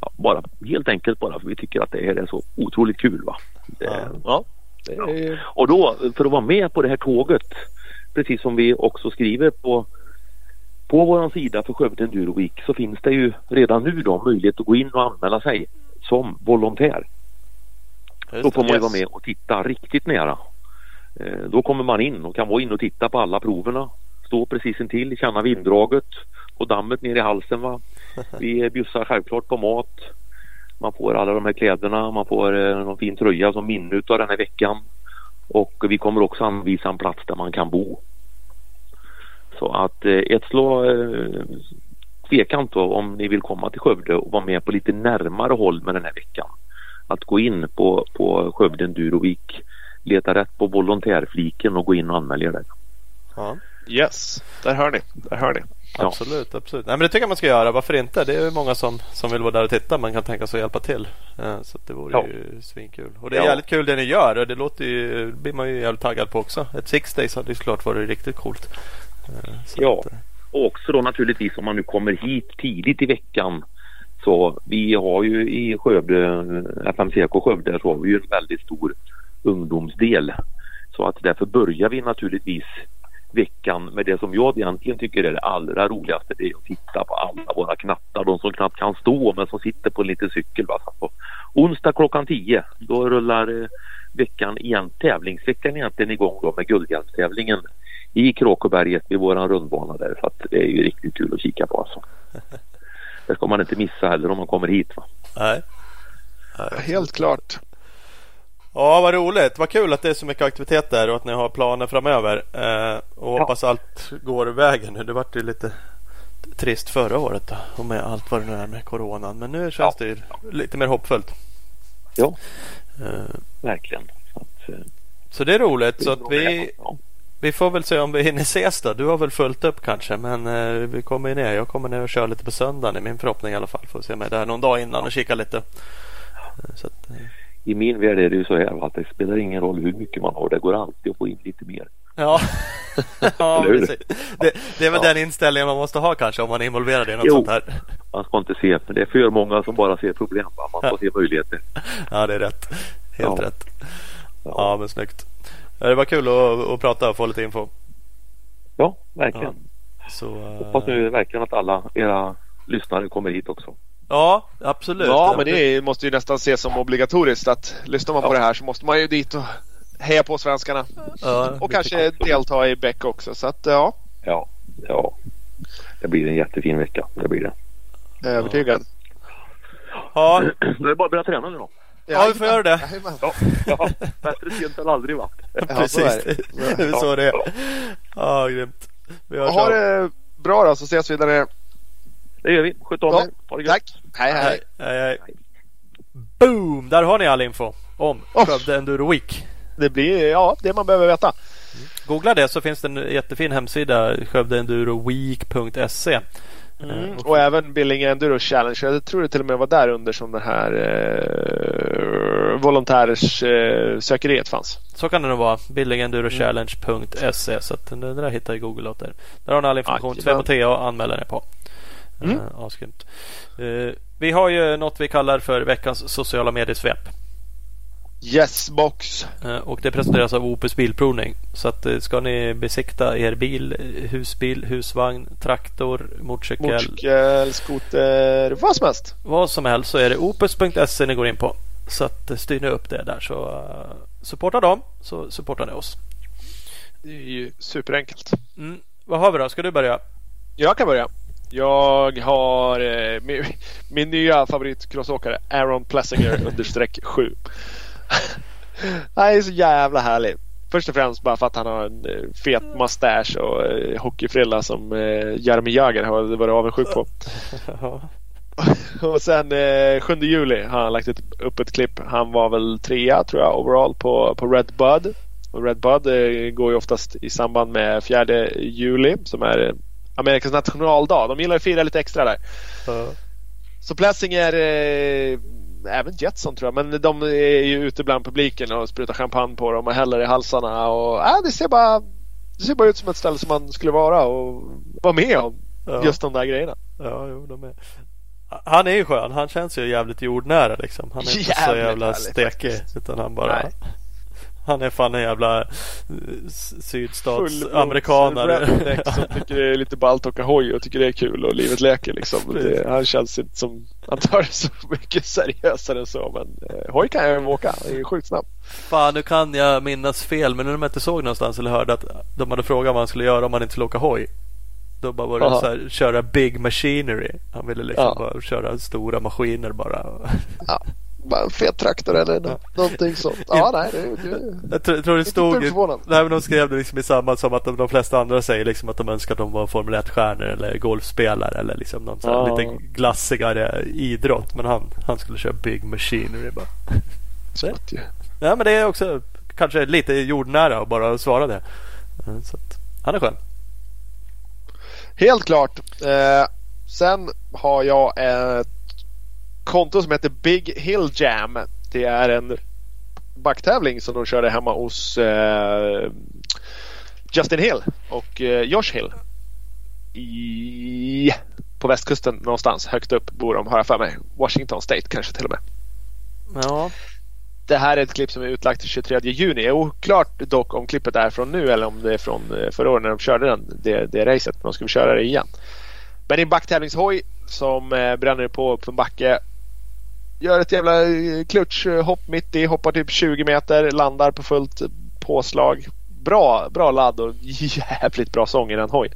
ja, bara helt enkelt bara för vi tycker att det här är så otroligt kul va. Det, Ja. Är, Och då för att vara med på det här tåget precis som vi också skriver på på vår sida för Skövde Enduro Week så finns det ju redan nu då möjlighet att gå in och anmäla sig som volontär. Just Då får man ju Yes. vara med och titta riktigt nära. Eh, Då kommer man in och kan vara in och titta på alla proverna. Stå precis intill, känna vinddraget och dammet ner i halsen. Va? Vi bjussar självklart på mat. Man får alla de här kläderna, man får eh, någon fin tröja som minne utav den här veckan. Och vi kommer också anvisa en plats där man kan bo. Så att eh, ett slå eh, tvekant då om ni vill komma till Skövde och vara med på lite närmare håll med den här veckan att gå in på, på Skövde Enduro Week, leta rätt på volontärfliken och gå in och anmäla er där. Ja. yes, där hör ni. Där hör ni. Ja. Absolut, absolut. Nej, men det tycker jag man ska göra. Varför inte? Det är ju många som, som vill vara där och titta. Man kan tänka sig att hjälpa till. Eh, Så att det vore Ja. ju svinkul. Och det är Ja. jävligt kul det ni gör. Och det låter ju, blir man ju jävligt taggad på också. Ett six days hade ju såklart varit riktigt coolt. Eh, Så Ja. att, eh, Och också då naturligtvis om man nu kommer hit tidigt i veckan så vi har ju i Skövde, FMCK Skövde, så har vi ju en väldigt stor ungdomsdel. Så att därför börjar vi naturligtvis veckan med det som jag egentligen tycker är det allra roligaste. Det är att titta på alla våra knattar. De som knappt kan stå men som sitter på en liten cykel. Va? Så onsdag klockan 10 då rullar eh, veckan igen, tävlingsveckan egentligen igång då med guldhjälmstävlingen i Kråkeberget vid våran rundbana där. Så att det är ju riktigt kul att kika på alltså. Det ska man inte missa heller om man kommer hit. Va? nej. Helt klart. Ja, vad roligt. Vad kul att det är så mycket aktivitet där och att ni har planer framöver. Eh, och hoppas allt går vägen nu. Det vart ju lite trist förra året då, och med allt vad det nu är med coronan. Men nu känns Ja. det ju lite mer hoppfullt. Ja, Eh, verkligen. Så att, eh, så det är roligt. Så att vi. Ja. vi får väl se om vi hinner ses då. Du har väl fullt upp kanske. Men eh, vi kommer ju ner. Jag kommer ner och kör lite på söndagen i min förhoppning i alla fall. Får se mig där någon dag innan och kika lite. Så att, eh, I min värld är det ju så här att det spelar ingen roll hur mycket man har. Det går alltid att få in lite mer. Ja, ja precis. Det, det är väl Ja. den inställningen man måste ha kanske om man är involverad i något Jo. sånt här. Man ska inte se, det är för många som bara ser problem. Va? Man ska Ja. se möjligheter. Ja, det är rätt. Helt Ja. rätt. Ja, men snyggt. Det var kul att, att prata och få lite info. ja verkligen. Så, eh, Hoppas nu verkligen att alla era lyssnare kommer hit också. Ja, absolut. Ja, men det är, måste ju nästan ses som obligatoriskt att lyssnar man på Ja. det här så måste man ju dit och heja på svenskarna. Ja, Och kanske delta i Beck också. Så att ja, Ja, ja. Det blir en jättefin vecka. Det blir det. övertygad. ja, Då är det bara att börja träna nu då. Ja, vi får göra det. Ja, ja. bättre sent än aldrig va? Precis. är det. Det är så det är. Ja, grymt. Vi hörs Ha det bra då så ses vi där nere. Det gör vi. Sköt om Ja, er. Ha det gött. Tack. Hej hej. Hej. Boom! Där har ni all info om Oh. Skövde Enduro Week. Det blir ja, det man behöver veta. Googla det så finns det en jättefin hemsida skövdeenduroweek.se Mm. Och även Billinge Enduro Challenge. Jag tror det till och med var där under som den här eh, volontärs eh, fanns. Så kan det nog vara. billingendurochallenge.se Så att det det där hittar i Google åt er. Där har ni all information. Jajamän. Svem och Thea anmäler er på. Mm. Uh, asgrymt. Eh, vi har ju något vi kallar för veckans sociala mediesvep. Yes box. Eh, och det presenteras av Opus Bilprovning. Så att eh, ska ni besikta er bil, eh, husbil, husvagn, traktor, motorcykel, Motorcykel, skoter, vad som helst. vad som helst så är det opus.se ni går in på. Så att eh, styr ni upp det där så supporta dem så supportar ni oss. Det är ju superenkelt. Mm. Vad har vi då? Ska du börja? Jag kan börja. Jag har eh, min, min nya favoritcrossåkare Aaron Plessinger understreck 7. Han är så jävla härlig. Först och främst bara för att han har en eh, fet mustasch och eh, hockeyfrilla som eh, Jaromir Jagr har varit avundsjuk på. Och sen eh, 7 juli har han lagt ett, upp ett klipp. Han var väl trea tror jag overall på, på Red Bud. Och Red Bud eh, går ju oftast i samband med 4 juli som är eh, Amerikas nationaldag. De gillar att fira lite extra där. Så Plessinger, eh, även Jetson tror jag, men de är ju ute bland publiken och sprutar champagne på dem och häller i halsarna. Och, äh, det, ser bara, det ser bara ut som ett ställe som man skulle vara och vara med om. Ja. Just de där grejerna. Ja, jo, de är. Han är ju skön. Han känns ju jävligt jordnära liksom. Han är inte så Jävligt jävla stekig. Utan han bara... Nej. Han är fan en jävla eh, sydstatsamerikanare. som tycker det är lite ballt att åka hoj och tycker det är kul och livet leker liksom. Det, han känns inte som, han tar det så mycket seriösare än så men eh, hoj kan jag ju åka, det är sjukt snabb. Fan, nu kan jag minnas fel. Men när de inte såg någonstans eller hörde att de hade frågat vad han skulle göra om han inte skulle åka hoj. Då bara var det Aha. så här, köra big machinery. Han ville liksom Ja. bara köra stora maskiner bara. Ja, bara en fet traktor eller nå- någonting sånt. Ja, nej, det, det, Jag tror, det stod... Nej, men de skrev det liksom i samma som att de, de flesta andra säger liksom att de önskar att de var Formel 1-stjärnor eller golfspelare eller liksom någon sån här Ja. lite glassigare idrott. Men han, han skulle köra Big Machinery bara. smått ju. Ja, men det är också kanske lite jordnära att bara svara det. Eh, Så att, han är skön. Helt klart. Eh, sen har jag ett konto som heter Big Hill Jam. Det är en backtävling som de körde hemma hos eh, Justin Hill och eh, Josh Hill. I, på västkusten någonstans högt upp bor de har jag för mig. Washington State kanske till och med. Ja, Det här är ett klipp som är utlagt till 23 juni. Det är oklart dock om klippet är från nu eller om det är från eh, förra året när de körde den, det, det racet. De ska köra det igen. Men det är en backtävlingshoj som eh, bränner på upp en backe. Gör ett jävla eh, klutchhopp mitt i, hoppar typ 20 meter, landar på fullt påslag. Bra, bra ladd och jävligt bra sång i den hojen.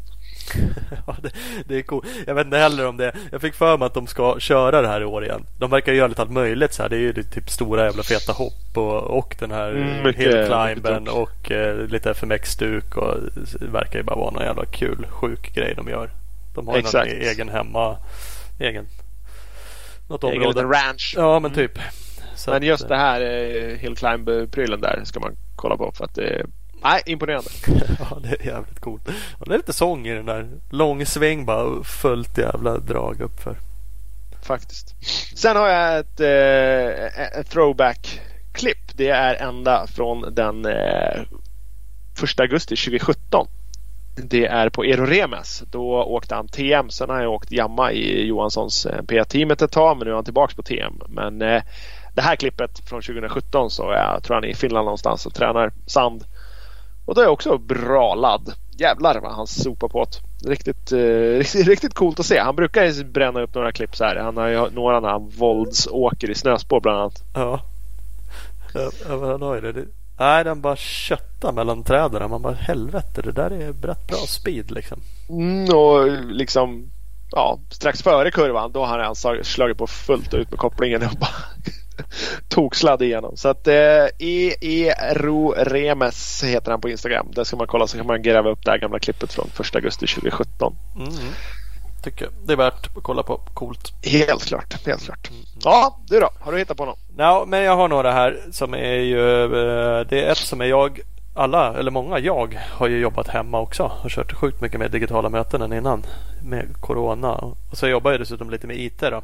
ja, det, det, är cool. Jag vet inte heller om det. Jag fick för mig att de ska köra det här i år igen. De verkar göra lite allt möjligt. Så här. Det är ju typ stora jävla feta hopp och, och den här Mm, hillclimben och eh, lite FMX-stuk. Och det verkar ju bara vara någon jävla kul, sjuk grej de gör. De har ju någon egen hemma, egen, något Egen område. liten ranch. Ja, men typ. Så Men att, just eh, det här eh, Hill Climb-prylen där ska man kolla på för att det är nej, imponerande. Ja, det är jävligt coolt. Och det är lite sång i den där. Lång sväng bara fullt jävla drag uppför. Faktiskt. Sen har jag ett, eh, ett throwback-klipp. Det är ända från den eh, 1 augusti 2017. Det är på Eroremes. Då åkte han TM. Sen har han åkt Jamma i Johanssons eh, P-teamet ett tag men nu är han tillbaka på TM. Men eh, det här klippet från 2017 så jag tror han är i Finland någonstans och tränar sand. Och då är också bra ladd. Jävlar vad han sopar på det. Riktigt, eh, riktigt, riktigt coolt att se. Han brukar ju bränna upp några klipp så här. Han har ju några när han våldsåker i snöspår bland annat. Ja. Ja, ja, men han har ju det. Nej, den bara köttar mellan träden. Man bara helvete, det där är rätt bra speed liksom. Mm, och liksom ja, strax före kurvan då har han slagit på fullt ut med kopplingen och bara toksladd igenom. Så att eh, EERO Remes heter han på Instagram. Där ska man kolla så kan man gräva upp det här gamla klippet från 1 augusti 2017. Mm. Tycker. Det är värt att kolla på. Coolt. Helt klart, helt klart. Ja, du då? Har du hittat på något? Ja, men jag har några här som är ju... eh, Det är ett som är jag. Alla, eller många jag, har ju jobbat hemma också och kört sjukt mycket med digitala möten än innan. Med Corona. Och så jobbar jag dessutom lite med IT då.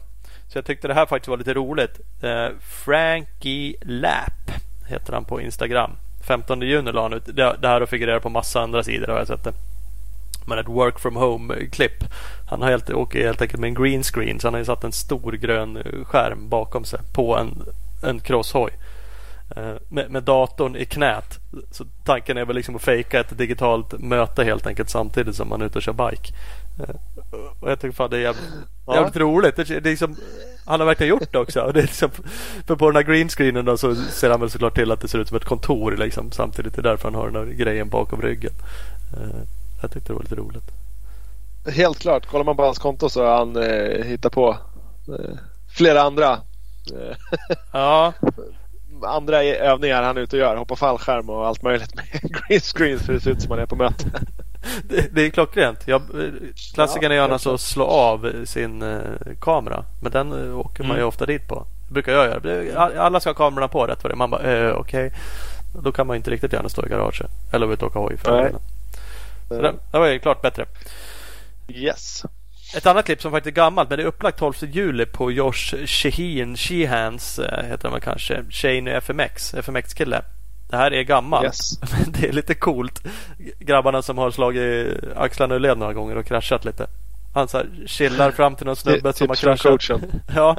Så jag tyckte det här faktiskt var lite roligt. Eh, Frankie Lapp heter han på Instagram. 15 juni la han ut. Det, det här har figurerat på massa andra sidor har jag sett det. Men ett work from home-klipp. Han har helt, åker helt enkelt med en green screen. Så han har ju satt en stor grön eh, skärm bakom sig på en, en crosshoj. Eh, Med, med datorn i knät. Så tanken är väl liksom att fejka ett digitalt möte helt enkelt samtidigt som man är ute och kör bike. Eh, Och jag tycker fan det är jävligt, Ja. jävligt roligt. Det är liksom, han har verkligen gjort det också. Det är liksom, för på den här green screenen då så ser han väl såklart till att det ser ut som ett kontor liksom. Samtidigt är det därför han har den här grejen bakom ryggen. Jag tyckte det var lite roligt. Helt klart. Kollar man på hans konto så har han eh, hittat på eh, flera andra eh, Ja, andra övningar han är ute och gör. Hoppa fallskärm och allt möjligt med green screen så det ser ut som man är på möte. det, det är klockrent. Jag, klassikern är ju Ja, annars att slå av sin eh, kamera. Men den eh, åker man ju Mm. ofta dit på. Det brukar jag göra. Alla ska ha kamerorna på rätt för det. Man bara eh, okej. Då kan man inte riktigt gärna stå i garaget. Eller ute och åka hoj. För det var ju klart bättre. Yes. Ett annat klipp som faktiskt är gammalt men det är upplagt 12 juli på Josh Sheheen Shehans eh, heter han väl kanske. Shane FMX, FMX-kille. Det här är gammalt. Yes. Men det är lite coolt. Grabbarna som har slagit axlarna ur led några gånger och kraschat lite. Han så chillar fram till någon snubbe som har från kraschat. Ja,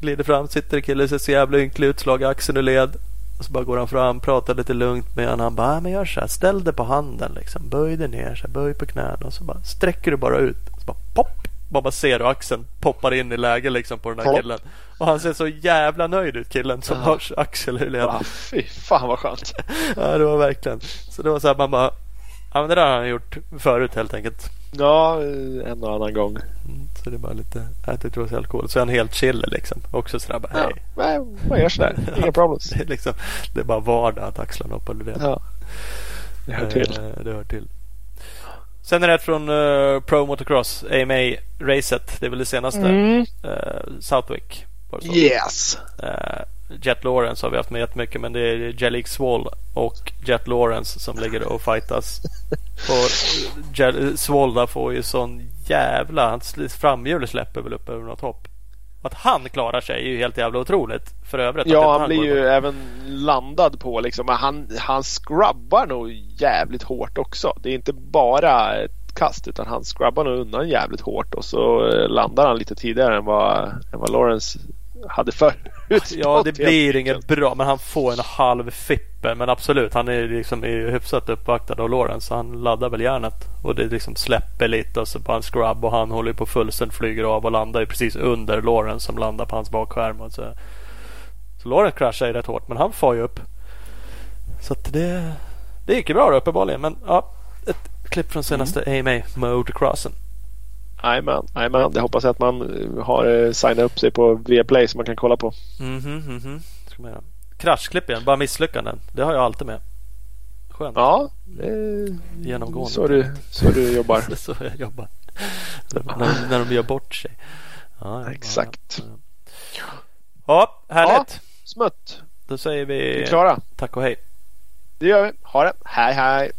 glider fram, sitter en kille, ser så jävla ynklig ut, slagit axeln ur led. Och så bara går han fram, pratar lite lugnt med honom. Han bara, "Ja, men gör så här, ställ dig på handen liksom. Böj dig ner, så här, böj på knäna. Och så bara sträcker du bara ut. Så bara pop! Bara, bara ser du axeln poppar in i läge liksom på den här killen. Och han ser så jävla nöjd ut killen som Ja. har axel ur led. Ah, fy fan vad skönt. Ja, det var verkligen. Så det var så här, man bara, ja men det där har han gjort förut helt enkelt. Ja, en och annan gång. Så det är bara lite, det var så är han helt chill liksom. Också sådär bara, Ja, hej. nej, man gör sådär. Inga problems. Det är, liksom, det är bara vardag att axlarna hoppar. Ja. Det hör till. Eh, det hör till. Sen är det från uh, Pro Motocross, AMA-racet. Det är väl det senaste. Mm. Eh, Southwick. Yes. Eh, Jet Lawrence har vi haft med jättemycket men det är Jellic Swall och Jet Lawrence som ligger och fightas. Och Jel- Swall där får ju sån jävla... Hans framhjul släpper väl upp över något hopp. Att han klarar sig är ju helt jävla otroligt för övrigt. Ja, inte han blir går ju bort. även landad på liksom. Men han, han scrubbar nog jävligt hårt också. Det är inte bara ett kast utan han scrubbar nog undan jävligt hårt och så eh, landar han lite tidigare än vad, än vad Lawrence hade förut. Ja, det blir inget bra. Men han får en halv fipper. Men absolut, han är liksom är hyfsat uppvaktad av Lawrence. Så han laddar väl järnet. Och det liksom släpper lite och så på en scrub. Och han håller på fullständigt flyger av och landar ju precis under Lawrence som landar på hans bakskärm. Och så. så Lawrence kraschar ju rätt hårt. Men han får ju upp. Så det, det gick ju bra då uppenbarligen. Men ja, ett klipp från senaste AMA Motocrossen. Jajamän, jajamän. Det hoppas jag att man eh, har eh, signat upp sig på Viaplay så man kan kolla på. Mhm. Ska man göra. Kraschklipp igen, bara misslyckanden. Det har jag alltid med. Skönt. Ja, det Genomgående. så du, så du jobbar. Så jag jobbar. när, när de gör bort sig. Ja, ja, Exakt. Ja, ja härligt. Smutt. Då säger Vi vi klara. tack och hej. Det gör vi. Ha det. Hej hej.